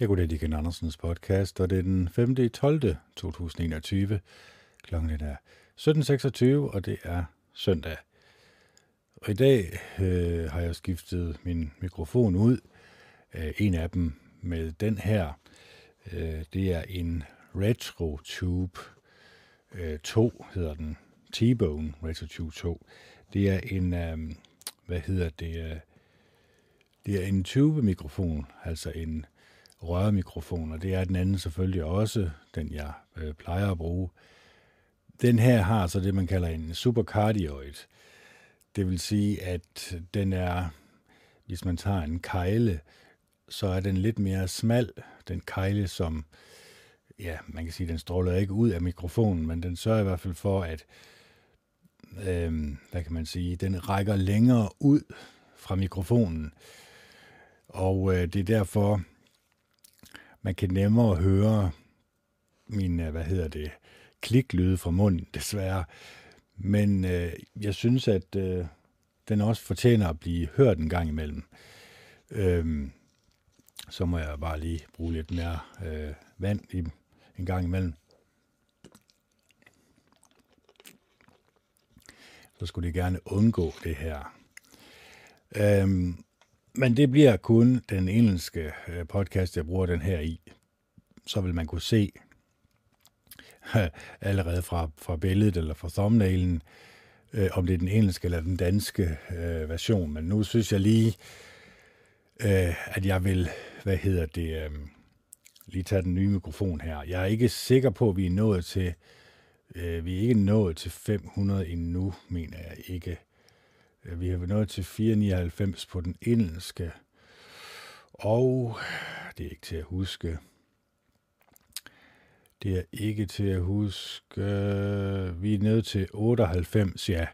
Jeg går det Ken Andersens podcast, og det er den 5. 12. 2021. Klokken er 17.26, og det er søndag. Og i dag øh, har jeg skiftet min mikrofon ud. Øh, en af dem med den her. Øh, det er en Retro Tube øh, 2, hedder den. T-Bone Retro Tube 2. Det er en, øh, hvad hedder det, øh, det er en tube-mikrofon, altså en rørmikrofon, og det er den anden selvfølgelig også, den jeg øh, plejer at bruge. Den her har så det, man kalder en supercardioid. Det vil sige, at den er, hvis man tager en kejle, så er den lidt mere smal, den kejle, som, ja, man kan sige, den stråler ikke ud af mikrofonen, men den sørger i hvert fald for, at, øh, hvad kan man sige, den rækker længere ud fra mikrofonen. Og øh, det er derfor, man kan nemmere høre min, øh, hvad hedder det, kliklyde fra munden, desværre. Men øh, jeg synes, at øh, den også fortjener at blive hørt en gang imellem. Øhm, så må jeg bare lige bruge lidt mere øh, vand i en gang imellem. Så skulle de gerne undgå det her. Øhm, men det bliver kun den engelske øh, podcast, jeg bruger den her i. Så vil man kunne se allerede fra, fra billedet eller fra thumbnailen, øh, om det er den engelske eller den danske øh, version. Men nu synes jeg lige, øh, at jeg vil, hvad hedder det, øh, lige tage den nye mikrofon her. Jeg er ikke sikker på, at vi er nået til, øh, vi er ikke nået til 500 endnu, mener jeg ikke. Vi har nået til 499 på den engelske. Og det er ikke til at huske. Det er ikke til at huske. Vi er nede til 98, ja.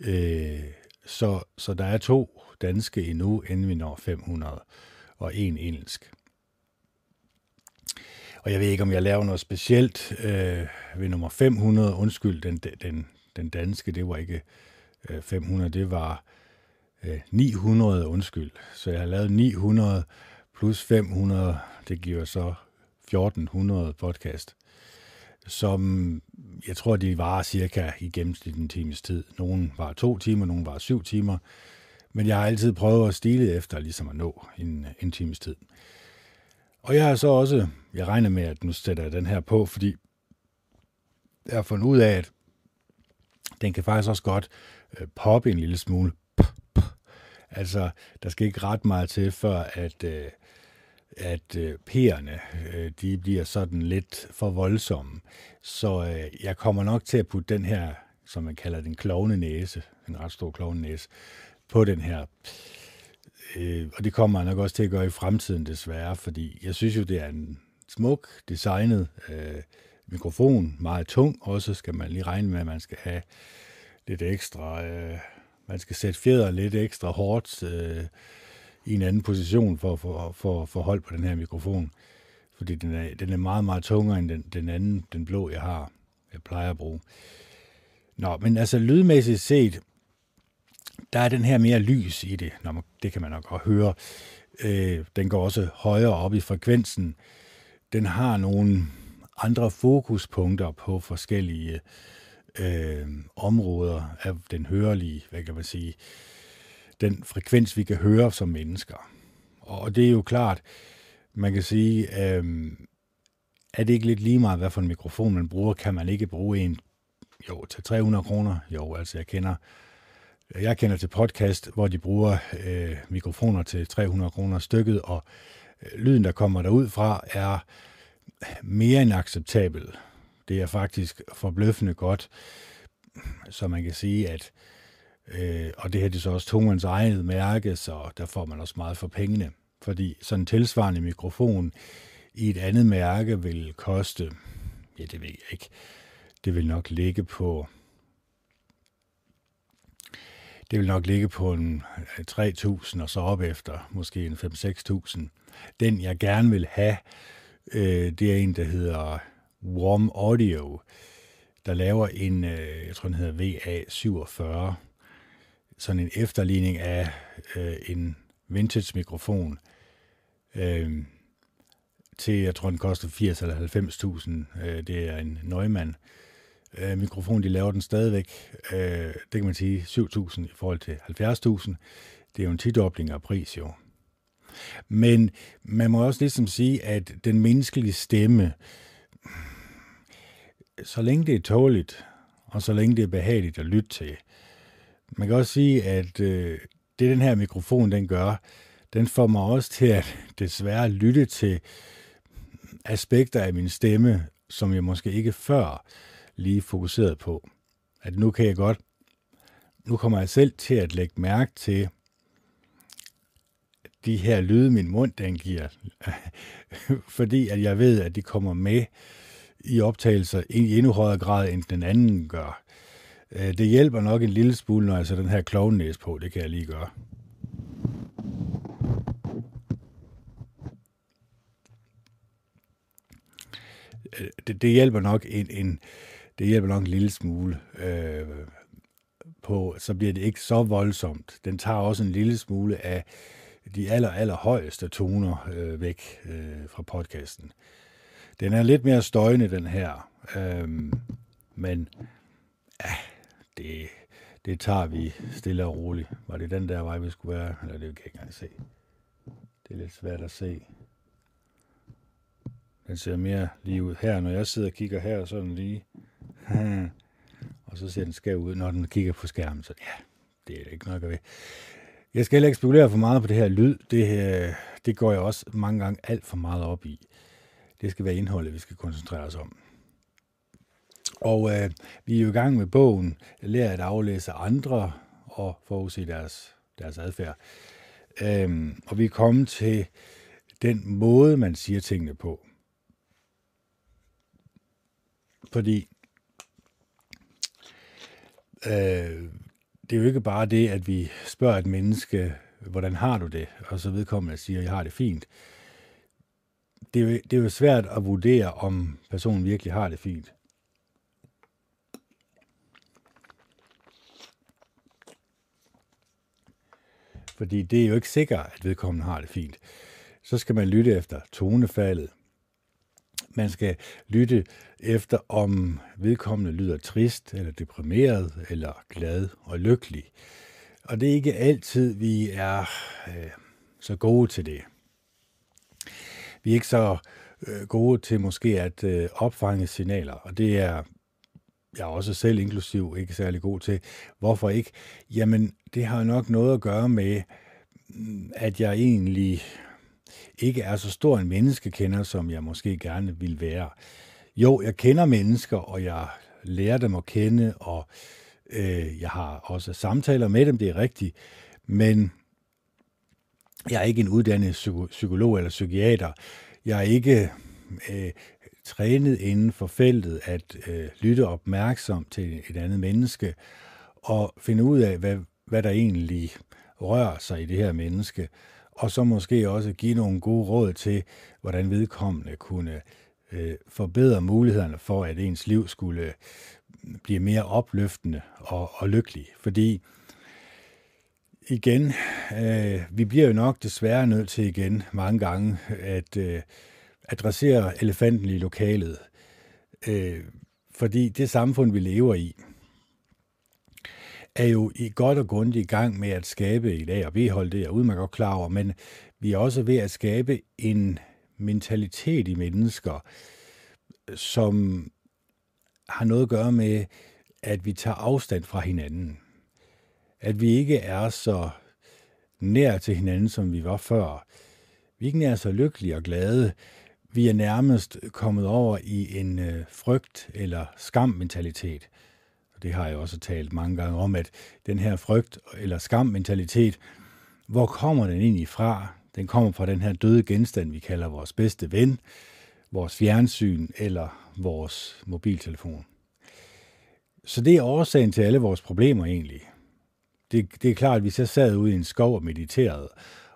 Øh, så, så der er to danske endnu, inden vi når 500, og en engelsk. Og jeg ved ikke, om jeg laver noget specielt øh, ved nummer 500. Undskyld, den, den, den danske, det var ikke Øh, 500, det var øh, 900, undskyld. Så jeg har lavet 900 plus 500, det giver så 1400 podcast, som jeg tror, de var cirka i gennemsnit en times tid. Nogle var to timer, nogle var syv timer, men jeg har altid prøvet at stile efter ligesom at nå en, en times tid. Og jeg har så også, jeg regner med, at nu sætter jeg den her på, fordi jeg har fundet ud af, at den kan faktisk også godt øh, poppe en lille smule. Altså, der skal ikke ret meget til, før at, øh, at øh, pærerne, øh, de bliver sådan lidt for voldsomme. Så øh, jeg kommer nok til at putte den her, som man kalder den klovne næse, en ret stor klovne næse, på den her. Øh, og det kommer jeg nok også til at gøre i fremtiden desværre, fordi jeg synes jo, det er en smuk designet øh, mikrofon, meget tung også, skal man lige regne med, at man skal have lidt ekstra, øh, man skal sætte fjeder lidt ekstra hårdt øh, i en anden position for, for, for, for hold på den her mikrofon. Fordi den er, den er meget, meget tungere end den, den anden, den blå, jeg har, jeg plejer at bruge. Nå, men altså lydmæssigt set, der er den her mere lys i det. Nå, det kan man nok også høre. Øh, den går også højere op i frekvensen. Den har nogle andre fokuspunkter på forskellige øh, områder af den hørelige, hvad kan man sige, den frekvens, vi kan høre som mennesker. Og det er jo klart, man kan sige, øh, er det ikke lidt lige meget, hvad for en mikrofon man bruger? Kan man ikke bruge en jo, til 300 kroner? Jo, altså jeg kender jeg kender til podcast, hvor de bruger øh, mikrofoner til 300 kroner stykket, og øh, lyden, der kommer derud fra, er mere end acceptabel. Det er faktisk forbløffende godt, så man kan sige, at øh, og det her det er så også tungens eget mærke, så der får man også meget for pengene. Fordi sådan en tilsvarende mikrofon i et andet mærke vil koste, ja det ved jeg ikke, det vil nok ligge på, det vil nok ligge på en øh, 3.000 og så op efter måske en 5-6.000. Den jeg gerne vil have, øh, det er en, der hedder Warm Audio, der laver en, øh, jeg tror den hedder VA47, sådan en efterligning af øh, en vintage mikrofon. Øh, til, jeg tror, den koster 80 eller 90.000. Øh, det er en Neumann øh, mikrofon, de laver den stadigvæk. Øh, det kan man sige 7.000 i forhold til 70.000. Det er jo en tidobling af pris, jo. Men man må også ligesom sige, at den menneskelige stemme, så længe det er tåligt, og så længe det er behageligt at lytte til, man kan også sige, at øh, det den her mikrofon den gør, den får mig også til at desværre lytte til aspekter af min stemme, som jeg måske ikke før lige fokuseret på. At nu kan jeg godt, nu kommer jeg selv til at lægge mærke til de her lyde, min mund den giver, fordi at jeg ved, at de kommer med i optagelser i endnu højere grad, end den anden gør. Øh, det hjælper nok en lille smule, når jeg sætter den her klovnæs på. Det kan jeg lige gøre. Øh, det, det hjælper nok en, en det hjælper nok en lille smule øh, på, så bliver det ikke så voldsomt. Den tager også en lille smule af de aller, aller højeste toner øh, væk øh, fra podcasten. Den er lidt mere støjende, den her, Øhm, men ja, det, det tager vi stille og roligt. Var det den der vej, vi skulle være? Eller det kan jeg ikke engang se. Det er lidt svært at se. Den ser mere lige ud her. Når jeg sidder og kigger her, så er den lige... og så ser den skæv ud, når den kigger på skærmen. Så ja, det er det ikke nok at ved. Jeg skal heller ikke spekulere for meget på det her lyd. Det, øh, det går jeg også mange gange alt for meget op i. Det skal være indholdet, vi skal koncentrere os om. Og øh, vi er jo i gang med bogen, Lær at aflæse andre og forudse deres, deres adfærd. Øhm, og vi er kommet til den måde, man siger tingene på. Fordi øh, det er jo ikke bare det, at vi spørger et menneske, hvordan har du det? Og så vedkommende siger, jeg har det fint. Det er, jo, det er jo svært at vurdere, om personen virkelig har det fint. Fordi det er jo ikke sikkert, at vedkommende har det fint. Så skal man lytte efter tonefaldet. Man skal lytte efter, om vedkommende lyder trist, eller deprimeret, eller glad og lykkelig. Og det er ikke altid, vi er øh, så gode til det. Vi er ikke så øh, gode til måske at øh, opfange signaler, og det er jeg er også selv inklusiv ikke særlig god til. Hvorfor ikke? Jamen, det har nok noget at gøre med, mm, at jeg egentlig ikke er så stor en menneskekender, som jeg måske gerne vil være. Jo, jeg kender mennesker, og jeg lærer dem at kende, og øh, jeg har også samtaler med dem, det er rigtigt, men jeg er ikke en uddannet psykolog eller psykiater. Jeg er ikke øh, trænet inden for feltet at øh, lytte opmærksomt til et andet menneske og finde ud af, hvad, hvad der egentlig rører sig i det her menneske, og så måske også give nogle gode råd til, hvordan vedkommende kunne øh, forbedre mulighederne for, at ens liv skulle øh, blive mere opløftende og, og lykkelig. Fordi igen, øh, vi bliver jo nok desværre nødt til igen mange gange at øh, adressere elefanten i lokalet. Øh, fordi det samfund, vi lever i, er jo i godt og grundigt i gang med at skabe et A- og B-hold, det er jeg udmærket godt klar over, men vi er også ved at skabe en mentalitet i mennesker, som har noget at gøre med, at vi tager afstand fra hinanden. At vi ikke er så nær til hinanden, som vi var før. Vi ikke er så lykkelige og glade. Vi er nærmest kommet over i en øh, frygt- eller skammentalitet. Og det har jeg også talt mange gange om, at den her frygt- eller skammentalitet, hvor kommer den egentlig fra? Den kommer fra den her døde genstand, vi kalder vores bedste ven, vores fjernsyn eller vores mobiltelefon. Så det er årsagen til alle vores problemer egentlig. Det, det er klart, at hvis jeg sad ude i en skov og mediterede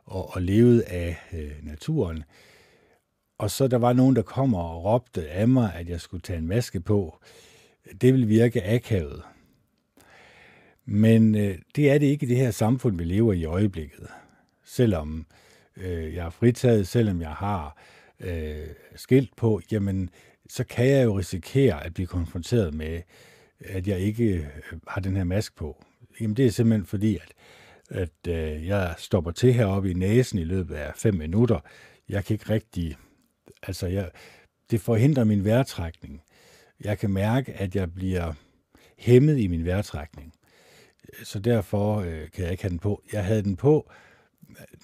og, og levede af øh, naturen, og så der var nogen, der kommer og råbte af mig, at jeg skulle tage en maske på, det vil virke akavet. Men øh, det er det ikke i det her samfund, vi lever i øjeblikket. Selvom øh, jeg er fritaget, selvom jeg har øh, skilt på, jamen, så kan jeg jo risikere at blive konfronteret med, at jeg ikke øh, har den her maske på. Jamen, det er simpelthen fordi, at, at øh, jeg stopper til heroppe i næsen i løbet af fem minutter. Jeg kan ikke rigtig... Altså, jeg, det forhindrer min vejrtrækning. Jeg kan mærke, at jeg bliver hæmmet i min vejrtrækning. Så derfor øh, kan jeg ikke have den på. Jeg havde den på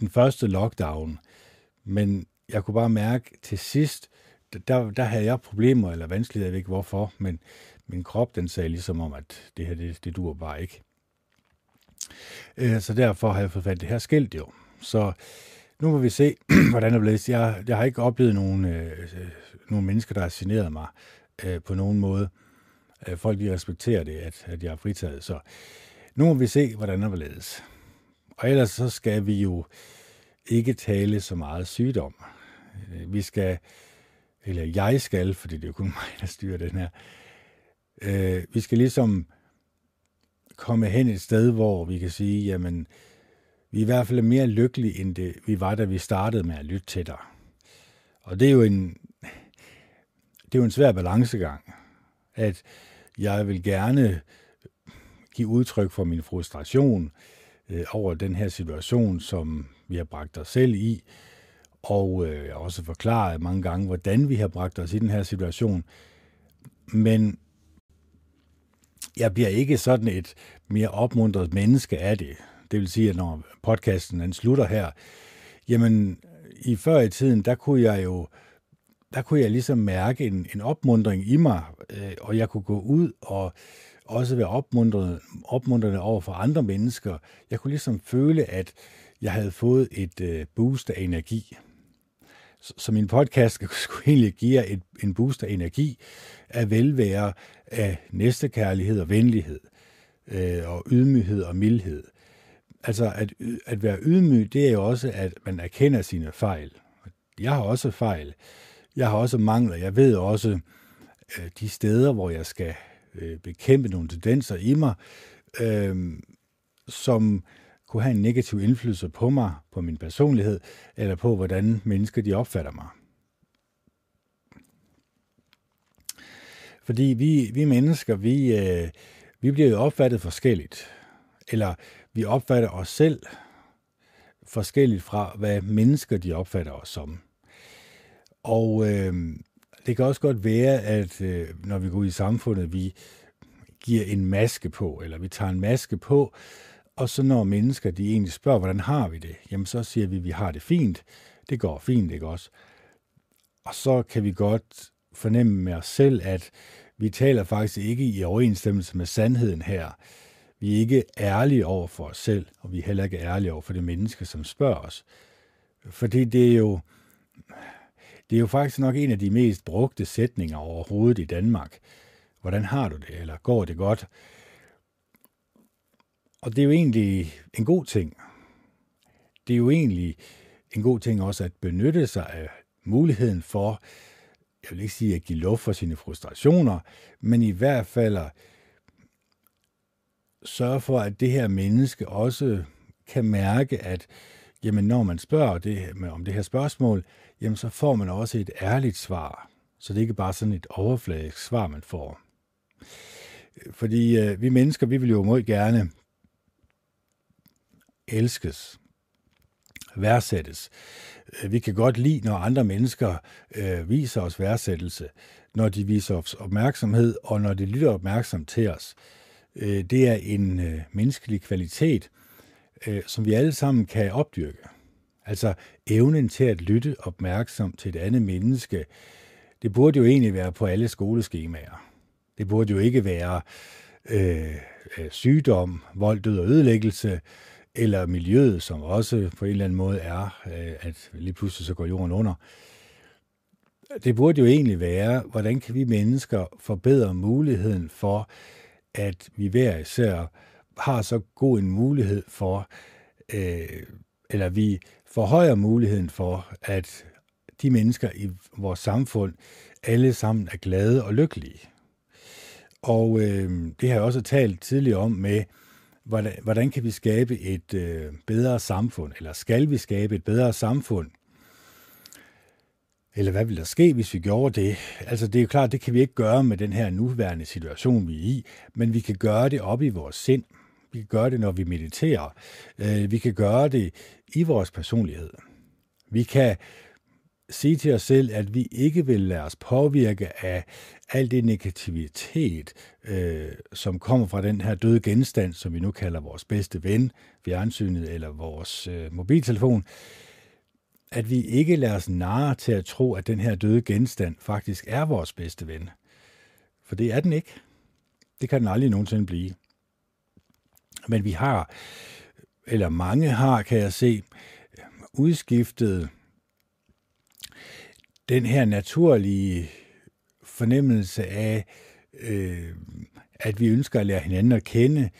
den første lockdown, men jeg kunne bare mærke til sidst, der, der havde jeg problemer eller vanskeligheder, jeg ved ikke hvorfor, men min krop den sagde ligesom om, at det her, det, det dur bare ikke. Øh, så derfor har jeg fået fat det her skilt jo. Så nu må vi se, hvordan det bliver. Jeg, jeg har ikke oplevet nogen, øh, øh, nogen mennesker, der har generet mig øh, på nogen måde. Øh, folk de respekterer det, at, at jeg er fritaget. Så nu må vi se, hvordan det bliver. Og ellers så skal vi jo ikke tale så meget sygdom. Øh, vi skal, eller jeg skal, fordi det er jo kun mig, der styrer den her, øh, vi skal ligesom komme hen et sted, hvor vi kan sige, jamen, vi er i hvert fald mere lykkelige, end det, vi var, da vi startede med at lytte til dig. Og det er jo en, det er jo en svær balancegang, at jeg vil gerne give udtryk for min frustration øh, over den her situation, som vi har bragt os selv i, og øh, også forklaret mange gange, hvordan vi har bragt os i den her situation. Men jeg bliver ikke sådan et mere opmuntret menneske af det. Det vil sige, at når podcasten den slutter her, jamen i før i tiden, der kunne jeg jo der kunne jeg ligesom mærke en, en opmundring i mig, øh, og jeg kunne gå ud og også være opmuntret, opmuntrende over for andre mennesker. Jeg kunne ligesom føle, at jeg havde fået et øh, boost af energi. Så, min podcast skulle egentlig give jer et, en boost af energi, af velvære, af næstekærlighed og venlighed, øh, og ydmyghed og mildhed. Altså at, at være ydmyg, det er jo også, at man erkender sine fejl. Jeg har også fejl. Jeg har også mangler. Jeg ved også øh, de steder, hvor jeg skal øh, bekæmpe nogle tendenser i mig, øh, som kunne have en negativ indflydelse på mig, på min personlighed, eller på, hvordan mennesker de opfatter mig. Fordi vi, vi mennesker, vi, øh, vi bliver jo opfattet forskelligt. Eller vi opfatter os selv forskelligt fra, hvad mennesker de opfatter os som. Og øh, det kan også godt være, at øh, når vi går ud i samfundet, vi giver en maske på, eller vi tager en maske på, og så når mennesker de egentlig spørger, hvordan har vi det, jamen så siger vi, at vi har det fint. Det går fint, ikke også? Og så kan vi godt fornemme med os selv, at vi taler faktisk ikke i overensstemmelse med sandheden her. Vi er ikke ærlige over for os selv, og vi er heller ikke ærlige over for det menneske, som spørger os. Fordi det er jo, det er jo faktisk nok en af de mest brugte sætninger overhovedet i Danmark. Hvordan har du det, eller går det godt? Og det er jo egentlig en god ting. Det er jo egentlig en god ting også at benytte sig af muligheden for, jeg vil ikke sige at give luft for sine frustrationer, men i hvert fald at sørge for, at det her menneske også kan mærke, at jamen, når man spørger det, om det her spørgsmål, jamen, så får man også et ærligt svar. Så det er ikke bare sådan et overfladisk svar, man får. Fordi øh, vi mennesker, vi vil jo meget gerne elskes, værdsættes. Vi kan godt lide, når andre mennesker øh, viser os værdsættelse, når de viser os opmærksomhed, og når de lytter opmærksomt til os. Øh, det er en øh, menneskelig kvalitet, øh, som vi alle sammen kan opdyrke. Altså evnen til at lytte opmærksomt til et andet menneske, det burde jo egentlig være på alle skoleskemaer. Det burde jo ikke være øh, øh sygdom, vold, død og ødelæggelse, eller miljøet, som også på en eller anden måde er, øh, at lige pludselig så går jorden under. Det burde jo egentlig være, hvordan kan vi mennesker forbedre muligheden for, at vi hver især har så god en mulighed for, øh, eller vi forhøjer muligheden for, at de mennesker i vores samfund alle sammen er glade og lykkelige. Og øh, det har jeg også talt tidligere om med, hvordan, hvordan kan vi skabe et øh, bedre samfund, eller skal vi skabe et bedre samfund? Eller hvad vil der ske, hvis vi gjorde det? Altså det er jo klart, det kan vi ikke gøre med den her nuværende situation, vi er i, men vi kan gøre det op i vores sind. Vi kan gøre det, når vi mediterer. Øh, vi kan gøre det i vores personlighed. Vi kan sige til os selv, at vi ikke vil lade os påvirke af al det negativitet, øh, som kommer fra den her døde genstand, som vi nu kalder vores bedste ven, fjernsynet eller vores øh, mobiltelefon, at vi ikke lader os narre til at tro, at den her døde genstand faktisk er vores bedste ven. For det er den ikke. Det kan den aldrig nogensinde blive. Men vi har, eller mange har, kan jeg se, udskiftet den her naturlige fornemmelse af, øh, at vi ønsker at lære hinanden at kende,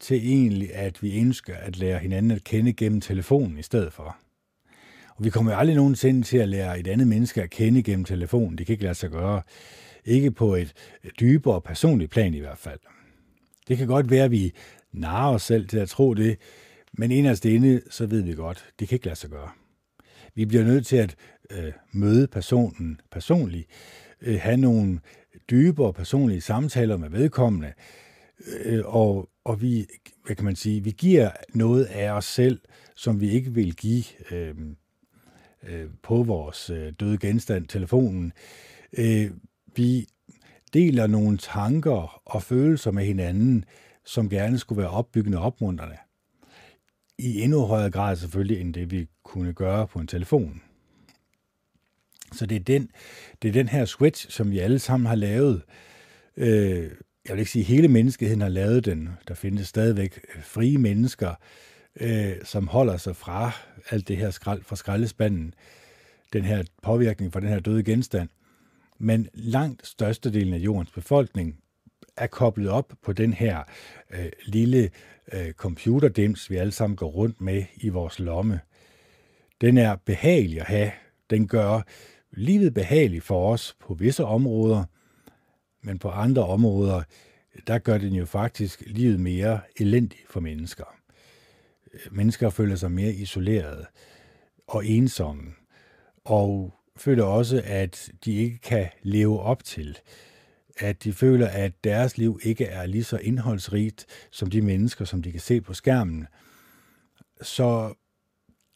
til egentlig, at vi ønsker at lære hinanden at kende gennem telefonen i stedet for. Og vi kommer jo aldrig nogensinde til at lære et andet menneske at kende gennem telefonen. Det kan ikke lade sig gøre. Ikke på et dybere personligt plan i hvert fald. Det kan godt være, at vi narrer os selv til at tro det, men inderst inde, så ved vi godt, det kan ikke lade sig gøre. Vi bliver nødt til at øh, møde personen personligt, øh, have nogle dybere personlige samtaler med vedkommende, øh, og, og vi, hvad kan man sige, vi giver noget af os selv, som vi ikke vil give øh, øh, på vores øh, døde genstand, telefonen. Øh, vi deler nogle tanker og følelser med hinanden, som gerne skulle være opbyggende og opmuntrende. I endnu højere grad selvfølgelig, end det vi kunne gøre på en telefon. Så det er den, det er den her switch, som vi alle sammen har lavet. Øh, jeg vil ikke sige, at hele menneskeheden har lavet den. Der findes stadigvæk øh, frie mennesker, øh, som holder sig fra alt det her skrald, fra skraldespanden, den her påvirkning fra den her døde genstand. Men langt størstedelen af jordens befolkning er koblet op på den her øh, lille øh, computerdims, vi alle sammen går rundt med i vores lomme. Den er behagelig at have. Den gør livet behageligt for os på visse områder, men på andre områder, der gør den jo faktisk livet mere elendigt for mennesker. Mennesker føler sig mere isolerede og ensomme, og føler også, at de ikke kan leve op til, at de føler, at deres liv ikke er lige så indholdsrigt som de mennesker, som de kan se på skærmen. Så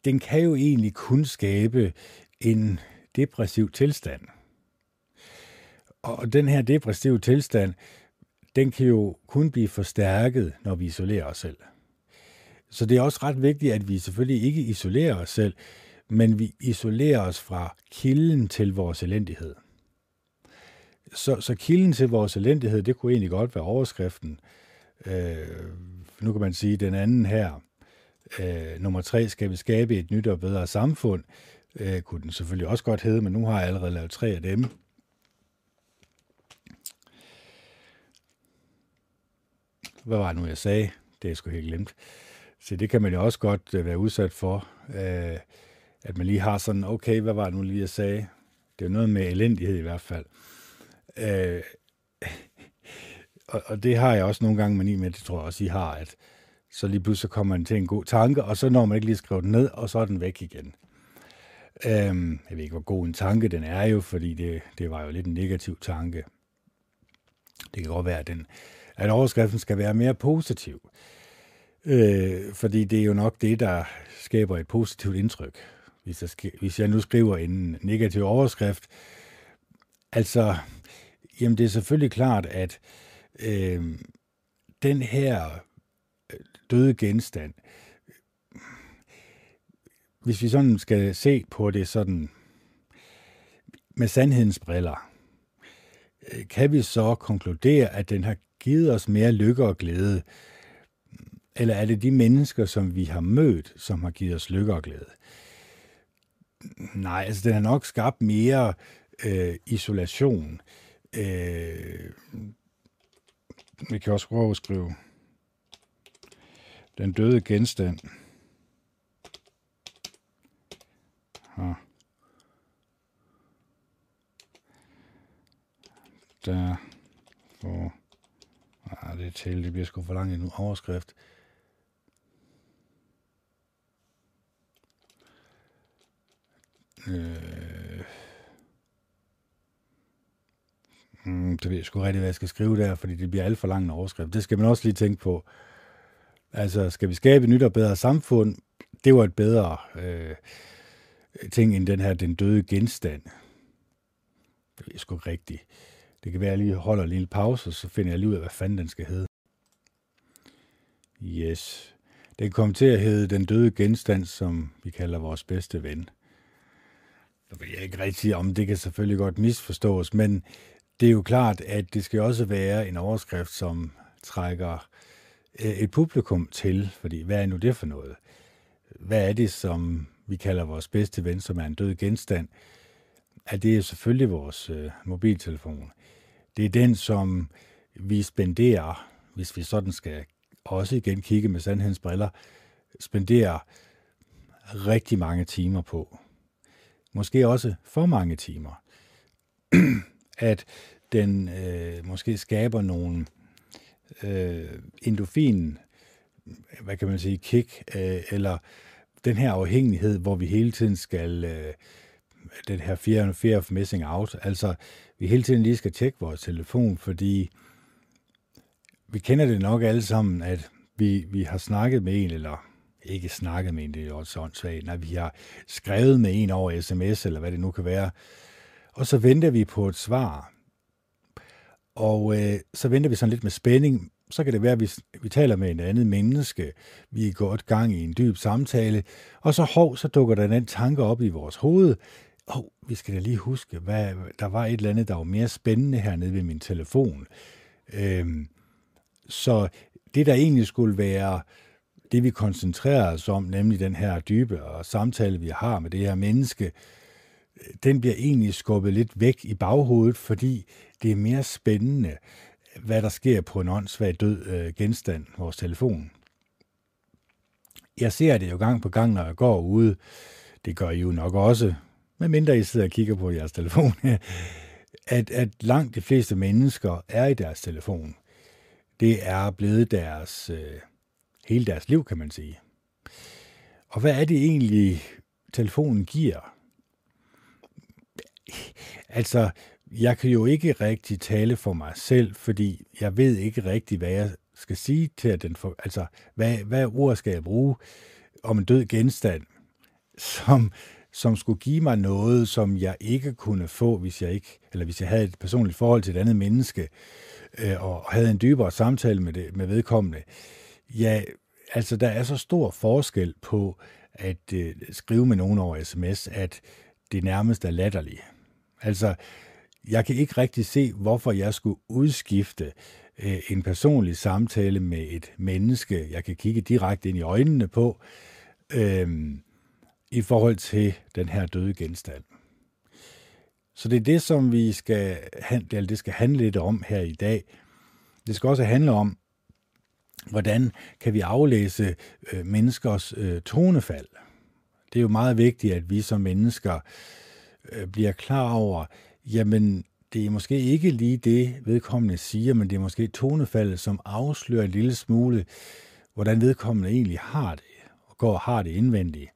den kan jo egentlig kun skabe en depressiv tilstand. Og den her depressive tilstand, den kan jo kun blive forstærket, når vi isolerer os selv. Så det er også ret vigtigt, at vi selvfølgelig ikke isolerer os selv, men vi isolerer os fra kilden til vores elendighed. Så, så kilden til vores elendighed, det kunne egentlig godt være overskriften. Øh, nu kan man sige, den anden her, øh, nummer tre, skal vi skabe et nyt og bedre samfund øh, Øh, kunne den selvfølgelig også godt hedde, men nu har jeg allerede lavet tre af dem. Hvad var det nu, jeg sagde? Det er sgu helt glemt. Så det kan man jo også godt øh, være udsat for, øh, at man lige har sådan, okay, hvad var det nu lige, jeg sagde? Det er noget med elendighed i hvert fald. Øh, og, og det har jeg også nogle gange mani med, det tror jeg også, I har, at så lige pludselig kommer man til en god tanke, og så når man ikke lige skrive den ned, og så er den væk igen. Øhm, jeg ved ikke, hvor god en tanke den er jo, fordi det, det var jo lidt en negativ tanke. Det kan godt være, at, den, at overskriften skal være mere positiv. Øh, fordi det er jo nok det, der skaber et positivt indtryk. Hvis jeg, hvis jeg nu skriver en negativ overskrift, altså, jamen det er selvfølgelig klart, at øh, den her øh, døde genstand, hvis vi sådan skal se på det sådan med sandhedens briller, øh, kan vi så konkludere, at den har givet os mere lykke og glæde? Eller er det de mennesker, som vi har mødt, som har givet os lykke og glæde? Nej, altså den har nok skabt mere øh, isolation. Øh, vi kan også prøve at skrive den døde genstand. Her. Der får... Ah, det er til, det bliver sgu for langt en overskrift. Øh, Mm, det ved jeg sgu rigtig, hvad jeg skal skrive der, fordi det bliver alt for lang en overskrift. Det skal man også lige tænke på. Altså, skal vi skabe et nyt og bedre samfund? Det var et bedre øh, ting end den her, den døde genstand. Det er sgu ikke rigtigt. Det kan være, at jeg lige holder en lille pause, og så finder jeg lige ud af, hvad fanden den skal hedde. Yes. Den kom til at hedde Den døde genstand, som vi kalder vores bedste ven. Så ved jeg ikke rigtig om, det kan selvfølgelig godt misforstås, men det er jo klart, at det skal også være en overskrift, som trækker øh, et publikum til, fordi hvad er nu det for noget? Hvad er det, som vi kalder vores bedste ven, som er en død genstand? at det er selvfølgelig vores øh, mobiltelefon. Det er den, som vi spenderer, hvis vi sådan skal også igen kigge med sandhedens briller, spenderer rigtig mange timer på. Måske også for mange timer. at den øh, måske skaber nogle øh, endofin, hvad kan man sige, kick, øh, eller den her afhængighed, hvor vi hele tiden skal, øh, den her fear, fear of missing out, altså vi hele tiden lige skal tjekke vores telefon, fordi vi kender det nok alle sammen, at vi, vi har snakket med en, eller ikke snakket med en, det er også åndssvagt, når vi har skrevet med en over sms, eller hvad det nu kan være, og så venter vi på et svar. Og øh, så venter vi sådan lidt med spænding. Så kan det være, at vi, vi taler med en anden menneske. Vi er godt gang i en dyb samtale. Og så hov, så dukker der en tanke op i vores hoved. Og vi skal da lige huske, hvad, der var et eller andet, der var mere spændende hernede ved min telefon. Øhm, så det, der egentlig skulle være det, vi koncentrerer os om, nemlig den her dybe og samtale, vi har med det her menneske, den bliver egentlig skubbet lidt væk i baghovedet, fordi det er mere spændende, hvad der sker på en åndssvag død øh, genstand, vores telefon. Jeg ser det jo gang på gang, når jeg går ude. Det gør I jo nok også, medmindre I sidder og kigger på jeres telefon, at, at langt de fleste mennesker er i deres telefon. Det er blevet deres, øh, hele deres liv, kan man sige. Og hvad er det egentlig, telefonen giver? Altså, jeg kan jo ikke rigtig tale for mig selv, fordi jeg ved ikke rigtig, hvad jeg skal sige til at den for, altså, hvad, hvad ord skal jeg bruge om en død genstand, som, som skulle give mig noget, som jeg ikke kunne få, hvis jeg ikke, eller hvis jeg havde et personligt forhold til et andet menneske, øh, og havde en dybere samtale med, det, med vedkommende. Ja, altså der er så stor forskel på at øh, skrive med nogen over sms, at det nærmest er latterligt. Altså, jeg kan ikke rigtig se, hvorfor jeg skulle udskifte øh, en personlig samtale med et menneske, jeg kan kigge direkte ind i øjnene på, øh, i forhold til den her døde genstand. Så det er det, som vi skal, handle, eller det skal handle lidt om her i dag. Det skal også handle om, hvordan kan vi aflæse øh, menneskers øh, tonefald. Det er jo meget vigtigt, at vi som mennesker øh, bliver klar over, jamen det er måske ikke lige det, vedkommende siger, men det er måske tonefaldet, som afslører en lille smule, hvordan vedkommende egentlig har det, og går og har det indvendigt.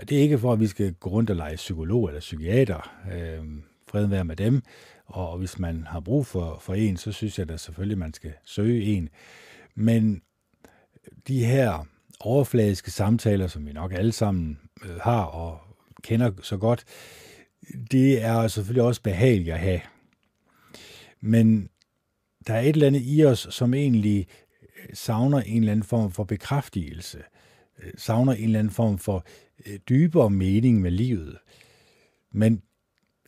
Det er ikke for, at vi skal gå rundt og lege psykolog eller psykiater. Øh, fred være med dem. Og hvis man har brug for, for en, så synes jeg da selvfølgelig, at man skal søge en. Men de her overfladiske samtaler, som vi nok alle sammen øh, har og kender så godt, det er selvfølgelig også behageligt at have. Men der er et eller andet i os, som egentlig øh, savner en eller anden form for bekræftelse, øh, savner en eller anden form for øh, dybere mening med livet. Men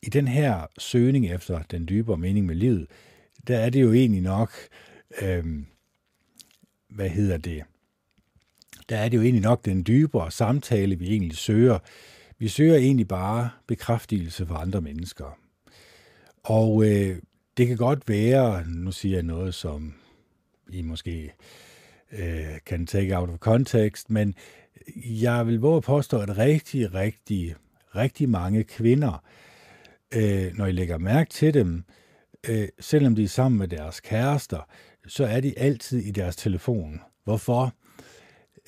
i den her søgning efter den dybere mening med livet, der er det jo egentlig nok, øhm, hvad hedder det, der er det jo egentlig nok den dybere samtale, vi egentlig søger, vi søger egentlig bare bekræftelse fra andre mennesker. Og øh, det kan godt være, nu siger jeg noget, som I måske øh, kan take out of context, men jeg vil våge at påstå, at rigtig, rigtig, rigtig mange kvinder, øh, når I lægger mærke til dem, øh, selvom de er sammen med deres kærester, så er de altid i deres telefon. Hvorfor?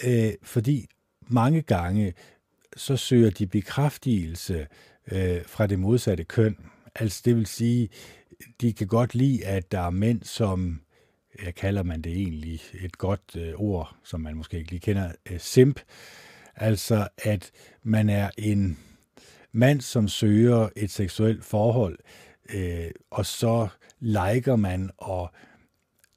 Øh, fordi mange gange så søger de bekræftigelse øh, fra det modsatte køn. Altså det vil sige, de kan godt lide, at der er mænd, som, jeg kalder man det egentlig et godt øh, ord, som man måske ikke lige kender, øh, simp. Altså, at man er en mand, som søger et seksuelt forhold, øh, og så liker man og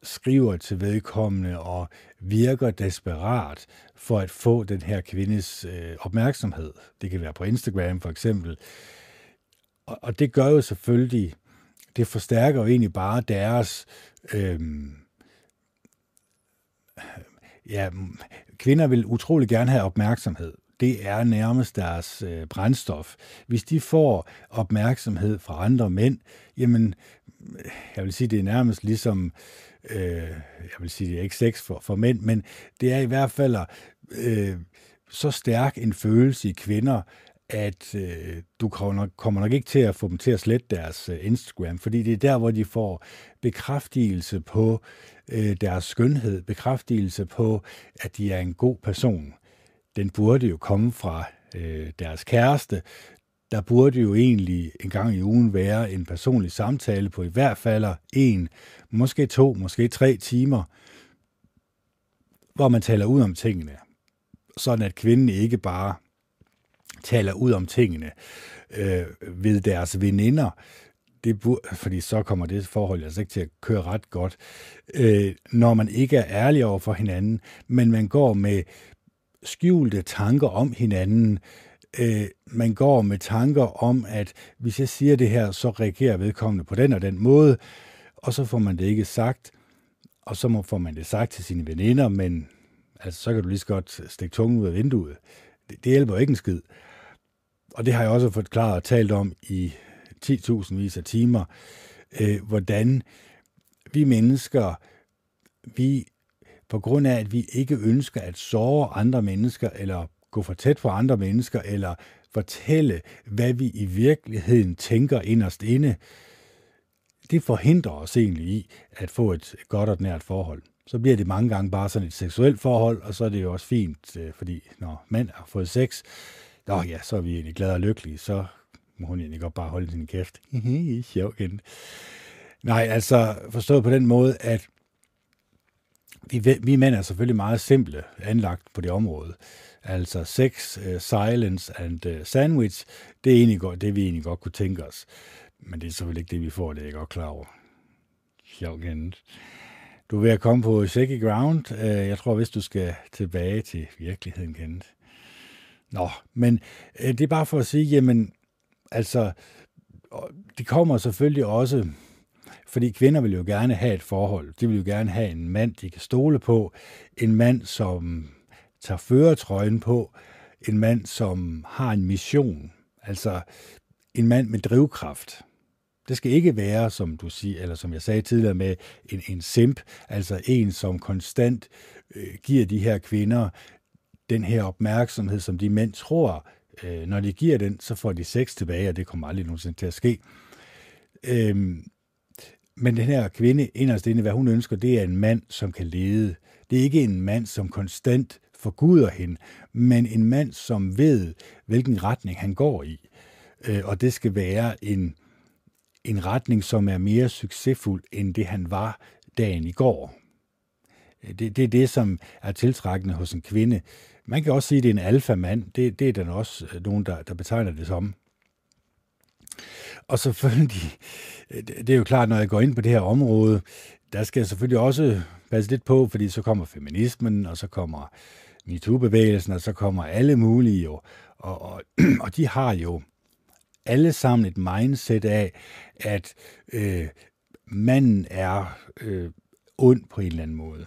skriver til vedkommende og virker desperat for at få den her kvindes øh, opmærksomhed. Det kan være på Instagram for eksempel. Og, og det gør jo selvfølgelig, det forstærker jo egentlig bare deres... Øh, ja, kvinder vil utrolig gerne have opmærksomhed. Det er nærmest deres øh, brændstof. Hvis de får opmærksomhed fra andre mænd, jamen, jeg vil sige, det er nærmest ligesom, øh, øh, jeg vil sige, det er ikke sex for, for mænd, men det er i hvert fald øh, så stærk en følelse i kvinder, at øh, du kommer nok, kommer nok ikke til at få dem til at slette deres øh, Instagram, fordi det er der, hvor de får bekræftelse på øh, deres skønhed, bekræftelse på, at de er en god person. Den burde jo komme fra øh, deres kæreste. Der burde jo egentlig en gang i ugen være en personlig samtale på i hvert fald en, måske to, måske tre timer, hvor man taler ud om tingene, sådan at kvinden ikke bare taler ud om tingene øh, ved deres veninder, det burde, fordi så kommer det forhold altså ikke til at køre ret godt, øh, når man ikke er ærlig over for hinanden, men man går med skjulte tanker om hinanden, øh, Øh, man går med tanker om, at hvis jeg siger det her, så reagerer vedkommende på den og den måde, og så får man det ikke sagt, og så får man det sagt til sine veninder, men altså, så kan du lige så godt stikke tungen ud af vinduet. Det, det hjælper ikke en skid og det har jeg også forklaret og talt om i 10.000 vis af timer, øh, hvordan vi mennesker, vi på grund af, at vi ikke ønsker at såre andre mennesker, eller gå for tæt på andre mennesker, eller fortælle, hvad vi i virkeligheden tænker inderst inde, det forhindrer os egentlig i at få et godt og nært forhold. Så bliver det mange gange bare sådan et seksuelt forhold, og så er det jo også fint, øh, fordi når mand har fået sex, Nå ja, så er vi egentlig glade og lykkelige, så må hun egentlig godt bare holde sin kæft. Sjov igen. Nej, altså forstået på den måde, at vi, vi mænd er selvfølgelig meget simple anlagt på det område. Altså sex, uh, silence and uh, sandwich, det er egentlig godt, det vi egentlig godt kunne tænke os. Men det er selvfølgelig ikke det, vi får, det er jeg godt klar over. Sjov. Du er ved at komme på shaky ground. Uh, jeg tror, hvis du skal tilbage til virkeligheden, kendt. Nå, men det er bare for at sige, jamen, altså, det kommer selvfølgelig også, fordi kvinder vil jo gerne have et forhold. De vil jo gerne have en mand, de kan stole på. En mand, som tager føretrøjen på. En mand, som har en mission. Altså, en mand med drivkraft. Det skal ikke være, som du siger, eller som jeg sagde tidligere med, en, en simp, altså en, som konstant øh, giver de her kvinder den her opmærksomhed, som de mænd tror, øh, når de giver den, så får de sex tilbage, og det kommer aldrig nogensinde til at ske. Øhm, men den her kvinde, inderst inde, hvad hun ønsker, det er en mand, som kan lede. Det er ikke en mand, som konstant forguder hende, men en mand, som ved, hvilken retning han går i. Øh, og det skal være en, en retning, som er mere succesfuld, end det han var dagen i går. Øh, det, det er det, som er tiltrækkende hos en kvinde. Man kan også sige, at det er en alfamand. Det, det er den også øh, nogen, der, der betegner det som. Og selvfølgelig, øh, det er jo klart, når jeg går ind på det her område, der skal jeg selvfølgelig også passe lidt på, fordi så kommer feminismen, og så kommer MeToo-bevægelsen, og så kommer alle mulige jo. Og, og, og de har jo alle sammen et mindset af, at øh, manden er øh, ond på en eller anden måde.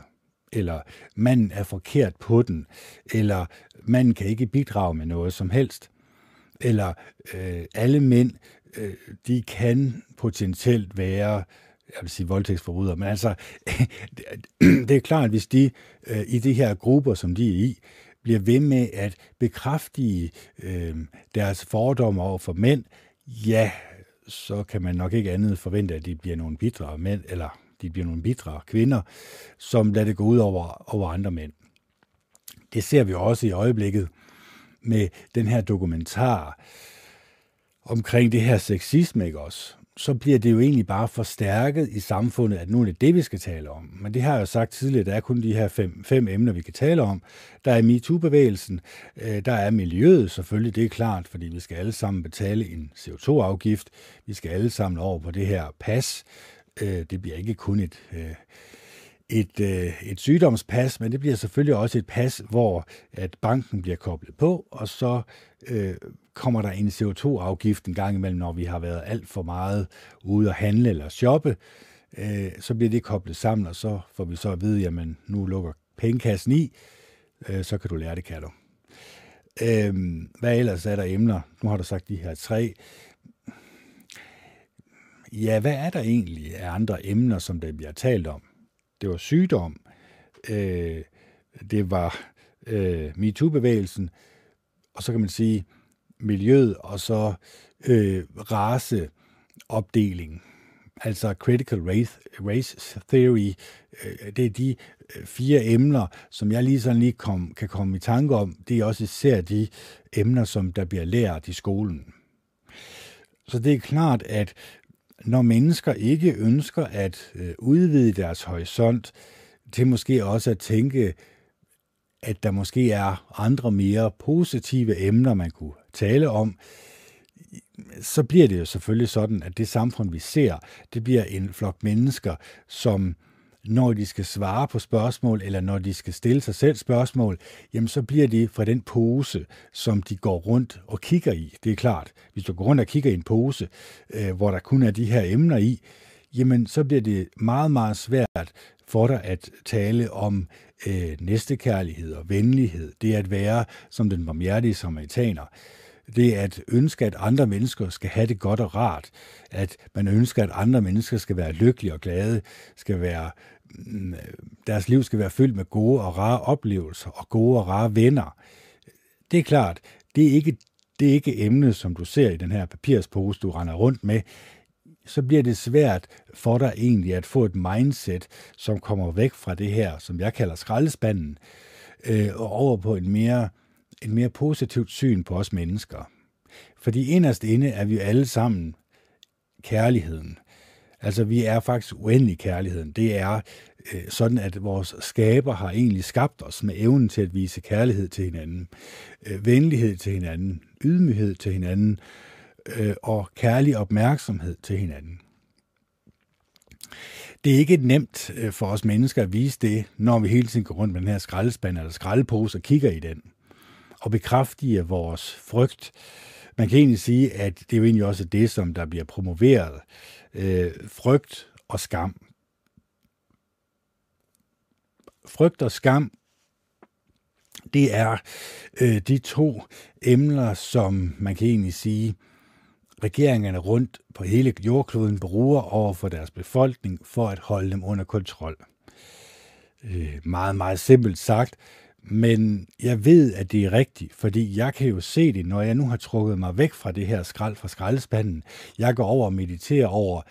Eller manden er forkert på den, eller manden kan ikke bidrage med noget som helst, eller øh, alle mænd, øh, de kan potentielt være jeg vil sige voldtægtsforbrydere, men altså, det er klart, at hvis de øh, i de her grupper, som de er i, bliver ved med at bekræftige øh, deres fordomme over for mænd, ja, så kan man nok ikke andet forvente, at de bliver nogle bidrag mænd, eller de bliver nogle bidre kvinder, som lader det gå ud over, over andre mænd. Det ser vi også i øjeblikket med den her dokumentar omkring det her sexisme, ikke også? Så bliver det jo egentlig bare forstærket i samfundet, at nu er det det, vi skal tale om. Men det har jeg jo sagt tidligere, der er kun de her fem, fem emner, vi kan tale om. Der er MeToo-bevægelsen, øh, der er miljøet selvfølgelig, det er klart, fordi vi skal alle sammen betale en CO2-afgift. Vi skal alle sammen over på det her pas. Øh, det bliver ikke kun et, øh, et, et sygdomspas, men det bliver selvfølgelig også et pas, hvor at banken bliver koblet på, og så øh, kommer der en CO2-afgift en gang imellem, når vi har været alt for meget ude at handle eller shoppe, øh, så bliver det koblet sammen, og så får vi så at vide, jamen nu lukker pengekassen i, øh, så kan du lære det, kan du. Øh, hvad ellers er der emner? Nu har du sagt de her tre. Ja, hvad er der egentlig af andre emner, som der bliver talt om? Det var sygdom, øh, det var øh, MeToo-bevægelsen, og så kan man sige, miljøet og så øh, raceopdeling, altså critical race, race theory, øh, det er de øh, fire emner, som jeg lige sådan lige kom, kan komme i tanke om. Det er også især de emner, som der bliver lært i skolen. Så det er klart, at når mennesker ikke ønsker at øh, udvide deres horisont til måske også at tænke at der måske er andre mere positive emner, man kunne tale om, så bliver det jo selvfølgelig sådan, at det samfund, vi ser, det bliver en flok mennesker, som når de skal svare på spørgsmål, eller når de skal stille sig selv spørgsmål, jamen så bliver de fra den pose, som de går rundt og kigger i. Det er klart, hvis du går rundt og kigger i en pose, øh, hvor der kun er de her emner i, jamen så bliver det meget, meget svært for dig at tale om øh, næstekærlighed og venlighed. Det at være som den barmhjertige samaritaner. Det at ønske, at andre mennesker skal have det godt og rart. At man ønsker, at andre mennesker skal være lykkelige og glade, skal være mm, deres liv skal være fyldt med gode og rare oplevelser og gode og rare venner. Det er klart, det er ikke det er ikke emnet, som du ser i den her papirspose, du render rundt med så bliver det svært for dig egentlig at få et mindset, som kommer væk fra det her, som jeg kalder skraldespanden, øh, og over på en mere, et mere positivt syn på os mennesker. Fordi inderst inde er vi alle sammen kærligheden. Altså, vi er faktisk uendelig kærligheden. Det er øh, sådan, at vores skaber har egentlig skabt os med evnen til at vise kærlighed til hinanden, øh, venlighed til hinanden, ydmyghed til hinanden, øh, og kærlig opmærksomhed til hinanden. Det er ikke nemt øh, for os mennesker at vise det, når vi hele tiden går rundt med den her skraldespand eller skraldepose og kigger i den. Og bekræftige vores frygt. Man kan egentlig sige, at det er jo egentlig også det, som der bliver promoveret. Øh, frygt og skam. Frygt og skam, det er øh, de to emner, som man kan egentlig sige, regeringerne rundt på hele jordkloden bruger over for deres befolkning for at holde dem under kontrol. Øh, meget, meget simpelt sagt, men jeg ved, at det er rigtigt, fordi jeg kan jo se det, når jeg nu har trukket mig væk fra det her skrald fra skraldespanden. Jeg går over og mediterer over,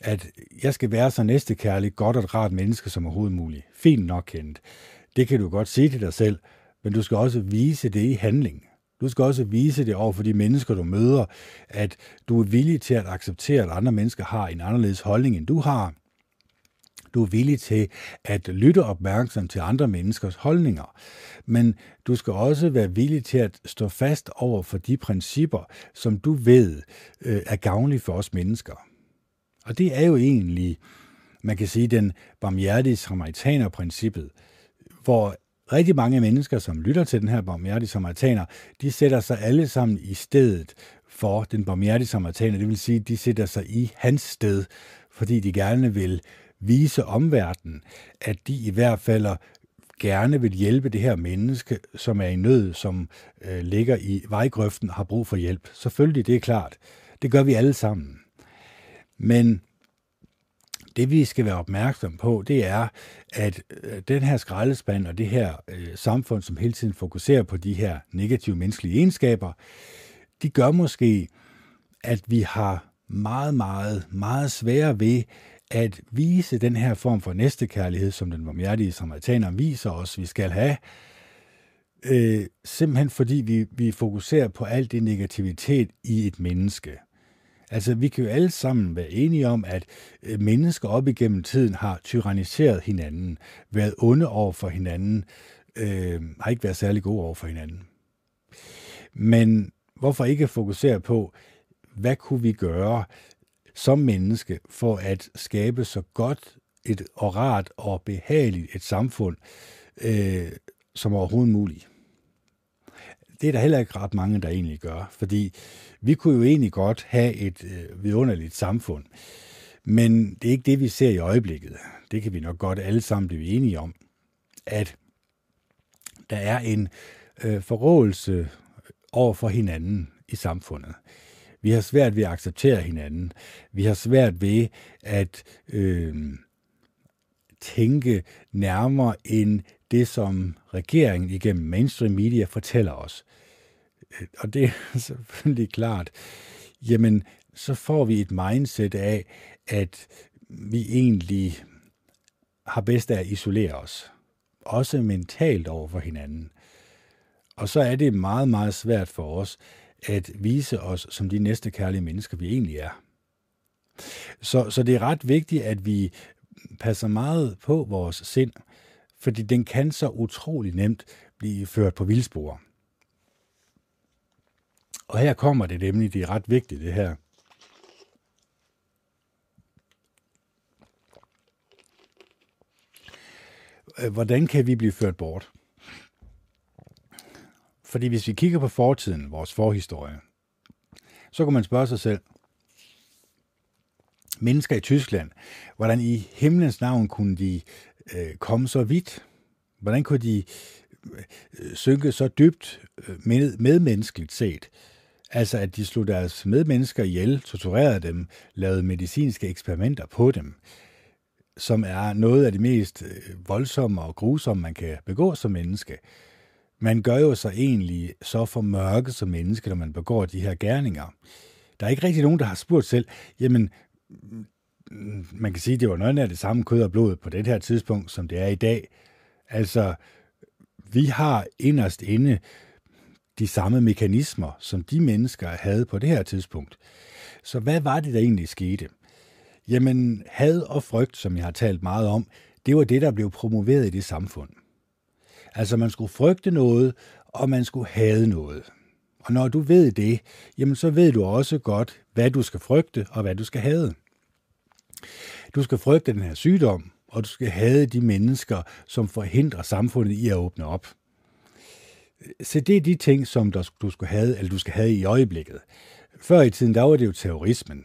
at jeg skal være så næstekærlig, godt og rart menneske som overhovedet muligt. Fint nok kendt. Det kan du godt sige til dig selv, men du skal også vise det i handling. Du skal også vise det over for de mennesker, du møder, at du er villig til at acceptere, at andre mennesker har en anderledes holdning, end du har. Du er villig til at lytte opmærksom til andre menneskers holdninger. Men du skal også være villig til at stå fast over for de principper, som du ved øh, er gavnlige for os mennesker. Og det er jo egentlig, man kan sige, den barmhjertige samaritaner-princippet, hvor rigtig mange mennesker, som lytter til den her barmhjertige samaritaner, de sætter sig alle sammen i stedet for den barmhjertige samaritaner. Det vil sige, de sætter sig i hans sted, fordi de gerne vil vise omverdenen, at de i hvert fald gerne vil hjælpe det her menneske, som er i nød, som øh, ligger i vejgrøften og har brug for hjælp. Selvfølgelig, det er klart. Det gør vi alle sammen. Men det vi skal være opmærksom på, det er, at øh, den her skraldespand og det her øh, samfund, som hele tiden fokuserer på de her negative menneskelige egenskaber, de gør måske, at vi har meget, meget, meget svære ved at vise den her form for næstekærlighed, som den varmhjertige samaritaner viser os, vi skal have, øh, simpelthen fordi vi, vi fokuserer på alt det negativitet i et menneske. Altså, vi kan jo alle sammen være enige om, at øh, mennesker op igennem tiden har tyranniseret hinanden, været onde over for hinanden, øh, har ikke været særlig gode over for hinanden. Men hvorfor ikke fokusere på, hvad kunne vi gøre som menneske for at skabe så godt et og rart og behageligt et samfund øh, som overhovedet muligt. Det er der heller ikke ret mange, der egentlig gør, fordi vi kunne jo egentlig godt have et øh, vidunderligt samfund, men det er ikke det, vi ser i øjeblikket. Det kan vi nok godt alle sammen blive enige om, at der er en øh, forrådelse over for hinanden i samfundet. Vi har svært ved at acceptere hinanden. Vi har svært ved at øh, tænke nærmere end det, som regeringen igennem mainstream media fortæller os. Øh, og det er selvfølgelig klart. Jamen, så får vi et mindset af, at vi egentlig har bedst af at isolere os. Også mentalt over for hinanden. Og så er det meget, meget svært for os at vise os som de næste kærlige mennesker, vi egentlig er. Så, så det er ret vigtigt, at vi passer meget på vores sind, fordi den kan så utrolig nemt blive ført på vildspor. Og her kommer det nemlig, det er ret vigtigt det her. Hvordan kan vi blive ført bort? Fordi hvis vi kigger på fortiden, vores forhistorie, så kan man spørge sig selv, mennesker i Tyskland, hvordan i himlens navn kunne de øh, komme så vidt? Hvordan kunne de øh, synke så dybt øh, med, medmenneskeligt set? Altså at de slog deres medmennesker ihjel, torturerede dem, lavede medicinske eksperimenter på dem, som er noget af det mest øh, voldsomme og grusomme, man kan begå som menneske. Man gør jo sig egentlig så for mørke som menneske, når man begår de her gerninger. Der er ikke rigtig nogen, der har spurgt selv, jamen, man kan sige, det var noget af det samme kød og blod på det her tidspunkt, som det er i dag. Altså, vi har inderst inde de samme mekanismer, som de mennesker havde på det her tidspunkt. Så hvad var det, der egentlig skete? Jamen, had og frygt, som jeg har talt meget om, det var det, der blev promoveret i det samfund. Altså, man skulle frygte noget, og man skulle hade noget. Og når du ved det, jamen så ved du også godt, hvad du skal frygte og hvad du skal hade. Du skal frygte den her sygdom, og du skal have de mennesker, som forhindrer samfundet i at åbne op. Så det er de ting, som du skal have, eller du skal have i øjeblikket. Før i tiden, der var det jo terrorismen.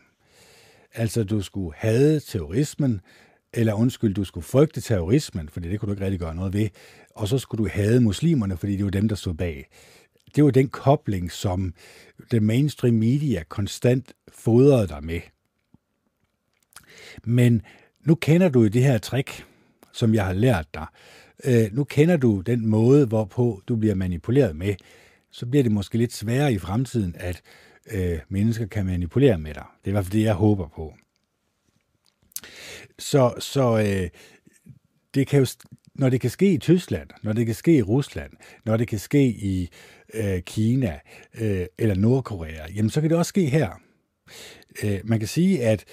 Altså, du skulle have terrorismen, eller undskyld, du skulle frygte terrorismen, fordi det kunne du ikke rigtig gøre noget ved, og så skulle du hade muslimerne, fordi det var dem, der stod bag. Det var den kobling, som den mainstream media konstant fodrede dig med. Men nu kender du jo det her trick, som jeg har lært dig. Øh, nu kender du den måde, hvorpå du bliver manipuleret med. Så bliver det måske lidt sværere i fremtiden, at øh, mennesker kan manipulere med dig. Det er i hvert fald det, jeg håber på. Så, så øh, det kan jo, når det kan ske i Tyskland, når det kan ske i Rusland, når det kan ske i øh, Kina øh, eller Nordkorea, jamen så kan det også ske her. Øh, man kan sige, at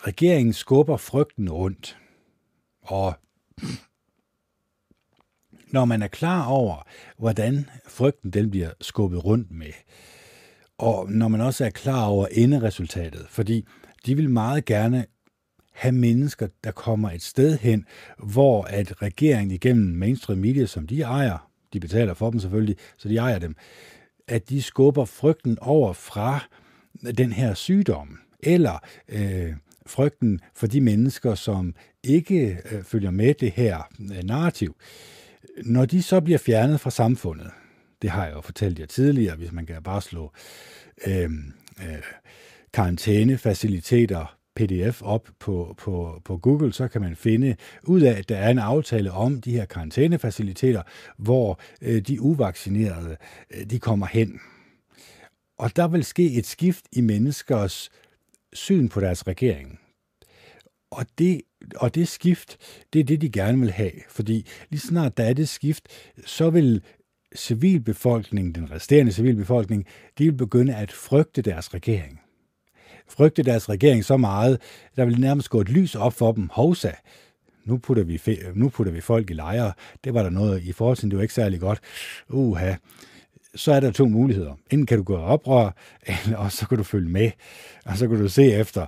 Regeringen skubber frygten rundt. Og når man er klar over, hvordan frygten den bliver skubbet rundt med, og når man også er klar over enderesultatet, fordi de vil meget gerne have mennesker, der kommer et sted hen, hvor at regeringen igennem mainstream media, som de ejer, de betaler for dem selvfølgelig, så de ejer dem, at de skubber frygten over fra den her sygdom, eller øh, frygten for de mennesker, som ikke øh, følger med det her øh, narrativ, når de så bliver fjernet fra samfundet, det har jeg jo fortalt jer tidligere, hvis man kan bare slå øh, øh, karantænefaciliteter pdf op på, på, på Google, så kan man finde ud af, at der er en aftale om de her karantænefaciliteter, hvor øh, de uvaccinerede øh, de kommer hen. Og der vil ske et skift i menneskers syn på deres regering. Og det, og det skift, det er det, de gerne vil have. Fordi lige snart der er det skift, så vil civilbefolkningen, den resterende civilbefolkning, de vil begynde at frygte deres regering frygte deres regering så meget, der ville nærmest gå et lys op for dem. Hovsa, nu putter vi, nu putter vi folk i lejre. Det var der noget i forhold det var ikke særlig godt. Uha. Så er der to muligheder. Enten kan du gå oprør, eller så kan du følge med, og så kan du se efter,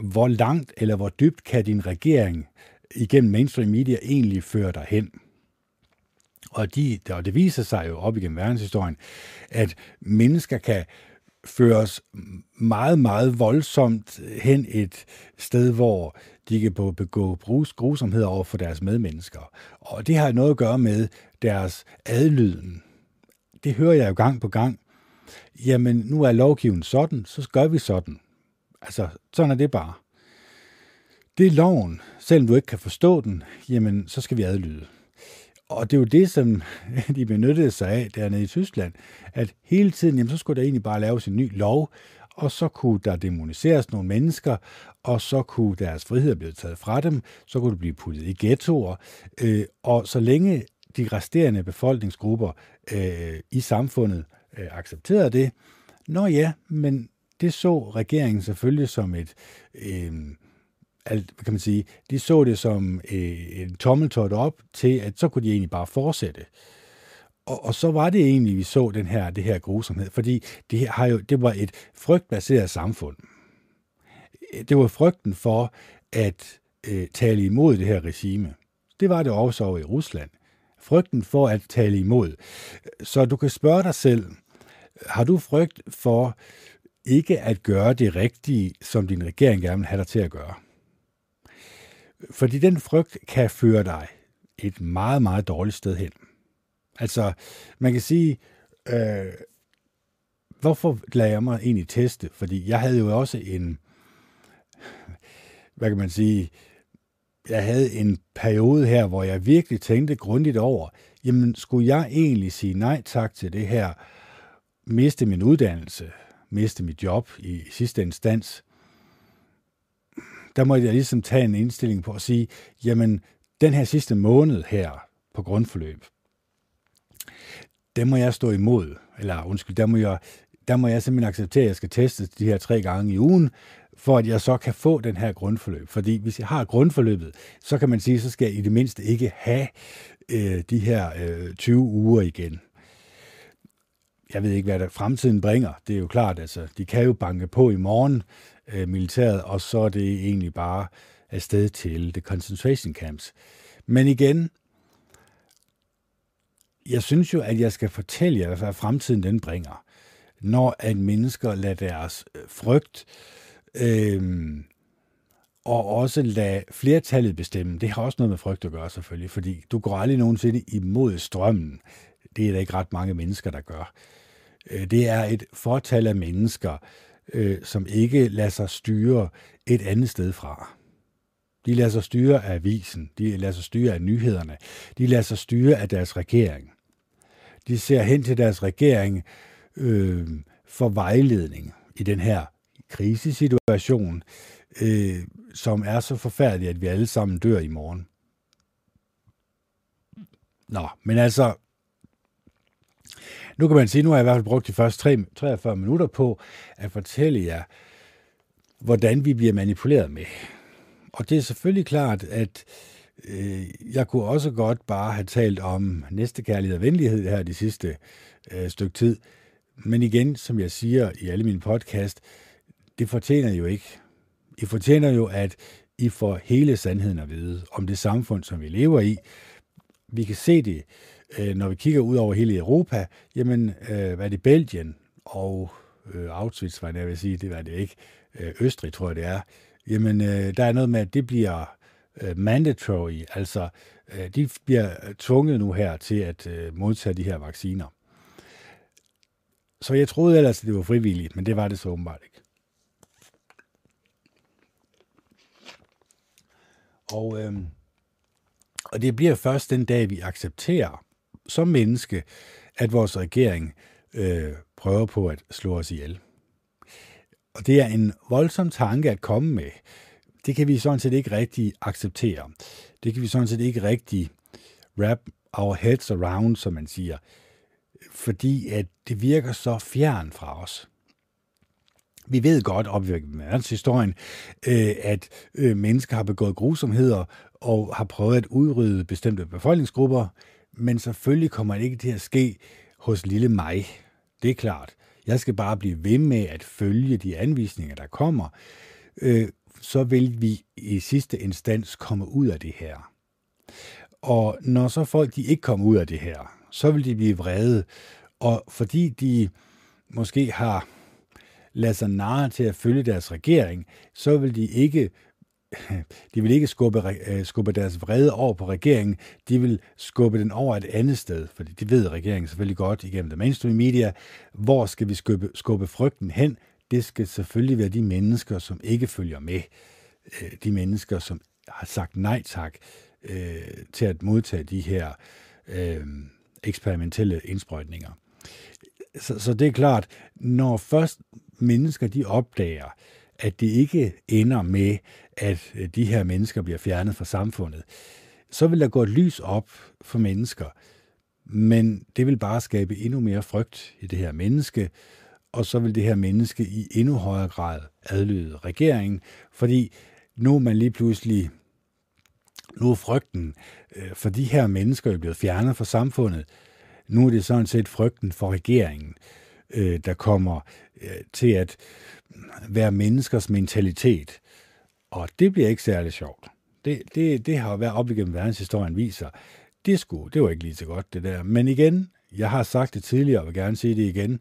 hvor langt eller hvor dybt kan din regering igennem mainstream media egentlig føre dig hen. Og, de, og det viser sig jo op igennem verdenshistorien, at mennesker kan føres meget, meget voldsomt hen et sted, hvor de kan begå grusomheder over for deres medmennesker. Og det har noget at gøre med deres adlyden. Det hører jeg jo gang på gang. Jamen, nu er lovgivningen sådan, så gør vi sådan. Altså, sådan er det bare. Det er loven. Selvom du ikke kan forstå den, jamen, så skal vi adlyde. Og det er jo det, som de benyttede sig af dernede i Tyskland, at hele tiden, jamen, så skulle der egentlig bare laves en ny lov, og så kunne der demoniseres nogle mennesker, og så kunne deres frihed blive taget fra dem, så kunne det blive puttet i ghettoer, øh, og så længe de resterende befolkningsgrupper øh, i samfundet øh, accepterede det, nå ja, men det så regeringen selvfølgelig som et, øh, alt, hvad kan man sige, de så det som øh, en tommeltot op til, at så kunne de egentlig bare fortsætte. Og, og så var det egentlig, vi så den her, det her grusomhed, fordi det, her har jo, det var et frygtbaseret samfund. Det var frygten for at øh, tale imod det her regime. Det var det også over i Rusland. Frygten for at tale imod. Så du kan spørge dig selv, har du frygt for ikke at gøre det rigtige, som din regering gerne vil have dig til at gøre? Fordi den frygt kan føre dig et meget, meget dårligt sted hen. Altså, man kan sige, øh, hvorfor lader jeg mig egentlig teste? Fordi jeg havde jo også en, hvad kan man sige, jeg havde en periode her, hvor jeg virkelig tænkte grundigt over, jamen skulle jeg egentlig sige nej tak til det her, miste min uddannelse, miste mit job i sidste instans, der må jeg ligesom tage en indstilling på at sige, jamen, den her sidste måned her på grundforløb, den må jeg stå imod, eller undskyld, der må jeg, der må jeg simpelthen acceptere, at jeg skal teste de her tre gange i ugen, for at jeg så kan få den her grundforløb. Fordi hvis jeg har grundforløbet, så kan man sige, så skal jeg i det mindste ikke have øh, de her øh, 20 uger igen. Jeg ved ikke, hvad der fremtiden bringer. Det er jo klart, altså, de kan jo banke på i morgen, øh, militæret, og så er det egentlig bare afsted til the concentration camps. Men igen, jeg synes jo, at jeg skal fortælle jer, hvad fremtiden den bringer, når at mennesker lader deres øh, frygt øh, og også lade flertallet bestemme. Det har også noget med frygt at gøre selvfølgelig, fordi du går aldrig nogensinde imod strømmen. Det er der ikke ret mange mennesker, der gør. Øh, det er et fortal af mennesker, øh, som ikke lader sig styre et andet sted fra. De lader sig styre af avisen, de lader sig styre af nyhederne, de lader sig styre af deres regering. De ser hen til deres regering øh, for vejledning i den her krisesituation, øh, som er så forfærdelig, at vi alle sammen dør i morgen. Nå, men altså, nu kan man sige, nu har jeg i hvert fald brugt de første 43 minutter på at fortælle jer, hvordan vi bliver manipuleret med. Og det er selvfølgelig klart, at øh, jeg kunne også godt bare have talt om næstekærlighed og venlighed her de sidste øh, stykke tid. Men igen, som jeg siger i alle mine podcast, det fortjener jo ikke. I fortjener jo, at I får hele sandheden at vide om det samfund, som vi lever i. Vi kan se det øh, når vi kigger ud over hele Europa, jamen, øh, hvad er det Belgien og øh, Auschwitz, hvad jeg vil sige, det var det ikke, øh, Østrig tror jeg det er, jamen, øh, der er noget med, at det bliver øh, mandatory, altså øh, de bliver øh, tvunget nu her til at øh, modtage de her vacciner. Så jeg troede ellers, at det var frivilligt, men det var det så åbenbart ikke. Og, øh, og det bliver først den dag, vi accepterer, som menneske, at vores regering øh, prøver på at slå os ihjel. Og det er en voldsom tanke at komme med. Det kan vi sådan set ikke rigtig acceptere. Det kan vi sådan set ikke rigtig wrap our heads around, som man siger. Fordi at det virker så fjern fra os. Vi ved godt op i verdenshistorien, øh, at øh, mennesker har begået grusomheder og har prøvet at udrydde bestemte befolkningsgrupper, men selvfølgelig kommer det ikke til at ske hos lille mig. Det er klart. Jeg skal bare blive ved med at følge de anvisninger, der kommer. Øh, så vil vi i sidste instans komme ud af det her. Og når så folk de ikke kommer ud af det her, så vil de blive vrede. Og fordi de måske har ladet sig narre til at følge deres regering, så vil de ikke de vil ikke skubbe, øh, skubbe deres vrede over på regeringen, de vil skubbe den over et andet sted, fordi de ved regeringen selvfølgelig godt igennem det mainstream media, hvor skal vi skubbe, skubbe frygten hen? Det skal selvfølgelig være de mennesker, som ikke følger med. Øh, de mennesker, som har sagt nej tak øh, til at modtage de her øh, eksperimentelle indsprøjtninger. Så, så det er klart, når først mennesker de opdager, at det ikke ender med, at øh, de her mennesker bliver fjernet fra samfundet, så vil der gå et lys op for mennesker, men det vil bare skabe endnu mere frygt i det her menneske, og så vil det her menneske i endnu højere grad adlyde regeringen, fordi nu er man lige pludselig, nu er frygten øh, for de her mennesker er blevet fjernet fra samfundet, nu er det sådan set frygten for regeringen, øh, der kommer til at være menneskers mentalitet. Og det bliver ikke særlig sjovt. Det, det, det har været op igennem verdenshistorien viser. Det, skulle, det var ikke lige så godt, det der. Men igen, jeg har sagt det tidligere, og vil gerne sige det igen.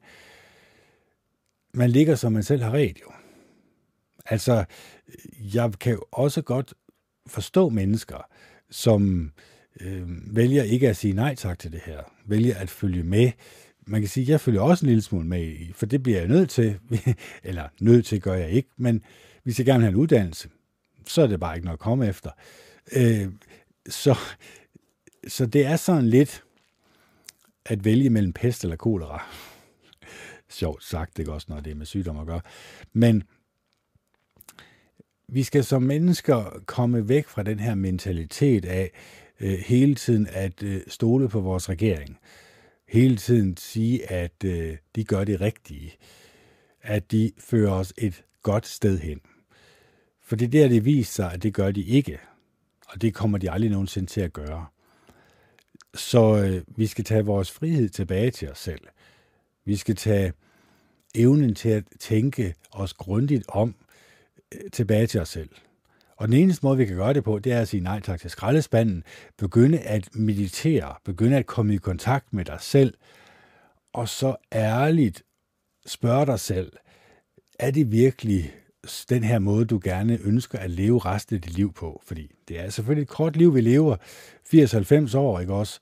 Man ligger, som man selv har ret, jo. Altså, jeg kan jo også godt forstå mennesker, som øh, vælger ikke at sige nej tak til det her, vælger at følge med. Man kan sige, at jeg følger også en lille smule med i, for det bliver jeg nødt til, eller nødt til gør jeg ikke, men vi jeg gerne have en uddannelse så er det bare ikke noget at komme efter. Øh, så, så det er sådan lidt at vælge mellem pest eller kolera. Sjovt sagt, det er også noget, det er med sygdom at gøre. Men vi skal som mennesker komme væk fra den her mentalitet af øh, hele tiden at øh, stole på vores regering. Hele tiden sige, at øh, de gør det rigtige. At de fører os et godt sted hen. For det der, det viser sig, at det gør de ikke. Og det kommer de aldrig nogensinde til at gøre. Så øh, vi skal tage vores frihed tilbage til os selv. Vi skal tage evnen til at tænke os grundigt om øh, tilbage til os selv. Og den eneste måde, vi kan gøre det på, det er at sige nej tak til skraldespanden, begynde at meditere, begynde at komme i kontakt med dig selv, og så ærligt spørge dig selv, er det virkelig den her måde, du gerne ønsker at leve resten af dit liv på. Fordi det er selvfølgelig et kort liv, vi lever. 80-90 år, ikke også?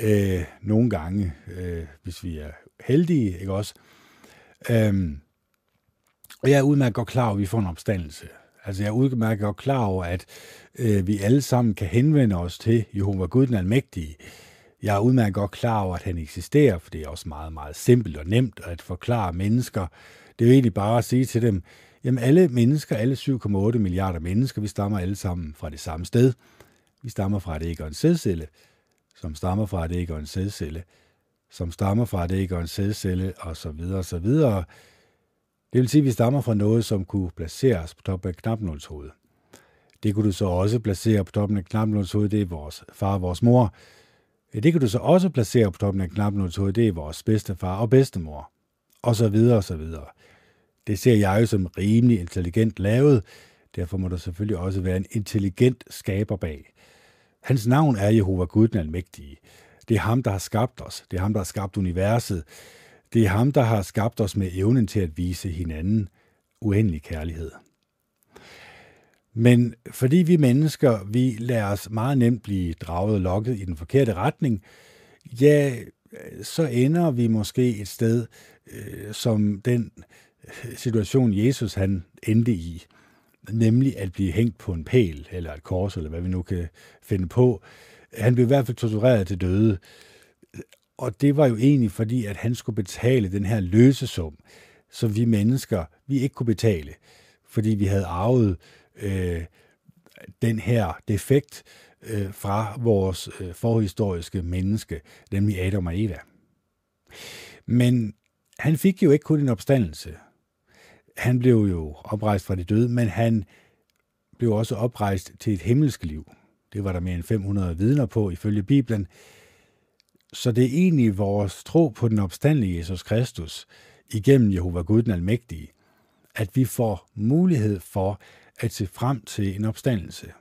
Øh, nogle gange, øh, hvis vi er heldige, ikke også? Øhm, og jeg er udmærket godt klar over, at vi får en opstandelse. Altså jeg er udmærket godt klar over, at øh, vi alle sammen kan henvende os til Jehova Gud den Almægtige. Jeg er udmærket godt klar over, at han eksisterer, for det er også meget, meget simpelt og nemt at forklare mennesker. Det er jo egentlig bare at sige til dem, Jamen alle mennesker, alle 7,8 milliarder mennesker, vi stammer alle sammen fra det samme sted. Vi stammer fra et æg og en sædcelle, som stammer fra et æg og en sædcelle, som stammer fra et æg og en sædcelle, og så videre, og så videre. Det vil sige, at vi stammer fra noget, som kunne placeres på toppen af knapnålshovedet. Det kunne du så også placere på toppen af knapnålshovedet, det er vores far og vores mor. Det kan du så også placere på toppen af knapnålshovedet, det er vores bedstefar og bedstemor. Og så videre, og så videre. Det ser jeg jo som rimelig intelligent lavet. Derfor må der selvfølgelig også være en intelligent skaber bag. Hans navn er Jehova Gud den Almægtige. Det er ham, der har skabt os. Det er ham, der har skabt universet. Det er ham, der har skabt os med evnen til at vise hinanden uendelig kærlighed. Men fordi vi mennesker, vi lader os meget nemt blive draget og lokket i den forkerte retning, ja, så ender vi måske et sted, øh, som den situation, Jesus han endte i, nemlig at blive hængt på en pæl, eller et kors, eller hvad vi nu kan finde på. Han blev i hvert fald tortureret til døde. Og det var jo egentlig fordi, at han skulle betale den her løsesum, som vi mennesker, vi ikke kunne betale, fordi vi havde arvet øh, den her defekt øh, fra vores øh, forhistoriske menneske, nemlig Adam og Eva. Men han fik jo ikke kun en opstandelse han blev jo oprejst fra det døde, men han blev også oprejst til et himmelsk liv. Det var der mere end 500 vidner på ifølge Bibelen. Så det er egentlig vores tro på den opstandelige Jesus Kristus igennem Jehova Gud den Almægtige, at vi får mulighed for at se frem til en opstandelse.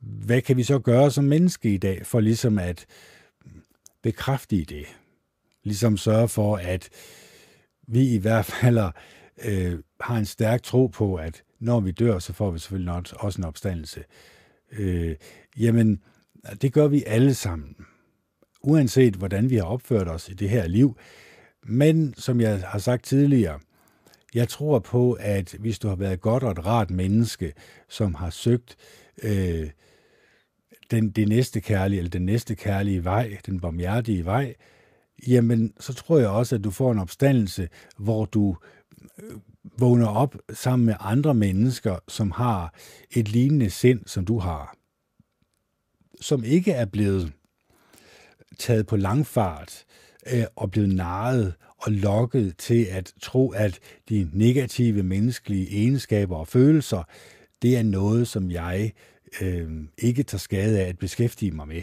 Hvad kan vi så gøre som menneske i dag for ligesom at bekræfte det? Ligesom sørge for, at vi i hvert fald øh, har en stærk tro på, at når vi dør, så får vi selvfølgelig også en opstandelse. Øh, jamen, det gør vi alle sammen, uanset hvordan vi har opført os i det her liv. Men som jeg har sagt tidligere, jeg tror på, at hvis du har været et godt og et rart menneske, som har søgt øh, den, det næste kærlige, eller den næste kærlige vej, den barmhjertige vej, jamen så tror jeg også, at du får en opstandelse, hvor du øh, vågner op sammen med andre mennesker, som har et lignende sind, som du har. Som ikke er blevet taget på langfart øh, og blevet narret og lokket til at tro, at de negative menneskelige egenskaber og følelser, det er noget, som jeg øh, ikke tager skade af at beskæftige mig med.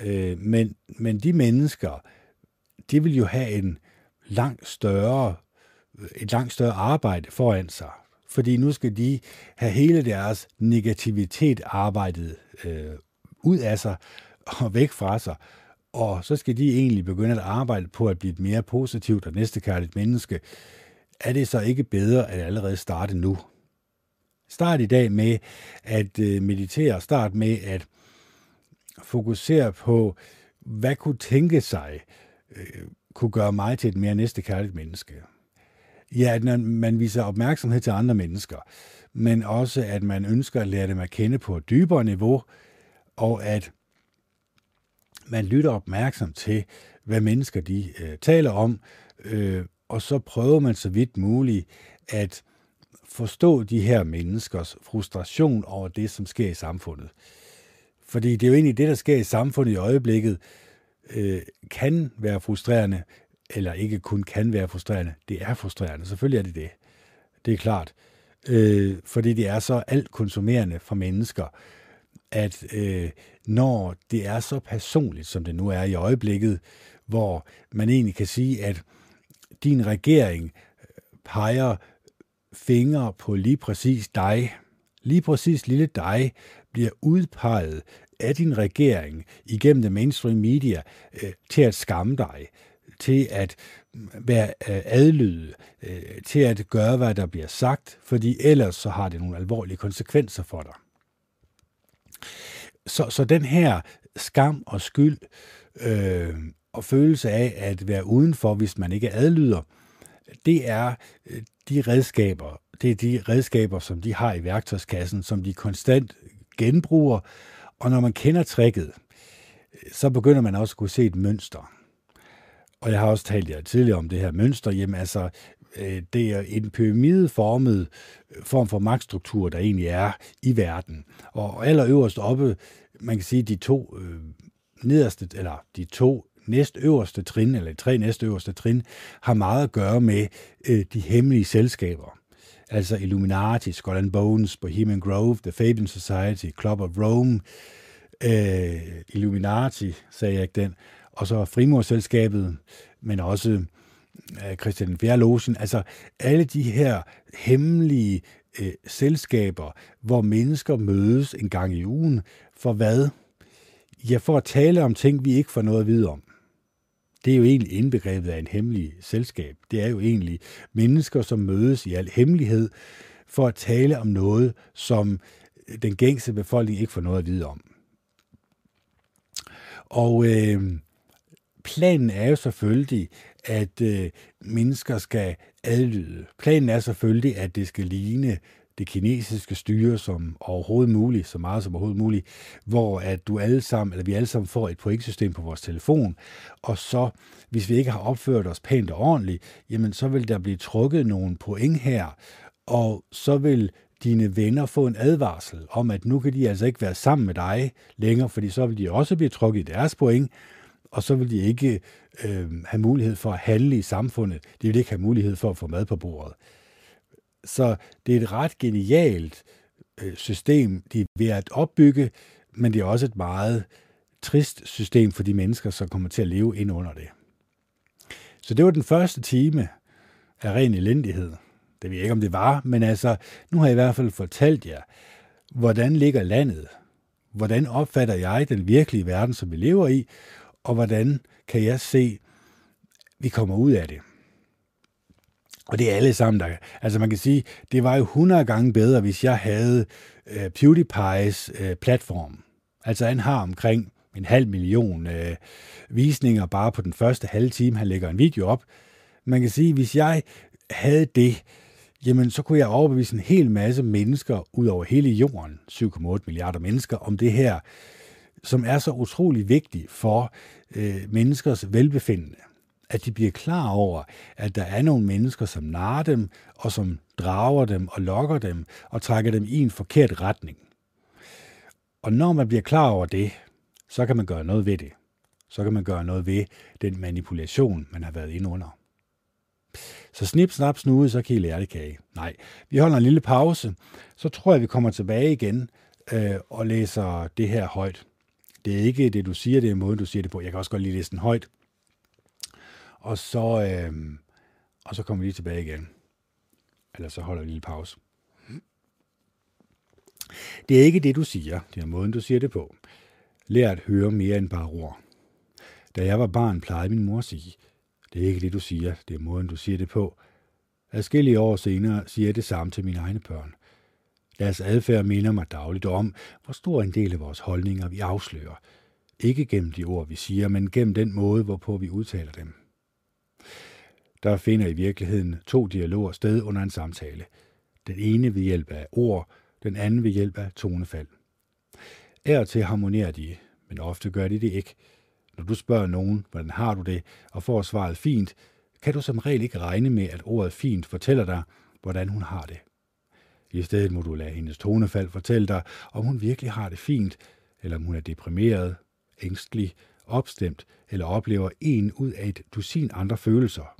Øh, men, men de mennesker, de vil jo have en langt større, et langt større arbejde foran sig. Fordi nu skal de have hele deres negativitet arbejdet øh, ud af sig og væk fra sig. Og så skal de egentlig begynde at arbejde på at blive et mere positivt og næstekærligt menneske. Er det så ikke bedre at allerede starte nu? Start i dag med at øh, meditere. Start med at fokusere på, hvad kunne tænke sig, øh, kunne gøre mig til et mere næstekærligt menneske. Ja, at man viser opmærksomhed til andre mennesker, men også at man ønsker at lære dem at kende på et dybere niveau, og at man lytter opmærksom til, hvad mennesker de øh, taler om, øh, og så prøver man så vidt muligt at forstå de her menneskers frustration over det, som sker i samfundet. Fordi det er jo egentlig det, der sker i samfundet i øjeblikket, øh, kan være frustrerende, eller ikke kun kan være frustrerende. Det er frustrerende. Selvfølgelig er det det. Det er klart. Øh, fordi det er så alt konsumerende for mennesker, at øh, når det er så personligt, som det nu er i øjeblikket, hvor man egentlig kan sige, at din regering øh, peger fingre på lige præcis dig, lige præcis lille dig, bliver udpeget af din regering igennem det mainstream media øh, til at skamme dig, til at øh, være øh, adlyde, øh, til at gøre, hvad der bliver sagt, fordi ellers så har det nogle alvorlige konsekvenser for dig. Så, så den her skam og skyld øh, og følelse af at være udenfor, hvis man ikke adlyder, det er øh, de redskaber, det er de redskaber, som de har i værktøjskassen, som de konstant genbruger, og når man kender tricket, så begynder man også at kunne se et mønster. Og jeg har også talt jer tidligere om det her mønster. Jamen altså, øh, det er en pyramideformet øh, form for magtstruktur, der egentlig er i verden. Og allerøverst oppe, man kan sige, de to øh, nederste, eller de to næstøverste trin, eller de tre næstøverste trin, har meget at gøre med øh, de hemmelige selskaber. Altså Illuminati, Skull and Bones, Bohemian Grove, The Fabian Society, Club of Rome, øh, Illuminati, sagde jeg ikke den, og så Frimurselskabet, men også øh, Christian Fjerde Altså alle de her hemmelige øh, selskaber, hvor mennesker mødes en gang i ugen, for hvad? Ja, for at tale om ting, vi ikke får noget at vide om. Det er jo egentlig indbegrebet af en hemmelig selskab. Det er jo egentlig mennesker, som mødes i al hemmelighed for at tale om noget, som den gængse befolkning ikke får noget at vide om. Og øh, planen er jo selvfølgelig, at øh, mennesker skal adlyde. Planen er selvfølgelig, at det skal ligne det kinesiske styre som overhovedet muligt, så meget som overhovedet muligt, hvor at du alle sammen, eller vi alle sammen får et pointsystem på vores telefon, og så, hvis vi ikke har opført os pænt og ordentligt, jamen så vil der blive trukket nogle point her, og så vil dine venner få en advarsel om, at nu kan de altså ikke være sammen med dig længere, fordi så vil de også blive trukket i deres point, og så vil de ikke øh, have mulighed for at handle i samfundet. De vil ikke have mulighed for at få mad på bordet. Så det er et ret genialt øh, system, de er ved at opbygge, men det er også et meget trist system for de mennesker, som kommer til at leve ind under det. Så det var den første time af ren elendighed. Det ved jeg ikke, om det var, men altså, nu har jeg i hvert fald fortalt jer, hvordan ligger landet? Hvordan opfatter jeg den virkelige verden, som vi lever i? Og hvordan kan jeg se, vi kommer ud af det? Og det er alle sammen, der... Altså man kan sige, det var jo 100 gange bedre, hvis jeg havde øh, PewDiePie's øh, platform. Altså han har omkring en halv million øh, visninger bare på den første halve time, han lægger en video op. Man kan sige, hvis jeg havde det, jamen så kunne jeg overbevise en hel masse mennesker ud over hele jorden, 7,8 milliarder mennesker, om det her, som er så utrolig vigtigt for øh, menneskers velbefindende. At de bliver klar over, at der er nogle mennesker, som narer dem, og som drager dem og lokker dem, og trækker dem i en forkert retning. Og når man bliver klar over det, så kan man gøre noget ved det. Så kan man gøre noget ved den manipulation, man har været inde under. Så snip, snap, snude, så kan I lære det kage. Nej, vi holder en lille pause, så tror jeg, vi kommer tilbage igen øh, og læser det her højt. Det er ikke det, du siger, det er måden, du siger det på. Jeg kan også godt lige læse den højt. Og så, øh, og så kommer vi lige tilbage igen. Eller så holder vi en lille pause. Det er ikke det, du siger. Det er måden, du siger det på. Lær at høre mere end bare ord. Da jeg var barn, plejede min mor at sige, det er ikke det, du siger, det er måden, du siger det på. Adskillige år senere siger jeg det samme til mine egne børn. Deres adfærd minder mig dagligt om, hvor stor en del af vores holdninger vi afslører. Ikke gennem de ord, vi siger, men gennem den måde, hvorpå vi udtaler dem. Der finder i virkeligheden to dialoger sted under en samtale. Den ene ved hjælp af ord, den anden ved hjælp af tonefald. Ær til harmonerer de, men ofte gør de det ikke – når du spørger nogen, hvordan har du det, og får svaret fint, kan du som regel ikke regne med, at ordet fint fortæller dig, hvordan hun har det. I stedet må du lade hendes tonefald fortælle dig, om hun virkelig har det fint, eller om hun er deprimeret, ængstelig, opstemt eller oplever en ud af et dusin andre følelser.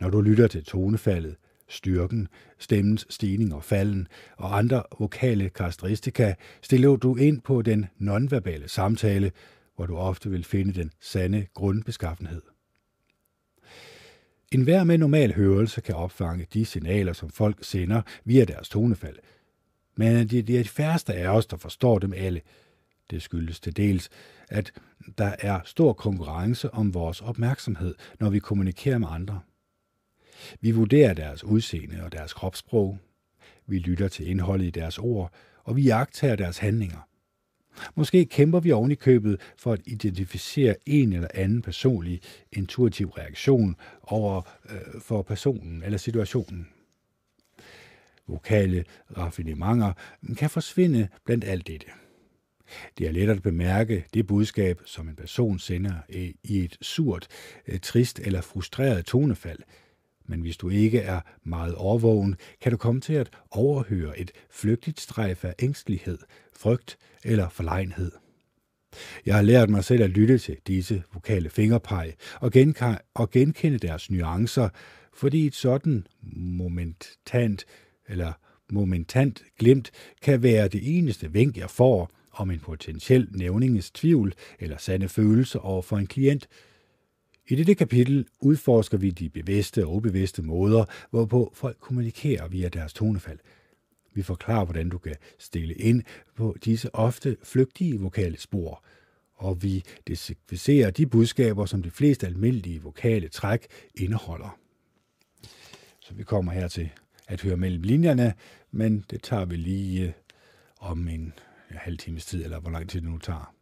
Når du lytter til tonefaldet, styrken, stemmens stigning og falden og andre vokale karakteristika, stiller du ind på den nonverbale samtale, hvor du ofte vil finde den sande grundbeskaffenhed. En hver med normal hørelse kan opfange de signaler, som folk sender via deres tonefald. Men det er de færreste af os, der forstår dem alle. Det skyldes til dels, at der er stor konkurrence om vores opmærksomhed, når vi kommunikerer med andre. Vi vurderer deres udseende og deres kropssprog. Vi lytter til indholdet i deres ord, og vi jagter deres handlinger. Måske kæmper vi oven i købet for at identificere en eller anden personlig intuitiv reaktion over øh, for personen eller situationen. Vokale raffinementer kan forsvinde blandt alt dette. Det er let at bemærke det budskab, som en person sender i et surt, øh, trist eller frustreret tonefald. Men hvis du ikke er meget overvågen, kan du komme til at overhøre et flygtigt strejf af ængstelighed, frygt eller forlegenhed. Jeg har lært mig selv at lytte til disse vokale fingerpeg og, genka- og genkende deres nuancer, fordi et sådan momentant eller momentant glimt kan være det eneste vink, jeg får om en potentiel nævninges tvivl eller sande følelse over for en klient. I dette kapitel udforsker vi de bevidste og ubevidste måder, hvorpå folk kommunikerer via deres tonefald – vi forklarer, hvordan du kan stille ind på disse ofte flygtige vokale spor, og vi desekviserer de budskaber, som de fleste almindelige vokale træk indeholder. Så vi kommer her til at høre mellem linjerne, men det tager vi lige øh, om en halv times tid, eller hvor lang tid det nu tager.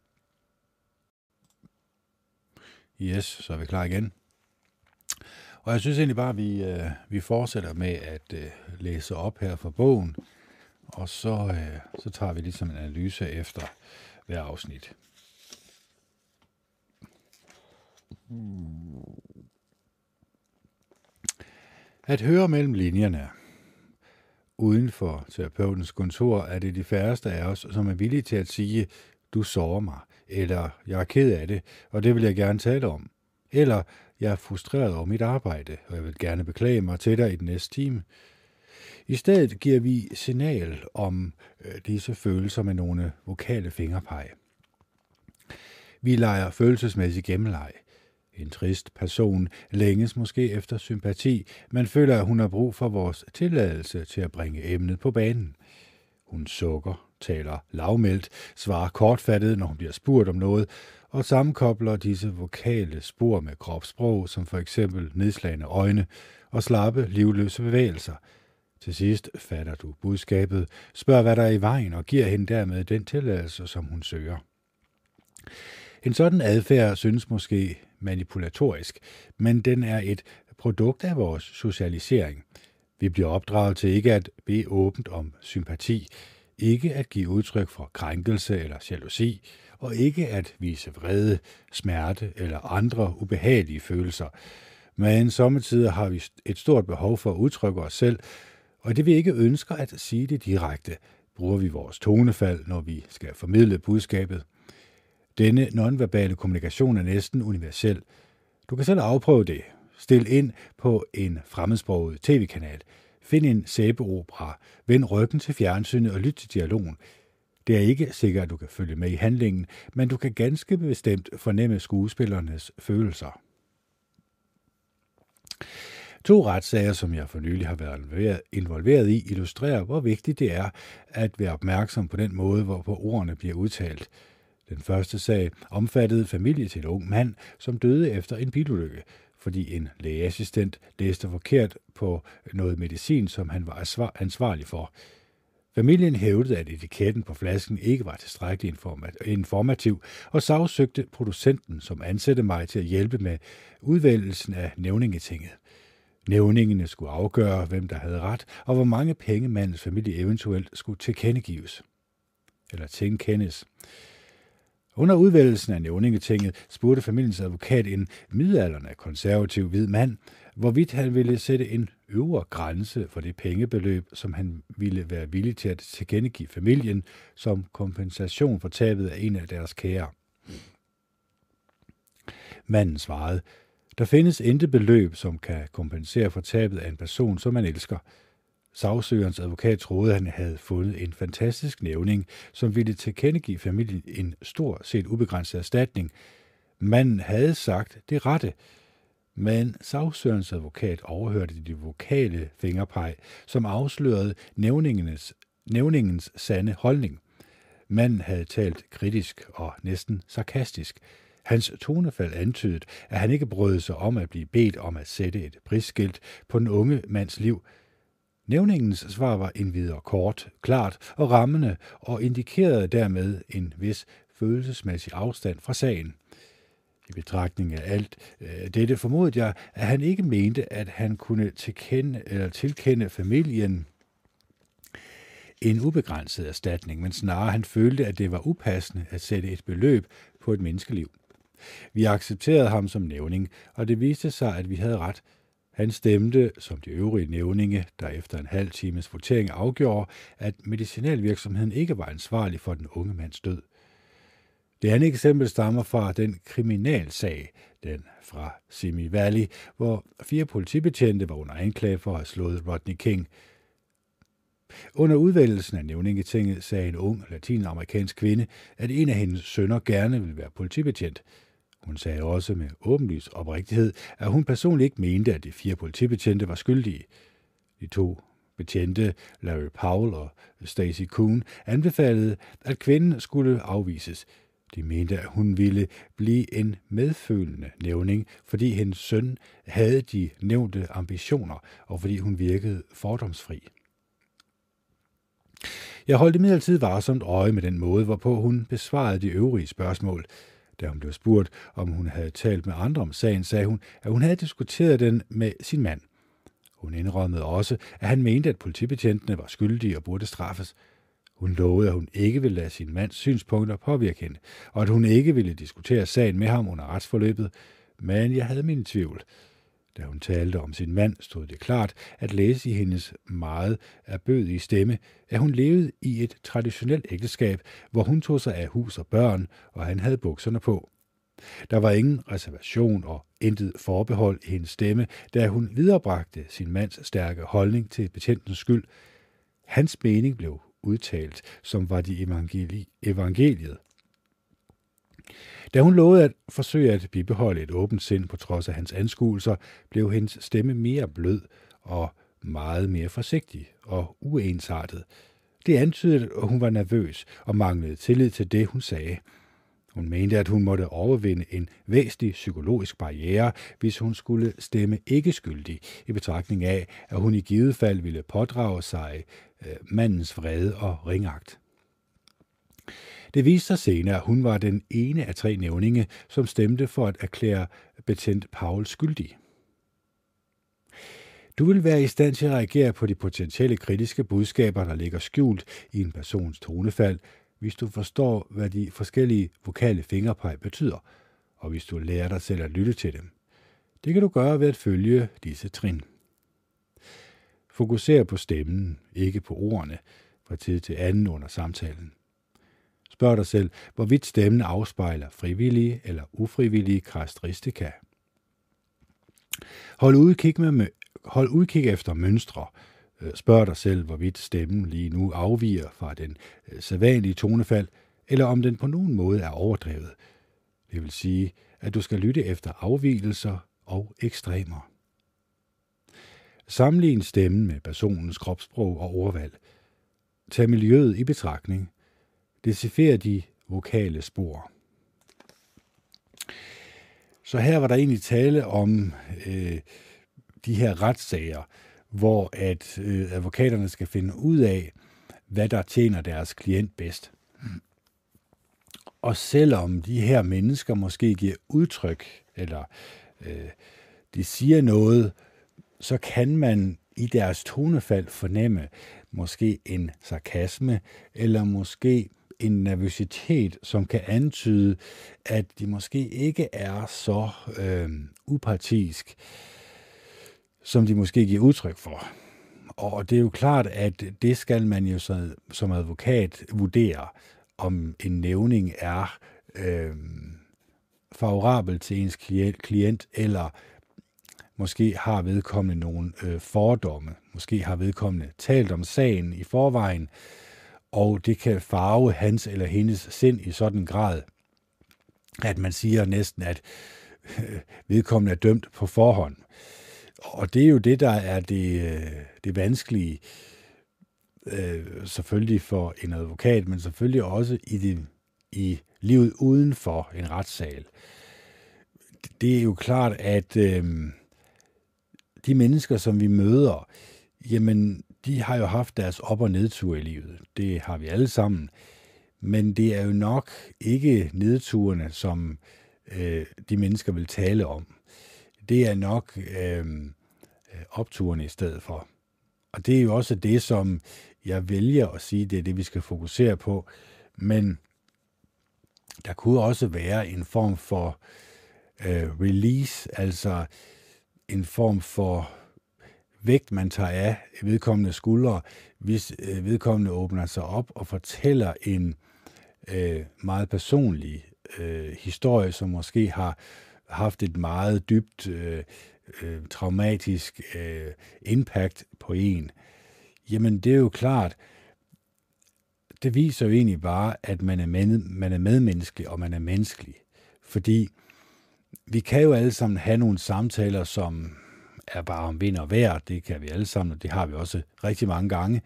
Yes, så er vi klar igen. Og jeg synes egentlig bare, at vi, øh, vi fortsætter med at øh, læse op her fra bogen. Og så, øh, så tager vi ligesom en analyse efter hver afsnit. At høre mellem linjerne. Uden for terapeutens kontor er det de færreste af os, som er villige til at sige, du sårer mig, eller jeg er ked af det, og det vil jeg gerne tale om, eller jeg er frustreret over mit arbejde, og jeg vil gerne beklage mig til dig i den næste time. I stedet giver vi signal om øh, disse følelser med nogle vokale fingerpege. Vi leger følelsesmæssig gennemleg. En trist person længes måske efter sympati, men føler, at hun har brug for vores tilladelse til at bringe emnet på banen. Hun sukker, taler lavmældt, svarer kortfattet, når hun bliver spurgt om noget, og sammenkobler disse vokale spor med kropssprog, som for eksempel nedslagende øjne og slappe, livløse bevægelser. Til sidst fatter du budskabet, spørger, hvad der er i vejen, og giver hende dermed den tilladelse, som hun søger. En sådan adfærd synes måske manipulatorisk, men den er et produkt af vores socialisering. Vi bliver opdraget til ikke at bede åbent om sympati, ikke at give udtryk for krænkelse eller jalousi, og ikke at vise vrede, smerte eller andre ubehagelige følelser. Men sommetider har vi et stort behov for at udtrykke os selv, og det vi ikke ønsker at sige det direkte, bruger vi vores tonefald, når vi skal formidle budskabet. Denne nonverbale kommunikation er næsten universel. Du kan selv afprøve det. Stil ind på en fremmedsproget tv-kanal. Find en sæbeopera. Vend ryggen til fjernsynet og lyt til dialogen. Det er ikke sikkert, at du kan følge med i handlingen, men du kan ganske bestemt fornemme skuespillernes følelser. To retssager, som jeg for nylig har været involveret i, illustrerer, hvor vigtigt det er at være opmærksom på den måde, hvorpå ordene bliver udtalt. Den første sag omfattede familie til en ung mand, som døde efter en bilulykke, fordi en lægeassistent læste forkert på noget medicin, som han var ansvarlig for. Familien hævdede, at etiketten på flasken ikke var tilstrækkeligt informativ, og sagsøgte producenten, som ansatte mig til at hjælpe med udvælgelsen af nævningetinget. Nævningene skulle afgøre, hvem der havde ret, og hvor mange penge mandens familie eventuelt skulle tilkendegives. Eller tilkendes. Under udvælgelsen af nævningetinget spurgte familiens advokat en midalderne konservativ hvid mand, hvorvidt han ville sætte en øvre grænse for det pengebeløb, som han ville være villig til at tilkendegive familien som kompensation for tabet af en af deres kære. Manden svarede, der findes intet beløb, som kan kompensere for tabet af en person, som man elsker. Sagsøgerens advokat troede, at han havde fundet en fantastisk nævning, som ville tilkendegive familien en stor set ubegrænset erstatning. Manden havde sagt det rette, men sagsøgerens advokat overhørte de vokale fingerpeg, som afslørede nævningens, nævningens sande holdning. Manden havde talt kritisk og næsten sarkastisk. Hans tonefald antydede, at han ikke brød sig om at blive bedt om at sætte et prisskilt på den unge mands liv. Nævningens svar var endvidere kort, klart og rammende og indikerede dermed en vis følelsesmæssig afstand fra sagen. I betragtning af alt øh, dette formodede jeg, at han ikke mente, at han kunne tilkende, eller tilkende familien en ubegrænset erstatning, men snarere han følte, at det var upassende at sætte et beløb på et menneskeliv. Vi accepterede ham som nævning, og det viste sig, at vi havde ret. Han stemte, som de øvrige nævninge, der efter en halv times votering afgjorde, at medicinalvirksomheden ikke var ansvarlig for den unge mands død. Det andet eksempel stammer fra den kriminalsag, den fra Simi Valley, hvor fire politibetjente var under anklage for at have slået Rodney King. Under udvælgelsen af nævningetinget sagde en ung latinamerikansk kvinde, at en af hendes sønner gerne ville være politibetjent – hun sagde også med åbenlys oprigtighed, at hun personligt ikke mente, at de fire politibetjente var skyldige. De to betjente, Larry Powell og Stacy Kuhn, anbefalede, at kvinden skulle afvises. De mente, at hun ville blive en medfølende nævning, fordi hendes søn havde de nævnte ambitioner, og fordi hun virkede fordomsfri. Jeg holdt imidlertid varsomt øje med den måde, hvorpå hun besvarede de øvrige spørgsmål – da hun blev spurgt, om hun havde talt med andre om sagen, sagde hun, at hun havde diskuteret den med sin mand. Hun indrømmede også, at han mente, at politibetjentene var skyldige og burde straffes. Hun lovede, at hun ikke ville lade sin mands synspunkter påvirke hende, og at hun ikke ville diskutere sagen med ham under retsforløbet, men jeg havde min tvivl. Da hun talte om sin mand, stod det klart at læse i hendes meget erbødige stemme, at hun levede i et traditionelt ægteskab, hvor hun tog sig af hus og børn, og han havde bukserne på. Der var ingen reservation og intet forbehold i hendes stemme, da hun viderebragte sin mands stærke holdning til betjentens skyld. Hans mening blev udtalt, som var de evangeli- evangeliet. Da hun lovede at forsøge at bibeholde et åbent sind på trods af hans anskuelser, blev hendes stemme mere blød og meget mere forsigtig og uensartet. Det antydede, at hun var nervøs og manglede tillid til det, hun sagde. Hun mente, at hun måtte overvinde en væsentlig psykologisk barriere, hvis hun skulle stemme ikke skyldig, i betragtning af, at hun i givet fald ville pådrage sig øh, mandens vrede og ringagt. Det viste sig senere, at hun var den ene af tre nævninge, som stemte for at erklære betjent Paul skyldig. Du vil være i stand til at reagere på de potentielle kritiske budskaber, der ligger skjult i en persons tonefald, hvis du forstår, hvad de forskellige vokale fingerpeg betyder, og hvis du lærer dig selv at lytte til dem. Det kan du gøre ved at følge disse trin. Fokuser på stemmen, ikke på ordene, fra tid til anden under samtalen. Spørg dig selv, hvorvidt stemmen afspejler frivillige eller ufrivillige karakteristika. Hold udkig, med, hold udkig efter mønstre. Øh, spørg dig selv, hvorvidt stemmen lige nu afviger fra den øh, sædvanlige tonefald, eller om den på nogen måde er overdrevet. Det vil sige, at du skal lytte efter afvielser og ekstremer. Sammenlign stemmen med personens kropssprog og ordvalg. Tag miljøet i betragtning decifere de vokale spor. Så her var der egentlig tale om øh, de her retssager, hvor at øh, advokaterne skal finde ud af, hvad der tjener deres klient bedst. Og selvom de her mennesker måske giver udtryk, eller øh, de siger noget, så kan man i deres tonefald fornemme måske en sarkasme, eller måske en nervøsitet, som kan antyde, at de måske ikke er så øh, upartisk, som de måske giver udtryk for. Og det er jo klart, at det skal man jo så, som advokat vurdere, om en nævning er øh, favorabel til ens klient, klient eller måske har vedkommende nogle øh, fordomme, måske har vedkommende talt om sagen i forvejen, øh, og det kan farve hans eller hendes sind i sådan en grad, at man siger næsten, at øh, vedkommende er dømt på forhånd. Og det er jo det, der er det, øh, det vanskelige, øh, selvfølgelig for en advokat, men selvfølgelig også i, det, i livet uden for en retssal. Det er jo klart, at øh, de mennesker, som vi møder, jamen, de har jo haft deres op- og nedtur i livet. Det har vi alle sammen. Men det er jo nok ikke nedturene, som øh, de mennesker vil tale om. Det er nok øh, opturene i stedet for. Og det er jo også det, som jeg vælger at sige, det er det, vi skal fokusere på. Men der kunne også være en form for øh, release, altså en form for vægt, man tager af vedkommende skuldre, hvis øh, vedkommende åbner sig op og fortæller en øh, meget personlig øh, historie, som måske har haft et meget dybt øh, øh, traumatisk øh, impact på en, jamen det er jo klart, det viser jo egentlig bare, at man er, med, man er medmenneske, og man er menneskelig. Fordi vi kan jo alle sammen have nogle samtaler, som er bare om vind og vejr, det kan vi alle sammen, og det har vi også rigtig mange gange.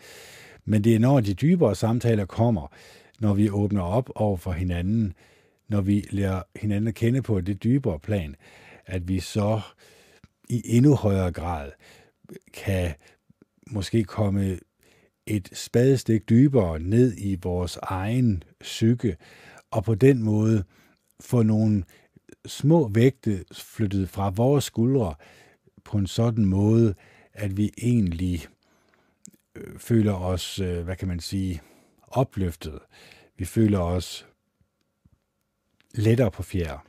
Men det er når de dybere samtaler kommer, når vi åbner op over for hinanden, når vi lærer hinanden at kende på det dybere plan, at vi så i endnu højere grad kan måske komme et spadestik dybere ned i vores egen psyke, og på den måde få nogle små vægte flyttet fra vores skuldre på en sådan måde, at vi egentlig øh, føler os, øh, hvad kan man sige, opløftet. Vi føler os lettere på fjerde.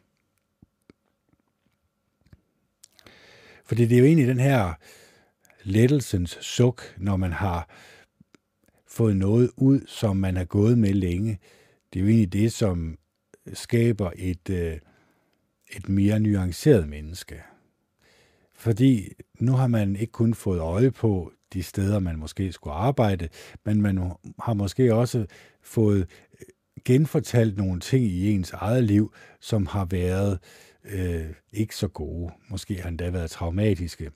Fordi det er jo egentlig den her lettelsens suk, når man har fået noget ud, som man har gået med længe. Det er jo egentlig det, som skaber et, øh, et mere nuanceret menneske. Fordi nu har man ikke kun fået øje på de steder, man måske skulle arbejde, men man har måske også fået øh, genfortalt nogle ting i ens eget liv, som har været øh, ikke så gode. Måske har endda været traumatiske.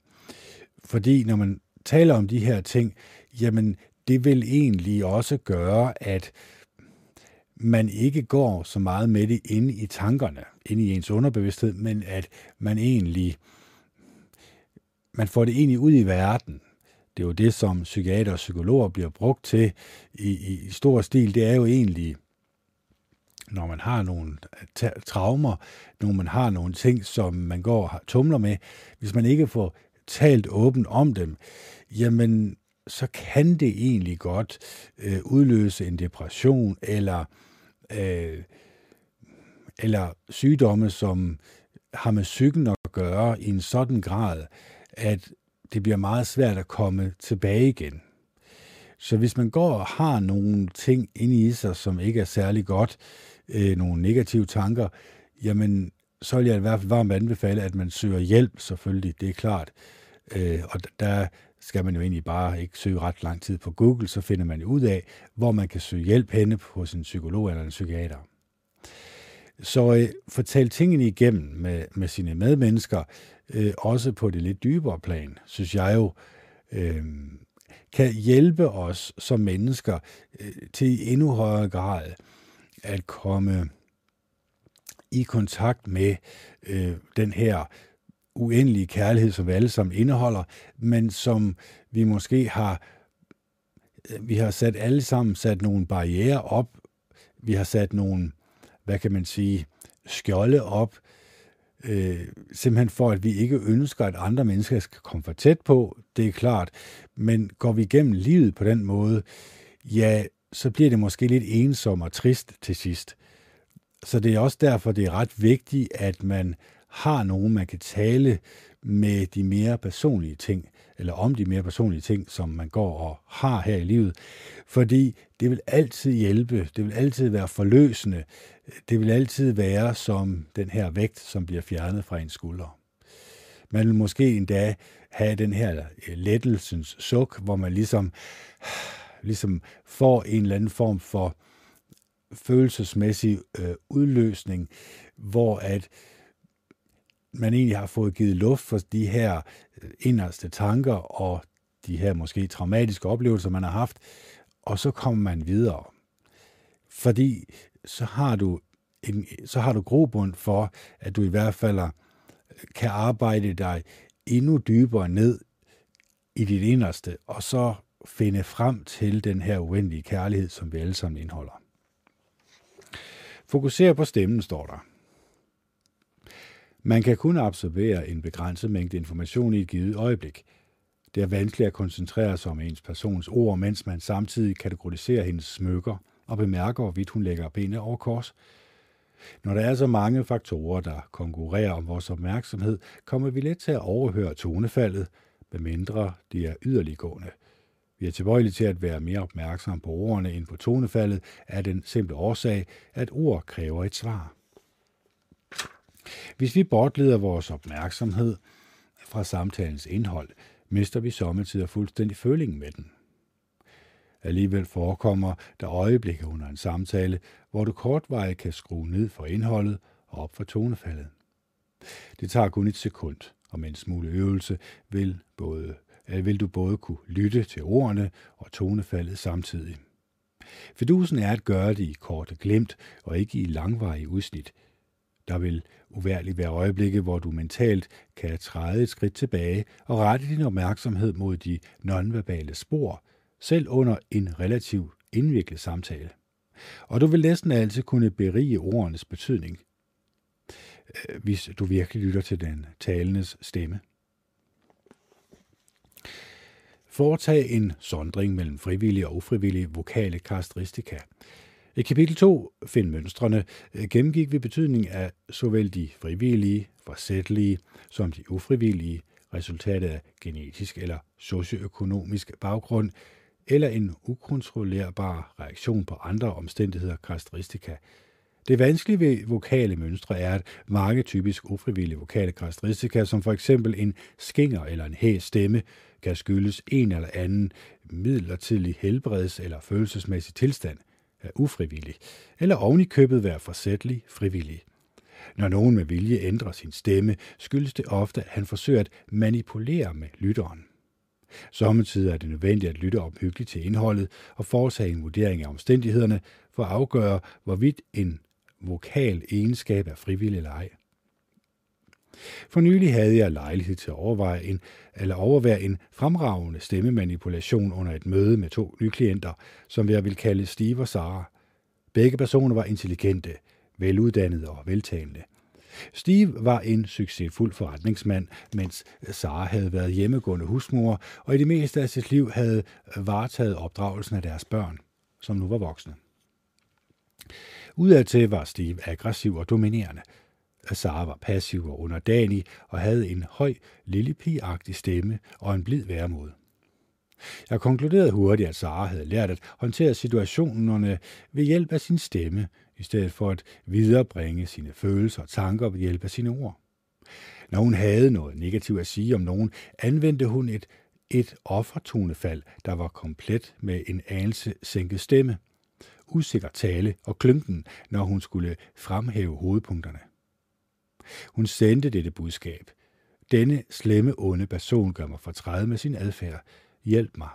Fordi når man taler om de her ting, jamen det vil egentlig også gøre, at man ikke går så meget med det inde i tankerne, inde i ens underbevidsthed, men at man egentlig man får det egentlig ud i verden. Det er jo det, som psykiater og psykologer bliver brugt til i, i, i stor stil. Det er jo egentlig, når man har nogle traumer, når man har nogle ting, som man går og tumler med, hvis man ikke får talt åbent om dem, jamen så kan det egentlig godt øh, udløse en depression eller øh, eller sygdomme, som har med psyken at gøre i en sådan grad, at det bliver meget svært at komme tilbage igen. Så hvis man går og har nogle ting inde i sig, som ikke er særlig godt, øh, nogle negative tanker, jamen så vil jeg i hvert fald varmt anbefale, at man søger hjælp selvfølgelig, det er klart. Øh, og der skal man jo egentlig bare ikke søge ret lang tid på Google, så finder man ud af, hvor man kan søge hjælp henne hos en psykolog eller en psykiater. Så øh, fortæl tingene igennem med, med sine medmennesker, øh, også på det lidt dybere plan, synes jeg jo, øh, kan hjælpe os som mennesker øh, til i endnu højere grad at komme i kontakt med øh, den her uendelige kærlighed, som vi alle sammen indeholder, men som vi måske har, øh, vi har sat alle sammen sat nogle barriere op, vi har sat nogle, hvad kan man sige, skjolde op, øh, simpelthen for, at vi ikke ønsker, at andre mennesker skal komme for tæt på, det er klart, men går vi igennem livet på den måde, ja, så bliver det måske lidt ensom og trist til sidst. Så det er også derfor, det er ret vigtigt, at man har nogen, man kan tale med de mere personlige ting, eller om de mere personlige ting, som man går og har her i livet. Fordi det vil altid hjælpe, det vil altid være forløsende, det vil altid være som den her vægt, som bliver fjernet fra ens skuldre. Man vil måske endda have den her øh, lettelsens suk, hvor man ligesom, ligesom får en eller anden form for følelsesmæssig øh, udløsning, hvor at man egentlig har fået givet luft for de her øh, inderste tanker og de her måske traumatiske oplevelser, man har haft, og så kommer man videre. Fordi så har du en, så har du grobund for, at du i hvert fald kan arbejde dig endnu dybere ned i dit inderste, og så finde frem til den her uendelige kærlighed, som vi alle sammen indeholder. Fokuser på stemmen, står der. Man kan kun absorbere en begrænset mængde information i et givet øjeblik. Det er vanskeligt at koncentrere sig om ens persons ord, mens man samtidig kategoriserer hendes smykker og bemærker, hvorvidt hun lægger benene over kors. Når der er så mange faktorer, der konkurrerer om vores opmærksomhed, kommer vi let til at overhøre tonefaldet, medmindre de er yderliggående. Vi er tilbøjelige til at være mere opmærksomme på ordene end på tonefaldet af den simple årsag, at ord kræver et svar. Hvis vi bortleder vores opmærksomhed fra samtalens indhold, mister vi sommetider fuldstændig følingen med den. Alligevel forekommer der øjeblikke under en samtale, hvor du kortvarigt kan skrue ned for indholdet og op for tonefaldet. Det tager kun et sekund, og med en smule øvelse vil, både, øh, vil du både kunne lytte til ordene og tonefaldet samtidig. Fidusen er at gøre det i korte glemt og ikke i langvarige udsnit – der vil uværligt være øjeblikke, hvor du mentalt kan træde et skridt tilbage og rette din opmærksomhed mod de nonverbale spor, selv under en relativt indviklet samtale. Og du vil næsten altid kunne berige ordenes betydning, øh, hvis du virkelig lytter til den talendes stemme. Foretag en sondring mellem frivillige og ufrivillige vokale karakteristika. I kapitel 2, Find mønstrene, øh, gennemgik vi betydning af såvel de frivillige, forsættelige som de ufrivillige resultatet af genetisk eller socioøkonomisk baggrund, eller en ukontrollerbar reaktion på andre omstændigheder karakteristika. Det vanskelige ved vokale mønstre er, at mange typisk ufrivillige vokale karakteristika, som for eksempel en skinger eller en hæs stemme, kan skyldes en eller anden midlertidig helbreds- eller følelsesmæssig tilstand, er ufrivillig, eller oven i købet være forsætlig frivillig. Når nogen med vilje ændrer sin stemme, skyldes det ofte, at han forsøger at manipulere med lytteren. Samtidig er det nødvendigt at lytte omhyggeligt til indholdet og foretage en vurdering af omstændighederne for at afgøre, hvorvidt en vokal egenskab er frivillig eller ej. For nylig havde jeg lejlighed til at overveje en, eller overvære en fremragende stemmemanipulation under et møde med to nye klienter, som jeg vil kalde Steve og Sara. Begge personer var intelligente, veluddannede og veltalende. Steve var en succesfuld forretningsmand, mens Sara havde været hjemmegående husmor og i det meste af sit liv havde varetaget opdragelsen af deres børn, som nu var voksne. Udadtil var Steve aggressiv og dominerende. Sara var passiv og underdanig og havde en høj, lillepigeagtig stemme og en blid værmod. Jeg konkluderede hurtigt, at Sara havde lært at håndtere situationerne ved hjælp af sin stemme, i stedet for at viderebringe sine følelser og tanker ved hjælp af sine ord. Når hun havde noget negativt at sige om nogen, anvendte hun et, et offertonefald, der var komplet med en anelse sænket stemme, usikker tale og klynken, når hun skulle fremhæve hovedpunkterne. Hun sendte dette budskab. Denne slemme, onde person gør mig fortræd med sin adfærd. Hjælp mig.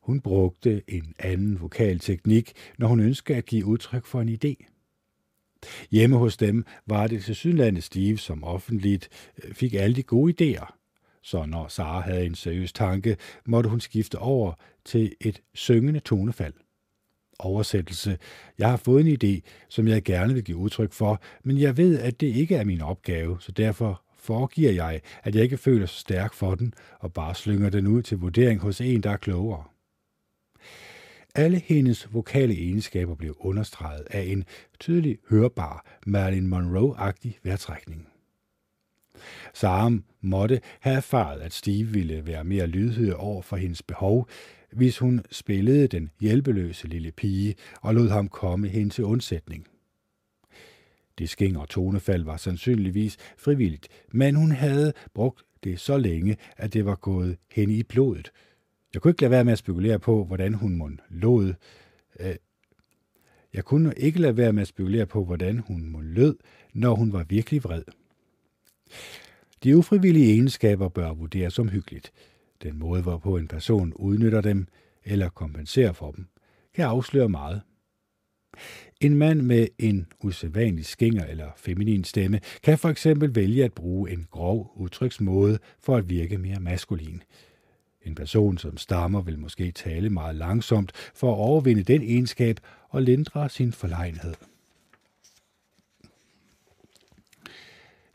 Hun brugte en anden vokalteknik, når hun ønskede at give udtryk for en idé. Hjemme hos dem var det til sydlandet Steve, som offentligt øh, fik alle de gode idéer. Så når Sara havde en seriøs tanke, måtte hun skifte over til et syngende tonefald. Oversættelse. Jeg har fået en idé, som jeg gerne vil give udtryk for, men jeg ved, at det ikke er min opgave, så derfor foregiver jeg, at jeg ikke føler så stærk for den, og bare slynger den ud til vurdering hos en, der er klogere. Alle hendes vokale egenskaber blev understreget af en tydelig hørbar Marilyn Monroe-agtig vejrtrækning. Sarah måtte have erfaret, at Steve ville være mere lydhør over for hendes behov, hvis hun spillede den hjælpeløse lille pige og lod ham komme hen til undsætning. Det skæng og tonefald var sandsynligvis frivilligt, men hun havde brugt det så længe, at det var gået hen i blodet, jeg kunne ikke lade være med at spekulere på, hvordan hun må lod. Øh, jeg kunne ikke lade være med at spekulere på, hvordan hun må lød, når hun var virkelig vred. De ufrivillige egenskaber bør vurderes som hyggeligt. Den måde, hvorpå en person udnytter dem eller kompenserer for dem, kan afsløre meget. En mand med en usædvanlig skinger eller feminin stemme kan for eksempel vælge at bruge en grov udtryksmåde for at virke mere maskulin. En person, som stammer, vil måske tale meget langsomt for at overvinde den egenskab og lindre sin forlegenhed.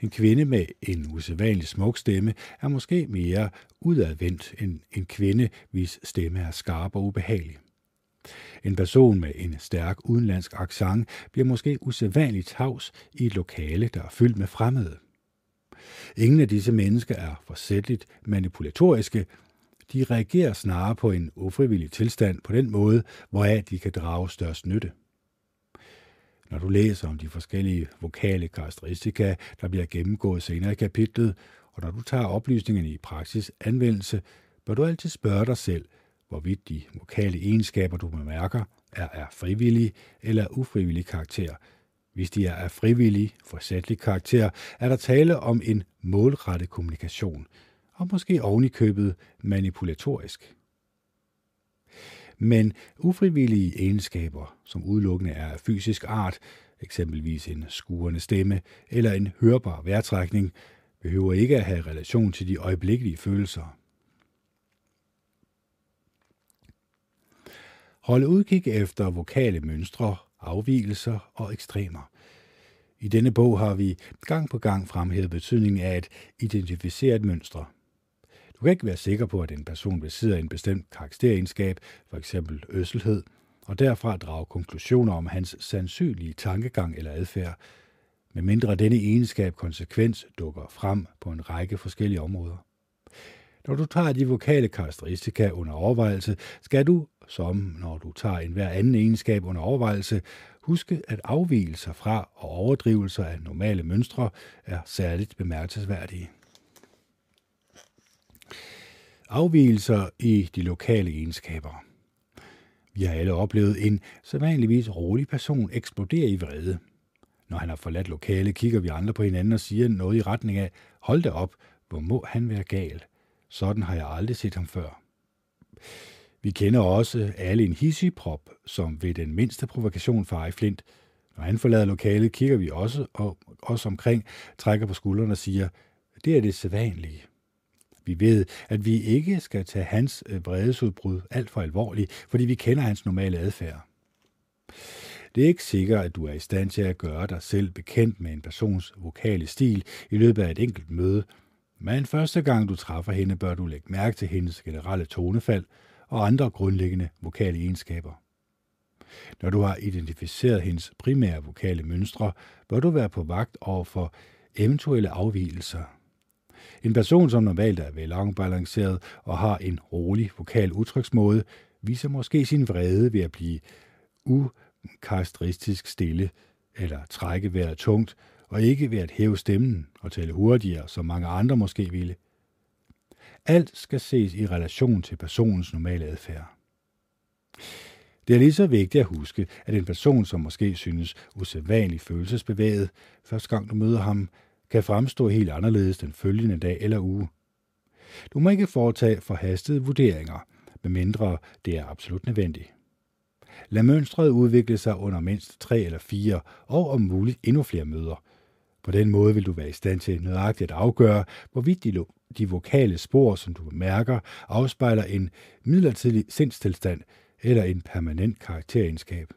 En kvinde med en usædvanlig smuk stemme er måske mere udadvendt end en kvinde, hvis stemme er skarp og ubehagelig. En person med en stærk udenlandsk accent bliver måske usædvanligt tavs i et lokale, der er fyldt med fremmede. Ingen af disse mennesker er forsætteligt manipulatoriske, de reagerer snarere på en ufrivillig tilstand på den måde, hvoraf de kan drage størst nytte. Når du læser om de forskellige vokale karakteristika, der bliver gennemgået senere i kapitlet, og når du tager oplysningerne i praksis anvendelse, bør du altid spørge dig selv, hvorvidt de vokale egenskaber, du bemærker, er af frivillig eller ufrivillig karakter. Hvis de er af frivillig, forsætlig karakter, er der tale om en målrettet kommunikation – og måske ovenikøbet manipulatorisk. Men ufrivillige egenskaber, som udelukkende er af fysisk art, eksempelvis en skurende stemme eller en hørbar vejrtrækning, behøver ikke at have relation til de øjeblikkelige følelser. Hold udkig efter vokale mønstre, afvielser og ekstremer. I denne bog har vi gang på gang fremhævet betydningen af at identificere et mønster – du kan ikke være sikker på, at en person besidder en bestemt karakteregenskab, f.eks. øsselhed, og derfra drage konklusioner om hans sandsynlige tankegang eller adfærd. medmindre denne egenskab konsekvens dukker frem på en række forskellige områder. Når du tager de vokale karakteristika under overvejelse, skal du, som når du tager enhver anden egenskab under overvejelse, huske at afvielser fra og overdrivelser af normale mønstre er særligt bemærkelsesværdige. Afvielser i de lokale egenskaber. Vi har alle oplevet en sædvanligvis rolig person eksplodere i vrede. Når han har forladt lokale, kigger vi andre på hinanden og siger noget i retning af, hold da op, hvor må han være gal. Sådan har jeg aldrig set ham før. Vi kender også alle en hissigprop, som ved den mindste provokation fra i flint. Når han forlader lokalet, kigger vi også, og, os omkring, trækker på skuldrene og siger, det er det sædvanlige. Vi ved, at vi ikke skal tage hans øh, vredesudbrud alt for alvorligt, fordi vi kender hans normale adfærd. Det er ikke sikkert, at du er i stand til at gøre dig selv bekendt med en persons vokale stil i løbet af et enkelt møde, men første gang du træffer hende, bør du lægge mærke til hendes generelle tonefald og andre grundlæggende vokale egenskaber. Når du har identificeret hendes primære vokale mønstre, bør du være på vagt over for eventuelle afvielser. En person, som normalt er velafbalanceret og har en rolig vokal udtryksmåde, viser måske sin vrede ved at blive ukarakteristisk stille eller trække vejret tungt og ikke ved at hæve stemmen og tale hurtigere, som mange andre måske ville. Alt skal ses i relation til personens normale adfærd. Det er lige så vigtigt at huske, at en person, som måske synes usædvanligt følelsesbevæget, første gang du møder ham, kan fremstå helt anderledes den følgende dag eller uge. Du må ikke foretage forhastede vurderinger, medmindre det er absolut nødvendigt. Lad mønstret udvikle sig under mindst tre eller fire, og om muligt endnu flere møder, på den måde vil du være i stand til nøjagtigt at afgøre, hvorvidt de, de vokale spor, som du mærker, afspejler en midlertidig sindstilstand eller en permanent karakteregenskab.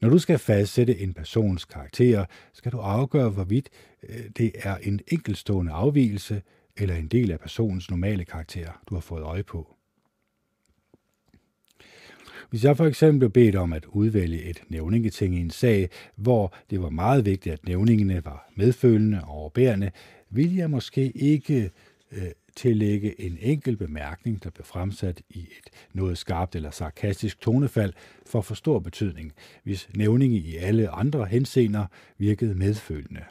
Når du skal fastsætte en persons karakter, skal du afgøre, hvorvidt øh, det er en enkeltstående afvielse eller en del af personens normale karakter, du har fået øje på. Hvis jeg for eksempel blev bedt om at udvælge et nævningeting i en sag, hvor det var meget vigtigt, at nævningene var medfølende og overbærende, ville jeg måske ikke øh, tillægge en enkelt bemærkning, der blev fremsat i et noget skarpt eller sarkastisk tonefald, for for stor betydning, hvis nævninge i alle andre henseender virkede medfølende.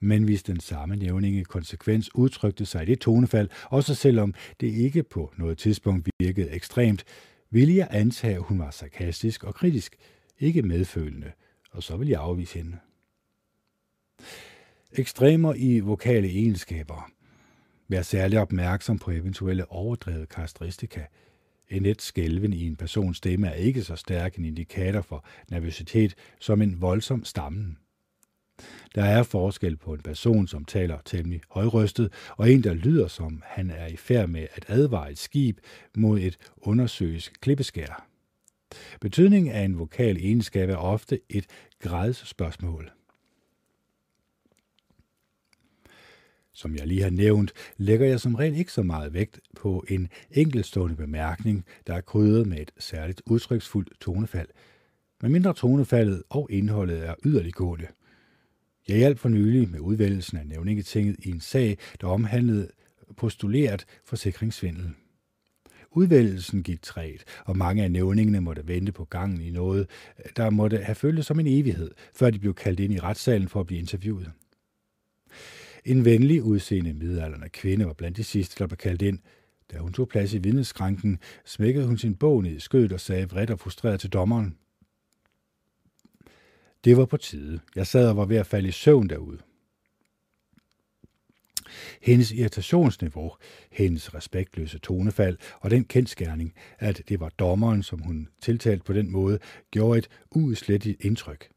Men hvis den samme nævninge konsekvens udtrykte sig i det tonefald, også selvom det ikke på noget tidspunkt virkede ekstremt, ville jeg antage, at hun var sarkastisk og kritisk, ikke medfølende, og så vil jeg afvise hende. Ekstremer i vokale egenskaber. Vær særlig opmærksom på eventuelle overdrevet karakteristika. En let skælven i en persons stemme er ikke så stærk en indikator for nervøsitet som en voldsom stammen. Der er forskel på en person, som taler temmelig højrystet, og en, der lyder som han er i færd med at advare et skib mod et undersøges klippeskær. Betydningen af en vokal egenskab er ofte et gradsspørgsmål. Som jeg lige har nævnt, lægger jeg som regel ikke så meget vægt på en enkeltstående bemærkning, der er krydret med et særligt udtryksfuldt tonefald, medmindre tonefaldet og indholdet er yderliggående – jeg hjalp for nylig med udvælgelsen af nævningetinget i en sag, der omhandlede postuleret forsikringssvindel. Udvælgelsen gik træt, og mange af nævningene måtte vente på gangen i noget, der måtte have føltes som en evighed, før de blev kaldt ind i retssalen for at blive interviewet. En venlig udseende midalderne kvinde var blandt de sidste, der blev kaldt ind. Da hun tog plads i vidneskranken, smækkede hun sin bog ned i skødet og sagde vredt og frustreret til dommeren. Det var på tide. Jeg sad og var ved at falde i søvn derude. Hendes irritationsniveau, hendes respektløse tonefald og den kendskærning, at det var dommeren, som hun tiltalte på den måde, gjorde et uudslettigt indtryk.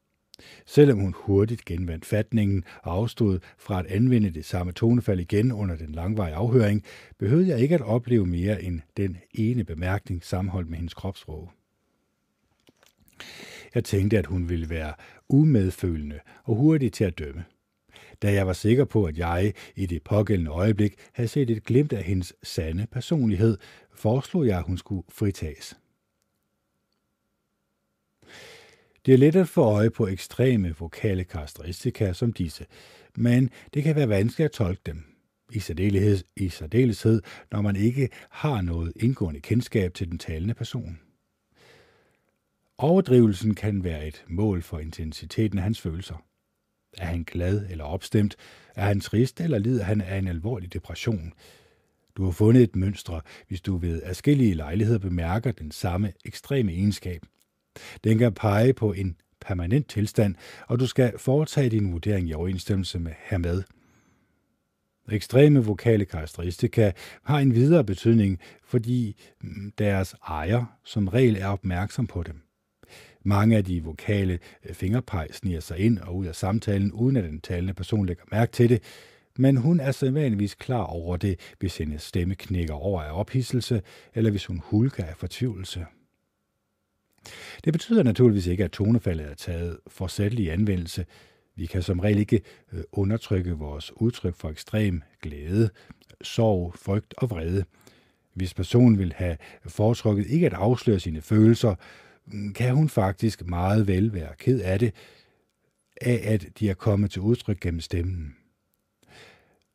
Selvom hun hurtigt genvandt fatningen og afstod fra at anvende det samme tonefald igen under den langvarige afhøring, behøvede jeg ikke at opleve mere end den ene bemærkning sammenholdt med hendes kropsråd. Jeg tænkte, at hun ville være umedfølende og hurtig til at dømme. Da jeg var sikker på, at jeg i det pågældende øjeblik havde set et glimt af hendes sande personlighed, foreslog jeg, at hun skulle fritages. Det er let at få øje på ekstreme vokale karakteristika som disse, men det kan være vanskeligt at tolke dem. I særdeleshed, I særdeleshed, når man ikke har noget indgående kendskab til den talende person. Overdrivelsen kan være et mål for intensiteten af hans følelser. Er han glad eller opstemt? Er han trist eller lider han af en alvorlig depression? Du har fundet et mønster, hvis du ved forskellige lejligheder bemærker den samme ekstreme egenskab. Den kan pege på en permanent tilstand, og du skal foretage din vurdering i overensstemmelse med hermed. Ekstreme vokale karakteristika har en videre betydning, fordi mm, deres ejer som regel er opmærksom på dem. Mange af de vokale øh, fingerpeg sniger sig ind og ud af samtalen, uden at den talende person lægger mærke til det, men hun er sædvanligvis klar over det, hvis hendes stemme knækker over af ophidselse, eller hvis hun hulker af fortvivlelse. Det betyder naturligvis ikke, at tonefaldet er taget for i anvendelse. Vi kan som regel ikke øh, undertrykke vores udtryk for ekstrem glæde, sorg, frygt og vrede. Hvis personen vil have foretrukket ikke at afsløre sine følelser, mm, kan hun faktisk meget vel være ked af det, af at de er kommet til udtryk gennem stemmen.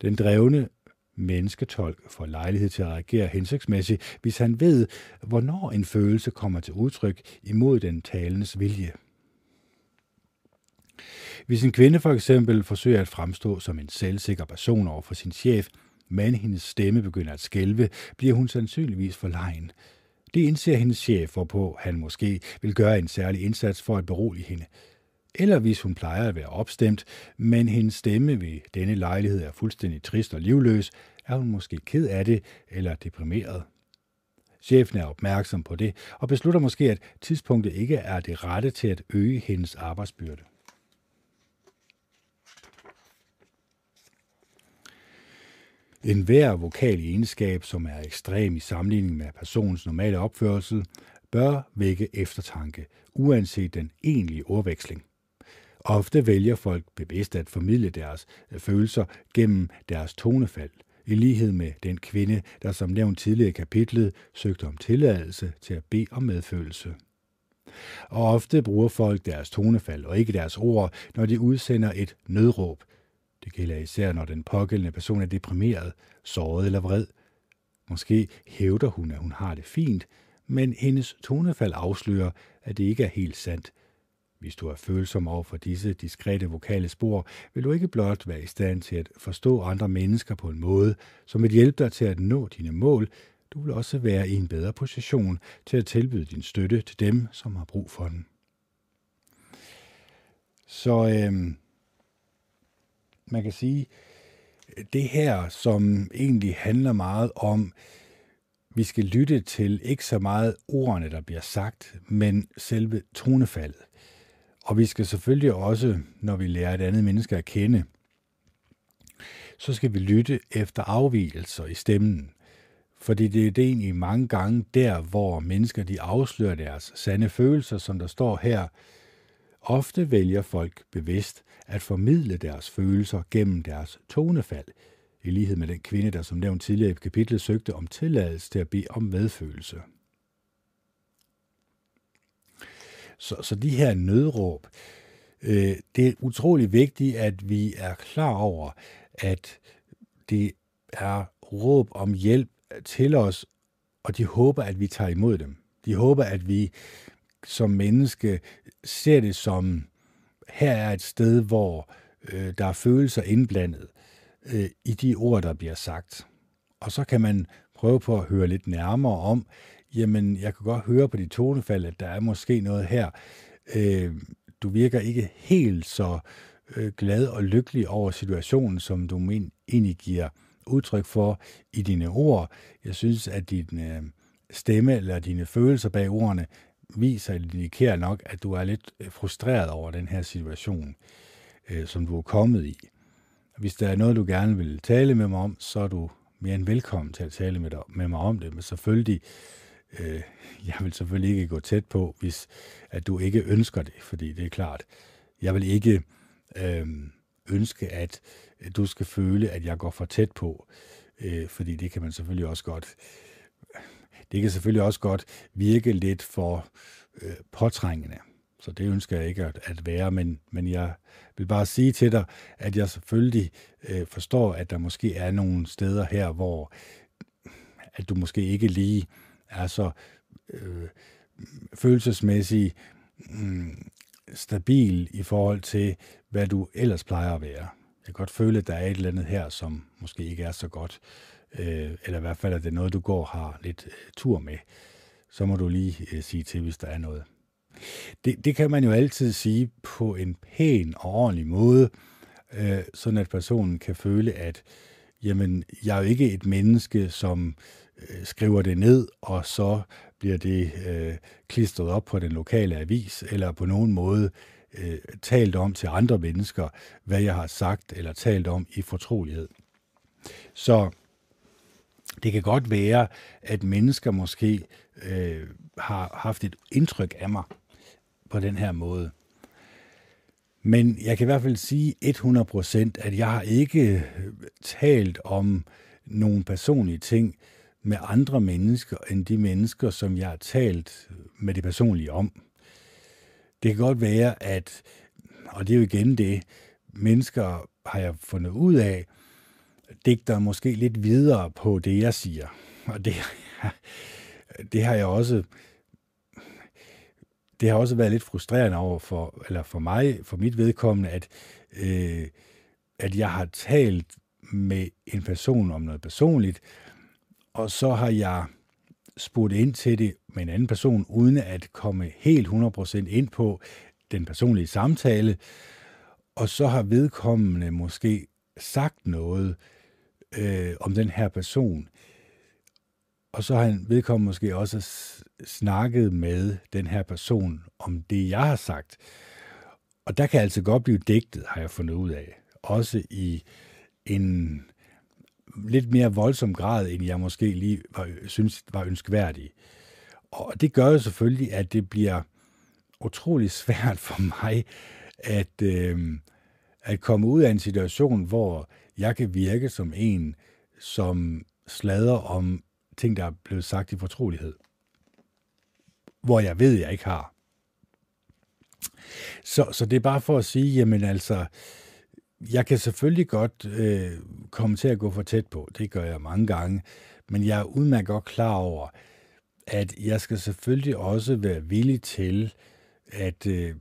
Den drevne mennesketolk får lejlighed til at reagere hensigtsmæssigt, hvis han ved, hvornår en følelse kommer til udtryk imod den talendes vilje. Hvis en kvinde for eksempel forsøger at fremstå som en selvsikker person over for sin chef, men hendes stemme begynder at skælve, bliver hun sandsynligvis forlegen. Det indser hendes chef, hvorpå han måske vil gøre en særlig indsats for at berolige hende – eller hvis hun plejer at være opstemt, men hendes stemme ved denne lejlighed er fuldstændig trist og livløs, er hun måske ked af det eller deprimeret. Chefen er opmærksom på det og beslutter måske, at tidspunktet ikke er det rette til at øge hendes arbejdsbyrde. En hver vokal egenskab, som er ekstrem i sammenligning med personens normale opførsel, bør vække eftertanke, uanset den egentlige ordveksling. Ofte vælger folk bevidst at formidle deres øh, følelser gennem deres tonefald, i lighed med den kvinde, der som nævnt tidligere i kapitlet søgte om tilladelse til at bede om medfølelse. Og ofte bruger folk deres tonefald og ikke deres ord, når de udsender et nødråb. Det gælder især, når den pågældende person er deprimeret, såret eller vred. Måske hævder hun, at hun har det fint, men hendes tonefald afslører, at det ikke er helt sandt, hvis du er følsom over for disse diskrete vokale spor, vil du ikke blot være i stand til at forstå andre mennesker på en måde, som vil hjælpe dig til at nå dine mål, du vil også være i en bedre position til at tilbyde din støtte til dem, som har brug for den. Så øhm, man kan sige, det her, som egentlig handler meget om, vi skal lytte til ikke så meget ordene, der bliver sagt, men selve tonefaldet. Og vi skal selvfølgelig også, når vi lærer et andet menneske at kende, så skal vi lytte efter afvielser i stemmen. Fordi det er det egentlig mange gange der, hvor mennesker de afslører deres sande følelser, som der står her. Ofte vælger folk bevidst at formidle deres følelser gennem deres tonefald, i lighed med den kvinde, der som nævnt tidligere i kapitlet søgte om tilladelse til at bede om medfølelse. Så, så de her nødråb, øh, det er utrolig vigtigt, at vi er klar over, at det er råb om hjælp til os, og de håber, at vi tager imod dem. De håber, at vi som menneske ser det som, her er et sted, hvor øh, der er følelser indblandet øh, i de ord, der bliver sagt. Og så kan man prøve på at høre lidt nærmere om, jamen jeg kan godt høre på dit tonefald, at der er måske noget her. Øh, du virker ikke helt så øh, glad og lykkelig over situationen, som du men, egentlig giver udtryk for i dine ord. Jeg synes, at din øh, stemme eller dine følelser bag ordene viser eller indikerer nok, at du er lidt øh, frustreret over den her situation, øh, som du er kommet i. Hvis der er noget, du gerne vil tale med mig om, så er du mere end velkommen til at tale med, dig, med mig om det, men selvfølgelig Øh, jeg vil selvfølgelig ikke gå tæt på, hvis at du ikke ønsker det, fordi det er klart, jeg vil ikke øh, ønske, at du skal føle, at jeg går for tæt på, øh, fordi det kan man selvfølgelig også godt, det kan selvfølgelig også godt virke lidt for øh, påtrængende. Så det ønsker jeg ikke at, at være, men, men jeg vil bare sige til dig, at jeg selvfølgelig øh, forstår, at der måske er nogle steder her, hvor at du måske ikke lige øh, så øh, følelsesmæssigt øh, stabil i forhold til, hvad du ellers plejer at være. Jeg kan godt føle, at der er et eller andet her, som måske ikke er så godt, øh, eller i hvert fald, at det er noget, du går og har lidt øh, tur med. Så må du lige øh, sige til, hvis der er noget. Det, det kan man jo altid sige på en pæn og ordentlig måde, øh, sådan at personen kan føle, at jamen, jeg er jo ikke et menneske, som øh, Øh, skriver det ned, og så bliver det øh, klistret op på den lokale avis, eller på nogen måde øh, talt om til andre mennesker, hvad jeg har sagt eller talt om i fortrolighed. Så det kan godt være, at mennesker måske øh, har haft et indtryk af mig på den her måde. Men jeg kan i hvert fald sige 100%, at jeg har ikke talt om nogle personlige ting med andre mennesker, end de mennesker, som jeg har talt med det personlige om. Det kan godt være, at, og det er jo igen det, mennesker har jeg fundet ud af, digter måske lidt videre på det, jeg siger. Og det, det har jeg også det har også været lidt frustrerende over for, eller for mig, for mit vedkommende, at, øh, at jeg har talt med en person om noget personligt, og så har jeg spurgt ind til det med en anden person, uden at komme helt 100% ind på den personlige samtale, og så har vedkommende måske sagt noget øh, om den her person, og så har han vedkommende måske også snakket med den her person om det, jeg har sagt. Og der kan altså godt blive digtet, har jeg fundet ud af. Også i en lidt mere voldsom grad, end jeg måske lige var, synes var ønskværdig. Og det gør jo selvfølgelig, at det bliver utrolig svært for mig at, øh, at komme ud af en situation, hvor jeg kan virke som en, som slader om ting, der er blevet sagt i fortrolighed. Hvor jeg ved, jeg ikke har. Så, så det er bare for at sige, jamen altså, jeg kan selvfølgelig godt øh, komme til at gå for tæt på. Det gør jeg mange gange. Men jeg er udmærket godt klar over, at jeg skal selvfølgelig også være villig til at øh,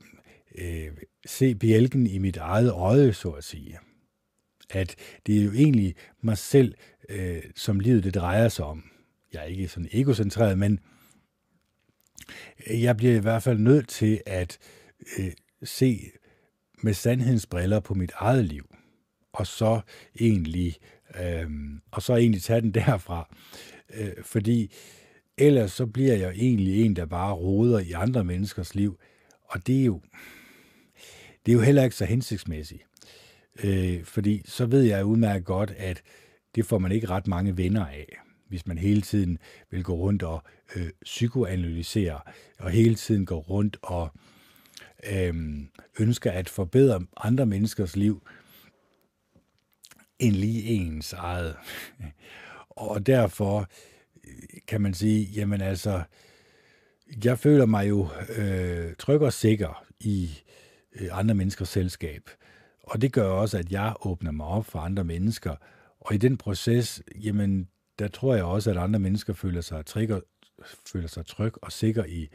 øh, se bjælken i mit eget øje, så at sige. At det er jo egentlig mig selv, øh, som livet det drejer sig om jeg er ikke sådan egocentreret, men jeg bliver i hvert fald nødt til at øh, se med sandhedens briller på mit eget liv, og så egentlig, øh, og så egentlig tage den derfra. Øh, fordi ellers så bliver jeg egentlig en, der bare roder i andre menneskers liv, og det er jo, det er jo heller ikke så hensigtsmæssigt. Øh, fordi så ved jeg udmærket godt, at det får man ikke ret mange venner af hvis man hele tiden vil gå rundt og øh, psykoanalysere, og hele tiden gå rundt og øh, Øhm, ønsker at forbedre andre menneskers liv, end lige ens eget. og derfor øh, kan man sige, jamen altså, jeg føler mig jo øh, tryg og sikker i øh, andre menneskers selskab. Og det gør også, at jeg åbner mig op for andre mennesker. Og i den proces, jamen, der tror jeg også, at andre mennesker føler sig, trigger, føler sig tryg og sikker i,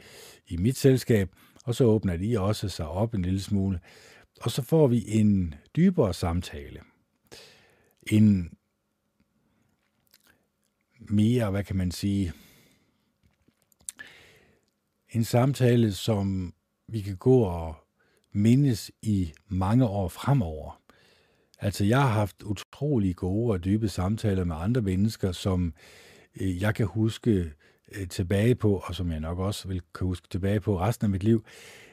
i mit selskab, og så åbner de også sig op en lille smule, og så får vi en dybere samtale. En mere, hvad kan man sige, en samtale, som vi kan gå og mindes i mange år fremover. Altså, jeg har haft utrolig gode og dybe samtaler med andre mennesker, som øh, jeg kan huske øh, tilbage på, og som jeg nok også vil kan huske tilbage på resten af mit liv,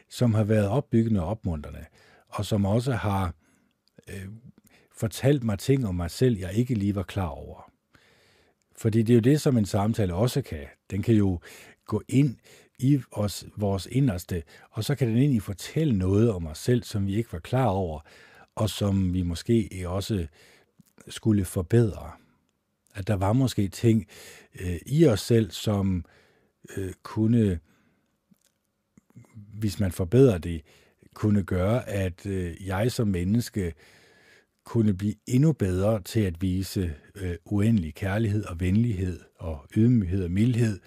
som har været opbyggende og opmuntrende, og som også har øh, fortalt mig ting om mig selv, jeg ikke lige var klar over. Fordi det er jo det, som en samtale også kan. Den kan jo gå ind i os, vores inderste, og så kan den egentlig fortælle noget om os selv, som vi ikke var klar over, og som vi måske også skulle forbedre. At der var måske ting øh, i os selv, som øh, kunne hvis man forbedrer det, kunne gøre, at øh, jeg som menneske kunne blive endnu bedre til at vise øh, uendelig kærlighed og venlighed og ydmyghed og mildhed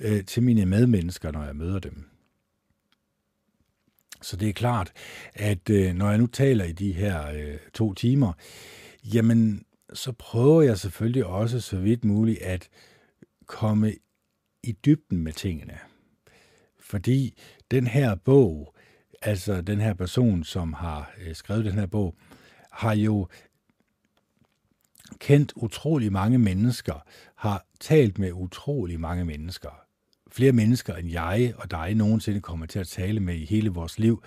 øh, til mine medmennesker, når jeg møder dem. Så det er klart, at øh, når jeg nu taler i de her øh, to timer, jamen så prøver jeg selvfølgelig også så vidt muligt at komme i dybden med tingene. Fordi den her bog, altså den her person, som har øh, skrevet den her bog, har jo kendt utrolig mange mennesker, har talt med utrolig mange mennesker. Flere mennesker end jeg og dig nogensinde kommer til at tale med i hele vores liv,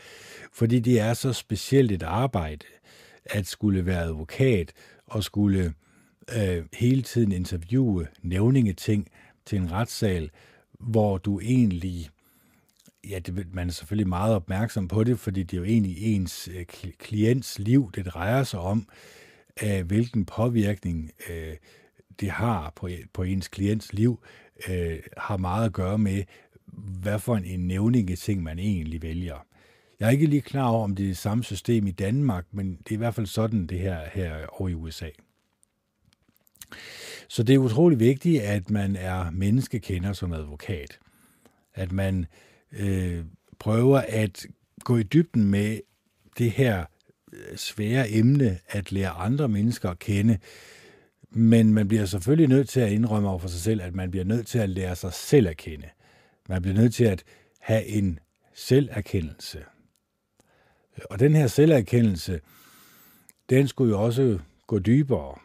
fordi det er så specielt et arbejde at skulle være advokat og skulle øh, hele tiden interviewe nævningeting til en retssal, hvor du egentlig ja, det, man er selvfølgelig meget opmærksom på det, fordi det er jo egentlig ens øh, klients liv, det drejer sig om, øh, hvilken påvirkning øh, det har på, på ens klients liv, øh, har meget at gøre med, hvad for en, en nævninge ting man egentlig vælger. Jeg er ikke lige klar over, om det er det samme system i Danmark, men det er i hvert fald sådan, det her, her over i USA. Så det er utrolig vigtigt, at man er menneskekender som advokat. At man øh, prøver at gå i dybden med det her øh, svære emne, at lære andre mennesker at kende. Men man bliver selvfølgelig nødt til at indrømme over for sig selv, at man bliver nødt til at lære sig selv at kende. Man bliver nødt til at have en selverkendelse. Og den her selverkendelse, den skulle jo også gå dybere.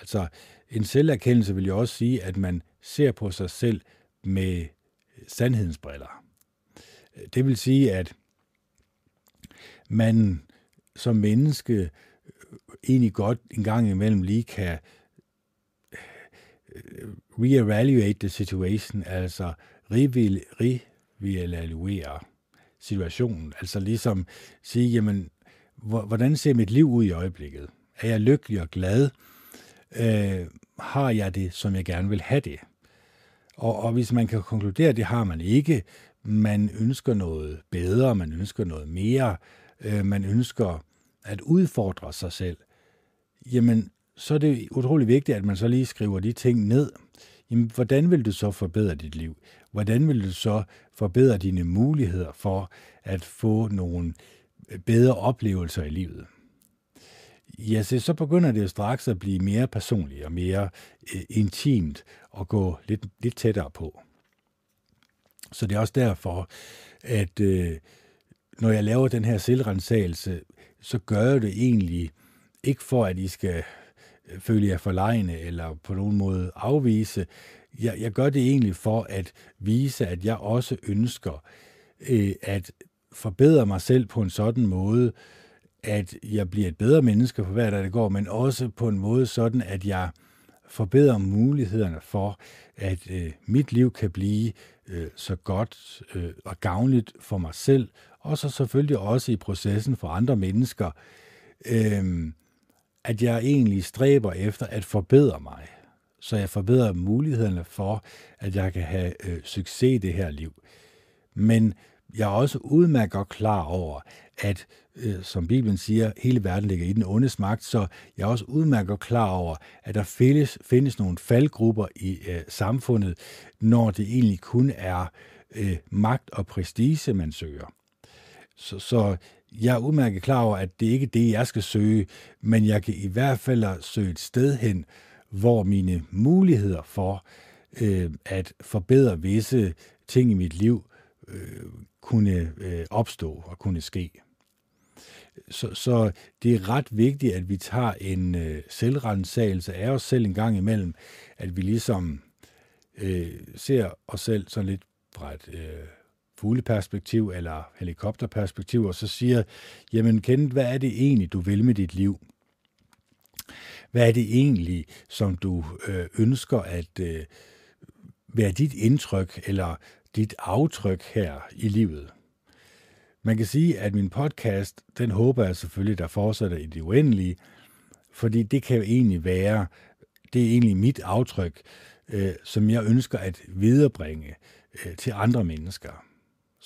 Altså, en selverkendelse vil jo også sige, at man ser på sig selv med sandhedens briller. Det vil sige, at man som menneske egentlig godt en gang imellem lige kan øh, reevaluate the situation, altså reevaluere situationen, altså ligesom sige, jamen, hvordan ser mit liv ud i øjeblikket? Er jeg lykkelig og glad? Øh, har jeg det, som jeg gerne vil have det? Og, og hvis man kan konkludere, at det har man ikke, man ønsker noget bedre, man ønsker noget mere, øh, man ønsker at udfordre sig selv, jamen så er det utrolig vigtigt, at man så lige skriver de ting ned. Jamen, hvordan vil du så forbedre dit liv? Hvordan vil du så forbedre dine muligheder for at få nogle øh, bedre oplevelser i livet? Ja, så, så begynder det jo straks at blive mere personligt og mere øh, intimt og gå lidt, lidt tættere på. Så det er også derfor, at øh, når jeg laver den her selvrensagelse, så gør jeg det egentlig ikke for, at I skal føle jer forlegne eller på nogen måde afvise. Jeg, jeg gør det egentlig for at vise, at jeg også ønsker øh, at forbedre mig selv på en sådan måde, at jeg bliver et bedre menneske for hver dag, det går, men også på en måde sådan, at jeg forbedrer mulighederne for, at øh, mit liv kan blive øh, så godt øh, og gavnligt for mig selv, og så selvfølgelig også i processen for andre mennesker, øh, at jeg egentlig stræber efter at forbedre mig, så jeg forbedrer mulighederne for, at jeg kan have øh, succes i det her liv. Men jeg er også udmærket godt klar over, at øh, som Bibelen siger, hele verden ligger i den ondes magt, så jeg er også udmærket klar over, at der findes, findes nogle faldgrupper i øh, samfundet, når det egentlig kun er øh, magt og prestige, man søger. Så, så jeg er udmærket klar over, at det ikke er det, jeg skal søge, men jeg kan i hvert fald søge et sted hen, hvor mine muligheder for øh, at forbedre visse ting i mit liv øh, kunne øh, opstå og kunne ske. Så, så det er ret vigtigt, at vi tager en øh, selvrensagelse af os selv en gang imellem, at vi ligesom øh, ser os selv sådan lidt fra et øh, fugleperspektiv eller helikopterperspektiv, og så siger, jamen Kenneth, hvad er det egentlig, du vil med dit liv? Hvad er det egentlig, som du øh, ønsker at øh, være dit indtryk eller dit aftryk her i livet? Man kan sige, at min podcast, den håber jeg selvfølgelig, der fortsætter i det uendelige, fordi det kan jo egentlig være, det er egentlig mit aftryk, øh, som jeg ønsker at viderebringe øh, til andre mennesker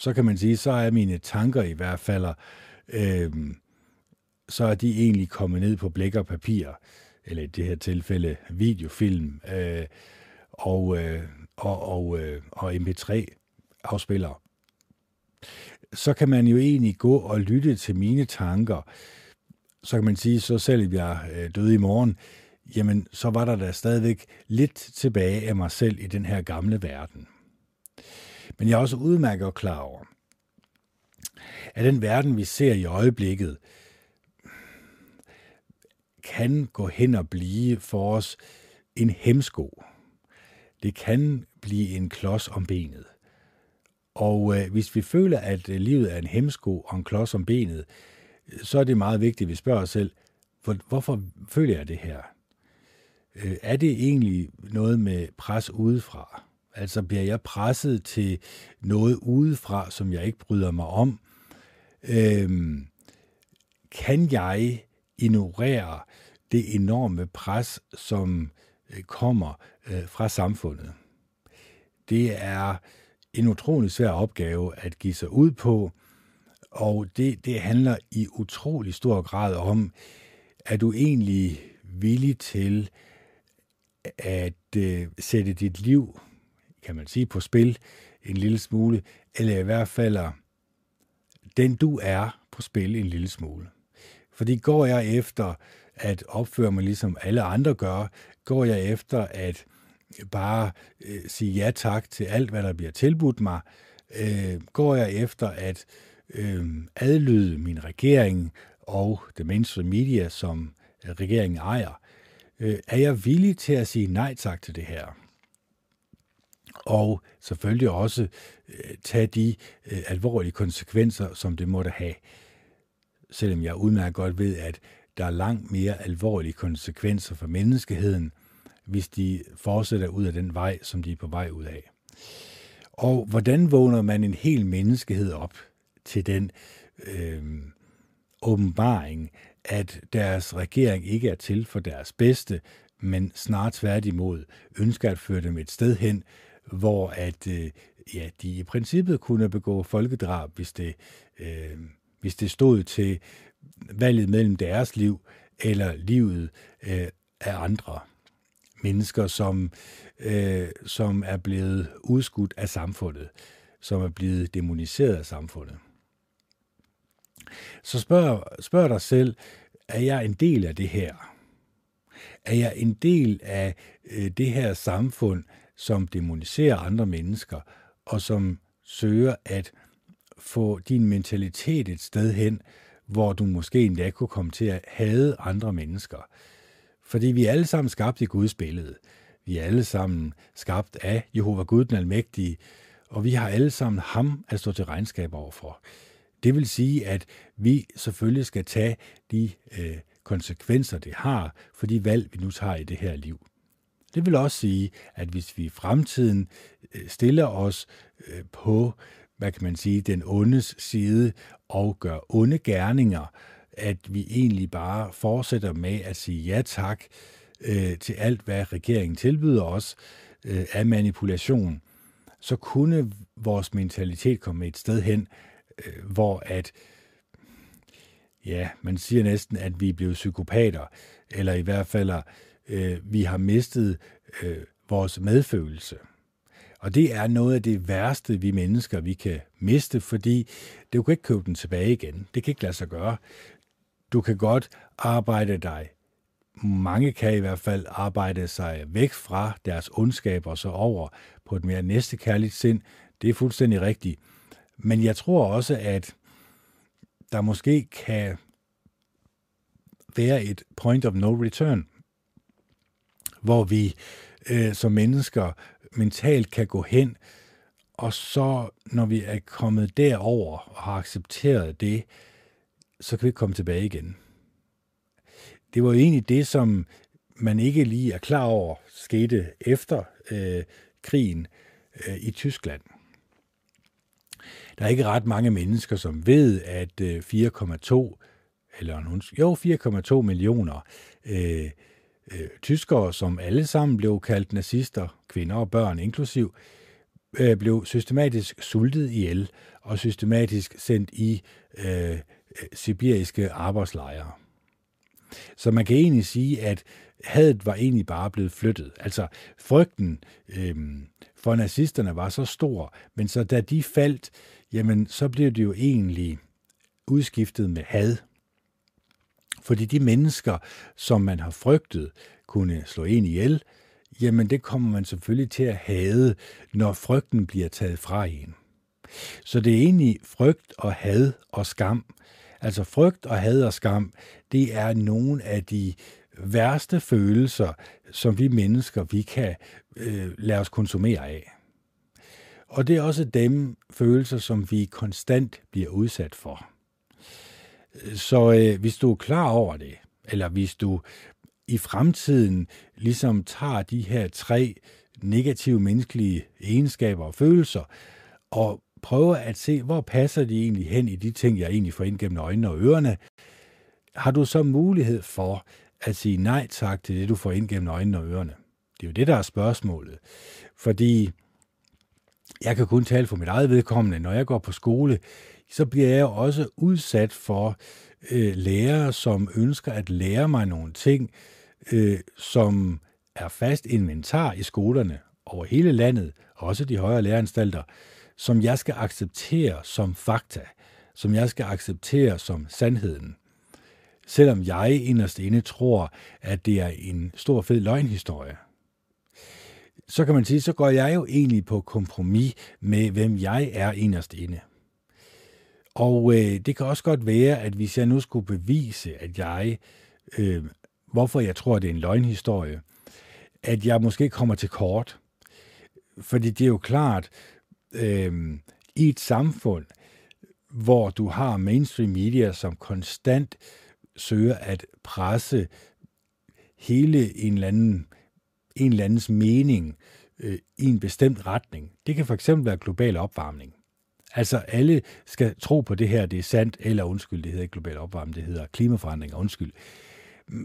så kan man sige, så er mine tanker i hvert fald, øh, så er de egentlig kommet ned på blæk og papir, eller i det her tilfælde videofilm, øh, og, øh, og, og, øh, og MP3-afspillere. Så kan man jo egentlig gå og lytte til mine tanker, så kan man sige, så selv jeg øh, døde i morgen, jamen så var der da stadigvæk lidt tilbage af mig selv i den her gamle verden. Men jeg er også udmærket og klar over, at den verden, vi ser i øjeblikket, kan gå hen og blive for os en hemsko. Det kan blive en klods om benet. Og øh, hvis vi føler, at øh, livet er en hemsko og en klods om benet, så er det meget vigtigt, at vi spørger os selv, hvorfor føler jeg det her? Øh, er det egentlig noget med pres udefra? Altså bliver jeg presset til noget udefra, som jeg ikke bryder mig om? Øhm, kan jeg ignorere det enorme pres, som øh, kommer øh, fra samfundet? Det er en utrolig svær opgave at give sig ud på, og det, det handler i utrolig stor grad om, at du egentlig villig til at øh, sætte dit liv, kan man sige, på spil en lille smule, eller i hvert fald øh, den du er på spil en lille smule. Fordi går jeg efter at opføre mig ligesom alle andre gør, går jeg efter at bare øh, sige ja tak til alt, hvad der bliver tilbudt mig, øh, går jeg efter at øh, adlyde min regering og det mainstream media, som regeringen ejer, øh, er jeg villig til at sige nej tak til det her? Og selvfølgelig også øh, tage de øh, alvorlige konsekvenser, som det måtte have. Selvom jeg udmærket godt ved, at der er langt mere alvorlige konsekvenser for menneskeheden, hvis de fortsætter ud af den vej, som de er på vej ud af. Og hvordan vågner man en hel menneskehed op til den øh, åbenbaring, at deres regering ikke er til for deres bedste, men snart tværtimod ønsker at føre dem et sted hen, hvor at øh, ja, de i princippet kunne begå folkedrab, hvis det, øh, hvis det stod til valget mellem deres liv eller livet øh, af andre mennesker, som, øh, som er blevet udskudt af samfundet, som er blevet demoniseret af samfundet. Så spørg, spørg dig selv, er jeg en del af det her? Er jeg en del af øh, det her samfund, som demoniserer andre mennesker, og som søger at få din mentalitet et sted hen, hvor du måske endda kunne komme til at hade andre mennesker. Fordi vi er alle sammen skabt i Guds billede. Vi er alle sammen skabt af Jehova Gud den Almægtige, og vi har alle sammen ham at stå til regnskab overfor. Det vil sige, at vi selvfølgelig skal tage de øh, konsekvenser, det har for de valg, vi nu tager i det her liv. Det vil også sige, at hvis vi i fremtiden øh, stiller os øh, på, hvad kan man sige, den ondes side og gør onde gerninger, at vi egentlig bare fortsætter med at sige ja tak øh, til alt, hvad regeringen tilbyder os øh, af manipulation, så kunne vores mentalitet komme et sted hen, øh, hvor at, ja, man siger næsten, at vi er blevet psykopater, eller i hvert fald, øh, vi har mistet øh, vores medfølelse. Og det er noget af det værste, vi mennesker vi kan miste, fordi du kan ikke købe den tilbage igen. Det kan ikke lade sig gøre. Du kan godt arbejde dig. Mange kan i hvert fald arbejde sig væk fra deres ondskab og så over på et mere næstekærligt sind. Det er fuldstændig rigtigt. Men jeg tror også, at der måske kan være et point of no return, hvor vi øh, som mennesker mentalt kan gå hen, og så når vi er kommet derover og har accepteret det, så kan vi komme tilbage igen. Det var jo egentlig det, som man ikke lige er klar over skete efter øh, krigen øh, i Tyskland. Der er ikke ret mange mennesker, som ved, at øh, 4,2 eller jo 4,2 millioner øh, øh, tyskere, som alle sammen blev kaldt nazister, kvinder og børn inklusiv, øh, blev systematisk sultet ihjel og systematisk sendt i øh, sibiriske arbejdslejre. Så man kan egentlig sige, at hadet var egentlig bare blevet flyttet. Altså frygten øh, for nazisterne var så stor, men så da de faldt, jamen så blev det jo egentlig udskiftet med had. Fordi de mennesker, som man har frygtet kunne slå en ihjel, jamen det kommer man selvfølgelig til at hade, når frygten bliver taget fra en. Så det er egentlig frygt og had og skam. Altså frygt og had og skam, det er nogle af de værste følelser, som vi mennesker vi kan øh, lade os konsumere af. Og det er også dem følelser, som vi konstant bliver udsat for. Så øh, hvis du er klar over det, eller hvis du i fremtiden ligesom tager de her tre negative menneskelige egenskaber og følelser, og prøver at se, hvor passer de egentlig hen i de ting, jeg egentlig får ind gennem øjnene og ørerne, har du så mulighed for at sige nej tak til det, du får ind gennem øjnene og ørerne? Det er jo det, der er spørgsmålet. Fordi jeg kan kun tale for mit eget vedkommende. Når jeg går på skole, så bliver jeg også udsat for øh, lærere, som ønsker at lære mig nogle ting, øh, som er fast inventar i skolerne over hele landet, også de højere læreanstalter, som jeg skal acceptere som fakta, som jeg skal acceptere som sandheden. Selvom jeg inderst inde tror, at det er en stor fed løgnhistorie. Så kan man sige, så går jeg jo egentlig på kompromis med, hvem jeg er inderst inde. Og øh, det kan også godt være, at hvis jeg nu skulle bevise, at jeg, øh, hvorfor jeg tror, det er en løgnhistorie, at jeg måske kommer til kort. Fordi det er jo klart, øh, i et samfund, hvor du har mainstream media, som konstant søger at presse hele en eller anden, en eller andens mening øh, i en bestemt retning. Det kan for eksempel være global opvarmning. Altså alle skal tro på det her, det er sandt, eller undskyld, det hedder ikke global opvarmning, det hedder klimaforandring, undskyld.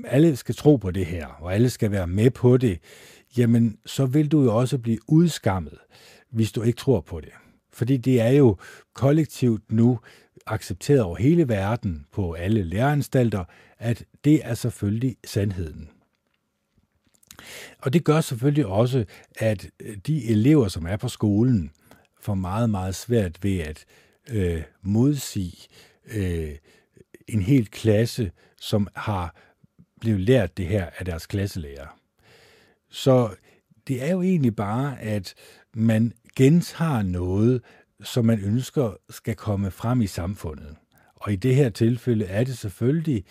Alle skal tro på det her, og alle skal være med på det, jamen så vil du jo også blive udskammet, hvis du ikke tror på det. Fordi det er jo kollektivt nu accepteret over hele verden på alle læreanstalter, at det er selvfølgelig sandheden. Og det gør selvfølgelig også, at de elever, som er på skolen, får meget, meget svært ved at øh, modsige øh, en hel klasse, som har blevet lært det her af deres klasselærer. Så det er jo egentlig bare, at man gentager noget, som man ønsker skal komme frem i samfundet. Og i det her tilfælde er det selvfølgelig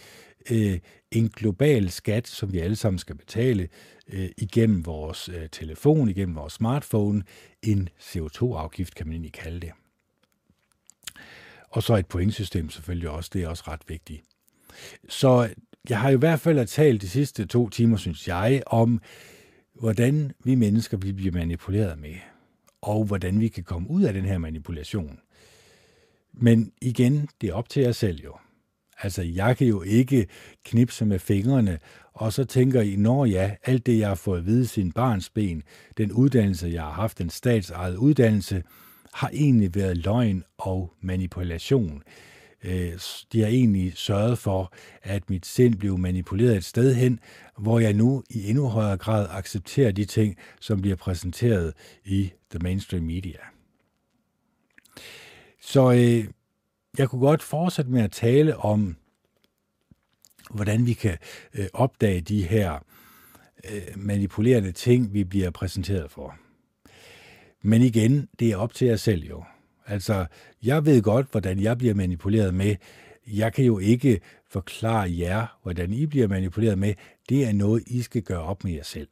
øh, en global skat, som vi alle sammen skal betale øh, igennem vores øh, telefon, igennem vores smartphone. En CO2-afgift kan man egentlig kalde det. Og så et pointsystem selvfølgelig også, det er også ret vigtigt. Så jeg har i hvert fald talt de sidste to timer, synes jeg, om hvordan vi mennesker vi bliver manipuleret med, og hvordan vi kan komme ud af den her manipulation. Men igen, det er op til jer selv jo. Altså, jeg kan jo ikke knipse med fingrene, og så tænker I, når ja, alt det, jeg har fået at vide sin barns ben, den uddannelse, jeg har haft, den statsejet uddannelse, har egentlig været løgn og manipulation. Øh, de har egentlig sørget for, at mit sind blev manipuleret et sted hen, hvor jeg nu i endnu højere grad accepterer de ting, som bliver præsenteret i the mainstream media. Så øh, jeg kunne godt fortsætte med at tale om, hvordan vi kan øh, opdage de her øh, manipulerende ting, vi bliver præsenteret for. Men igen, det er op til jer selv jo. Altså, jeg ved godt, hvordan jeg bliver manipuleret med. Jeg kan jo ikke forklare jer, hvordan I bliver manipuleret med. Det er noget, I skal gøre op med jer selv.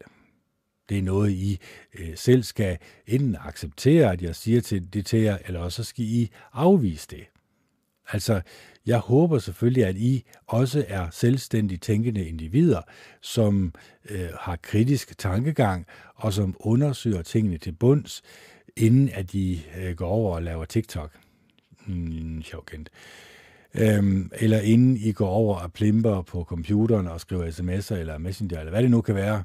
Det er noget, I øh, selv skal enten acceptere, at jeg siger til det til jer, eller også skal I afvise det. Altså, jeg håber selvfølgelig, at I også er selvstændigt tænkende individer, som øh, har kritisk tankegang og som undersøger tingene til bunds, inden at de øh, går over og laver TikTok. Mm, sjov kendt. Øhm, eller inden I går over og plimper på computeren og skriver sms'er eller messenger, eller hvad det nu kan være.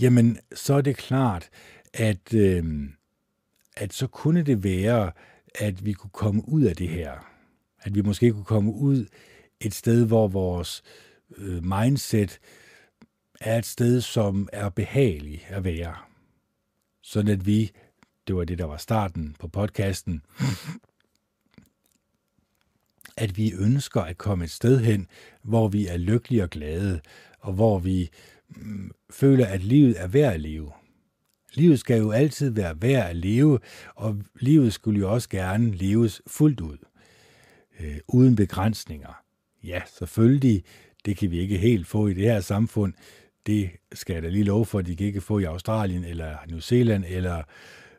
Jamen, så er det klart, at, øh, at så kunne det være, at vi kunne komme ud af det her. At vi måske kunne komme ud et sted, hvor vores øh, mindset er et sted, som er behageligt at være. Sådan at vi, det var det, der var starten på podcasten, at vi ønsker at komme et sted hen, hvor vi er lykkelige og glade, og hvor vi mm, føler, at livet er værd at leve. Livet skal jo altid være værd at leve, og livet skulle jo også gerne leves fuldt ud, øh, uden begrænsninger. Ja, selvfølgelig, det kan vi ikke helt få i det her samfund. Det skal jeg da lige love for, at de kan ikke få i Australien, eller New Zealand, eller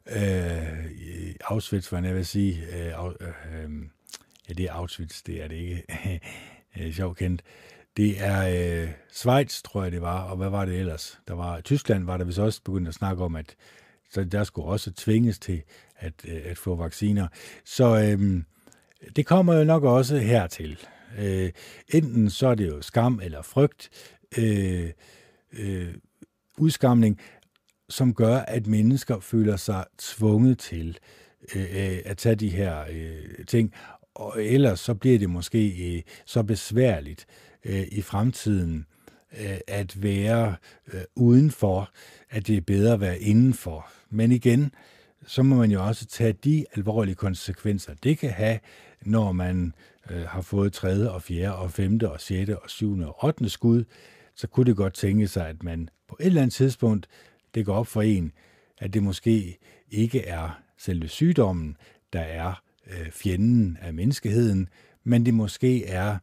øh, Auschwitz, hvad jeg vil sige. Øh, øh, øhm, ja, det er Auschwitz, det er det ikke. Øh, sjovt kendt. Det er øh, Schweiz, tror jeg det var, og hvad var det ellers? Der var Tyskland, var der vist også begyndt at snakke om, at så der skulle også tvinges til at, øh, at få vacciner. Så øh, det kommer jo nok også hertil. Øh, enten så er det jo skam eller frygt, øh, øh, udskamning, som gør, at mennesker føler sig tvunget til øh, øh at tage de her øh, ting, og ellers så bliver det måske øh, så besværligt, øh, Øh, i fremtiden øh, at være øh, udenfor, at det er bedre at være indenfor. Men igen, så må man jo også tage de alvorlige konsekvenser, det kan have, når man øh, har fået tredje og fjerde og femte og sjette og syvende og ottende skud, så kunne det godt tænke sig, at man på et eller andet tidspunkt, det går op for en, at det måske ikke er selve sygdommen, der er øh, fjenden af menneskeheden, men det måske er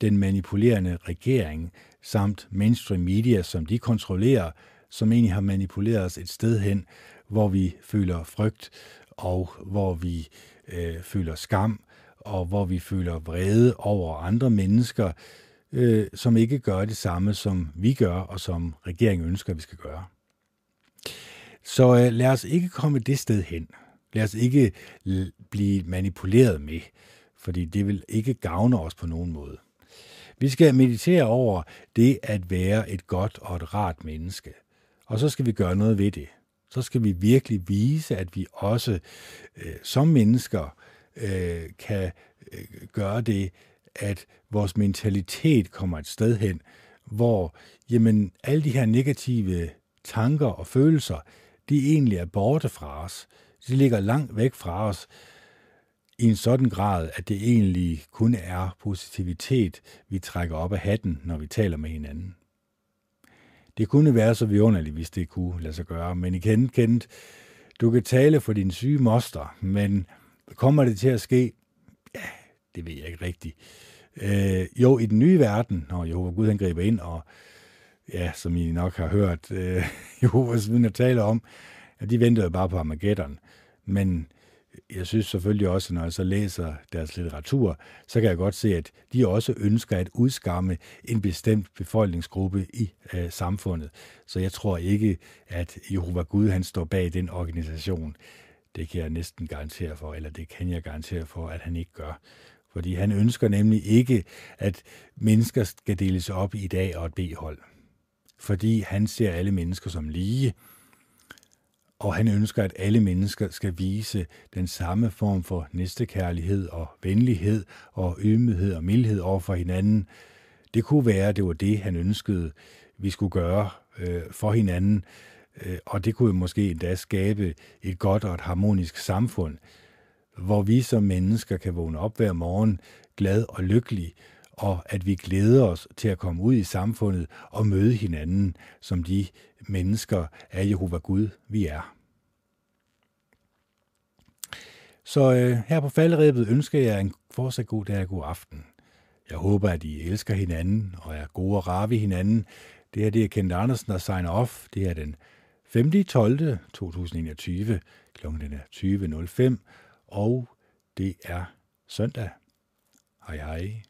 den manipulerende regering samt mainstream media, som de kontrollerer, som egentlig har manipuleret os et sted hen, hvor vi føler frygt, og hvor vi øh, føler skam, og hvor vi føler vrede over andre mennesker, øh, som ikke gør det samme, som vi gør, og som regeringen ønsker, at vi skal gøre. Så øh, lad os ikke komme det sted hen. Lad os ikke blive manipuleret med, fordi det vil ikke gavne os på nogen måde. Vi skal meditere over det at være et godt og et rart menneske. Og så skal vi gøre noget ved det. Så skal vi virkelig vise, at vi også øh, som mennesker øh, kan øh, gøre det, at vores mentalitet kommer et sted hen, hvor jamen, alle de her negative tanker og følelser, de egentlig er borte fra os. De ligger langt væk fra os i en sådan grad, at det egentlig kun er positivitet, vi trækker op af hatten, når vi taler med hinanden. Det kunne være så vidunderligt, hvis det kunne lade sig gøre, men igen kendt, du kan tale for din syge moster, men kommer det til at ske? Ja, det ved jeg ikke rigtigt. Øh, jo, i den nye verden, når Jehova Gud han griber ind, og ja, som I nok har hørt øh, Jehovas vidner tale om, at de venter jo bare på Armageddon. Men jeg synes selvfølgelig også, når jeg så læser deres litteratur, så kan jeg godt se, at de også ønsker at udskamme en bestemt befolkningsgruppe i øh, samfundet. Så jeg tror ikke, at Jehova Gud han står bag den organisation. Det kan jeg næsten garantere for, eller det kan jeg garantere for, at han ikke gør. Fordi han ønsker nemlig ikke, at mennesker skal deles op i dag og et B-hold. Fordi han ser alle mennesker som lige, og han ønsker, at alle mennesker skal vise den samme form for næstekærlighed og venlighed og ydmyghed og mildhed over for hinanden. Det kunne være, at det var det, han ønskede, vi skulle gøre øh, for hinanden, øh, og det kunne måske endda skabe et godt og et harmonisk samfund, hvor vi som mennesker kan vågne op hver morgen glad og lykkelig, og at vi glæder os til at komme ud i samfundet og møde hinanden som de mennesker af Jehova Gud, vi er. Så øh, her på falderæbet ønsker jeg en fortsat god dag og god aften. Jeg håber, at I elsker hinanden og er gode og rare ved hinanden. Det her det er Kent Andersen, der signer off. Det er den 5. 12. 2021. Klokken er 20.05, og det er søndag. Hej hej.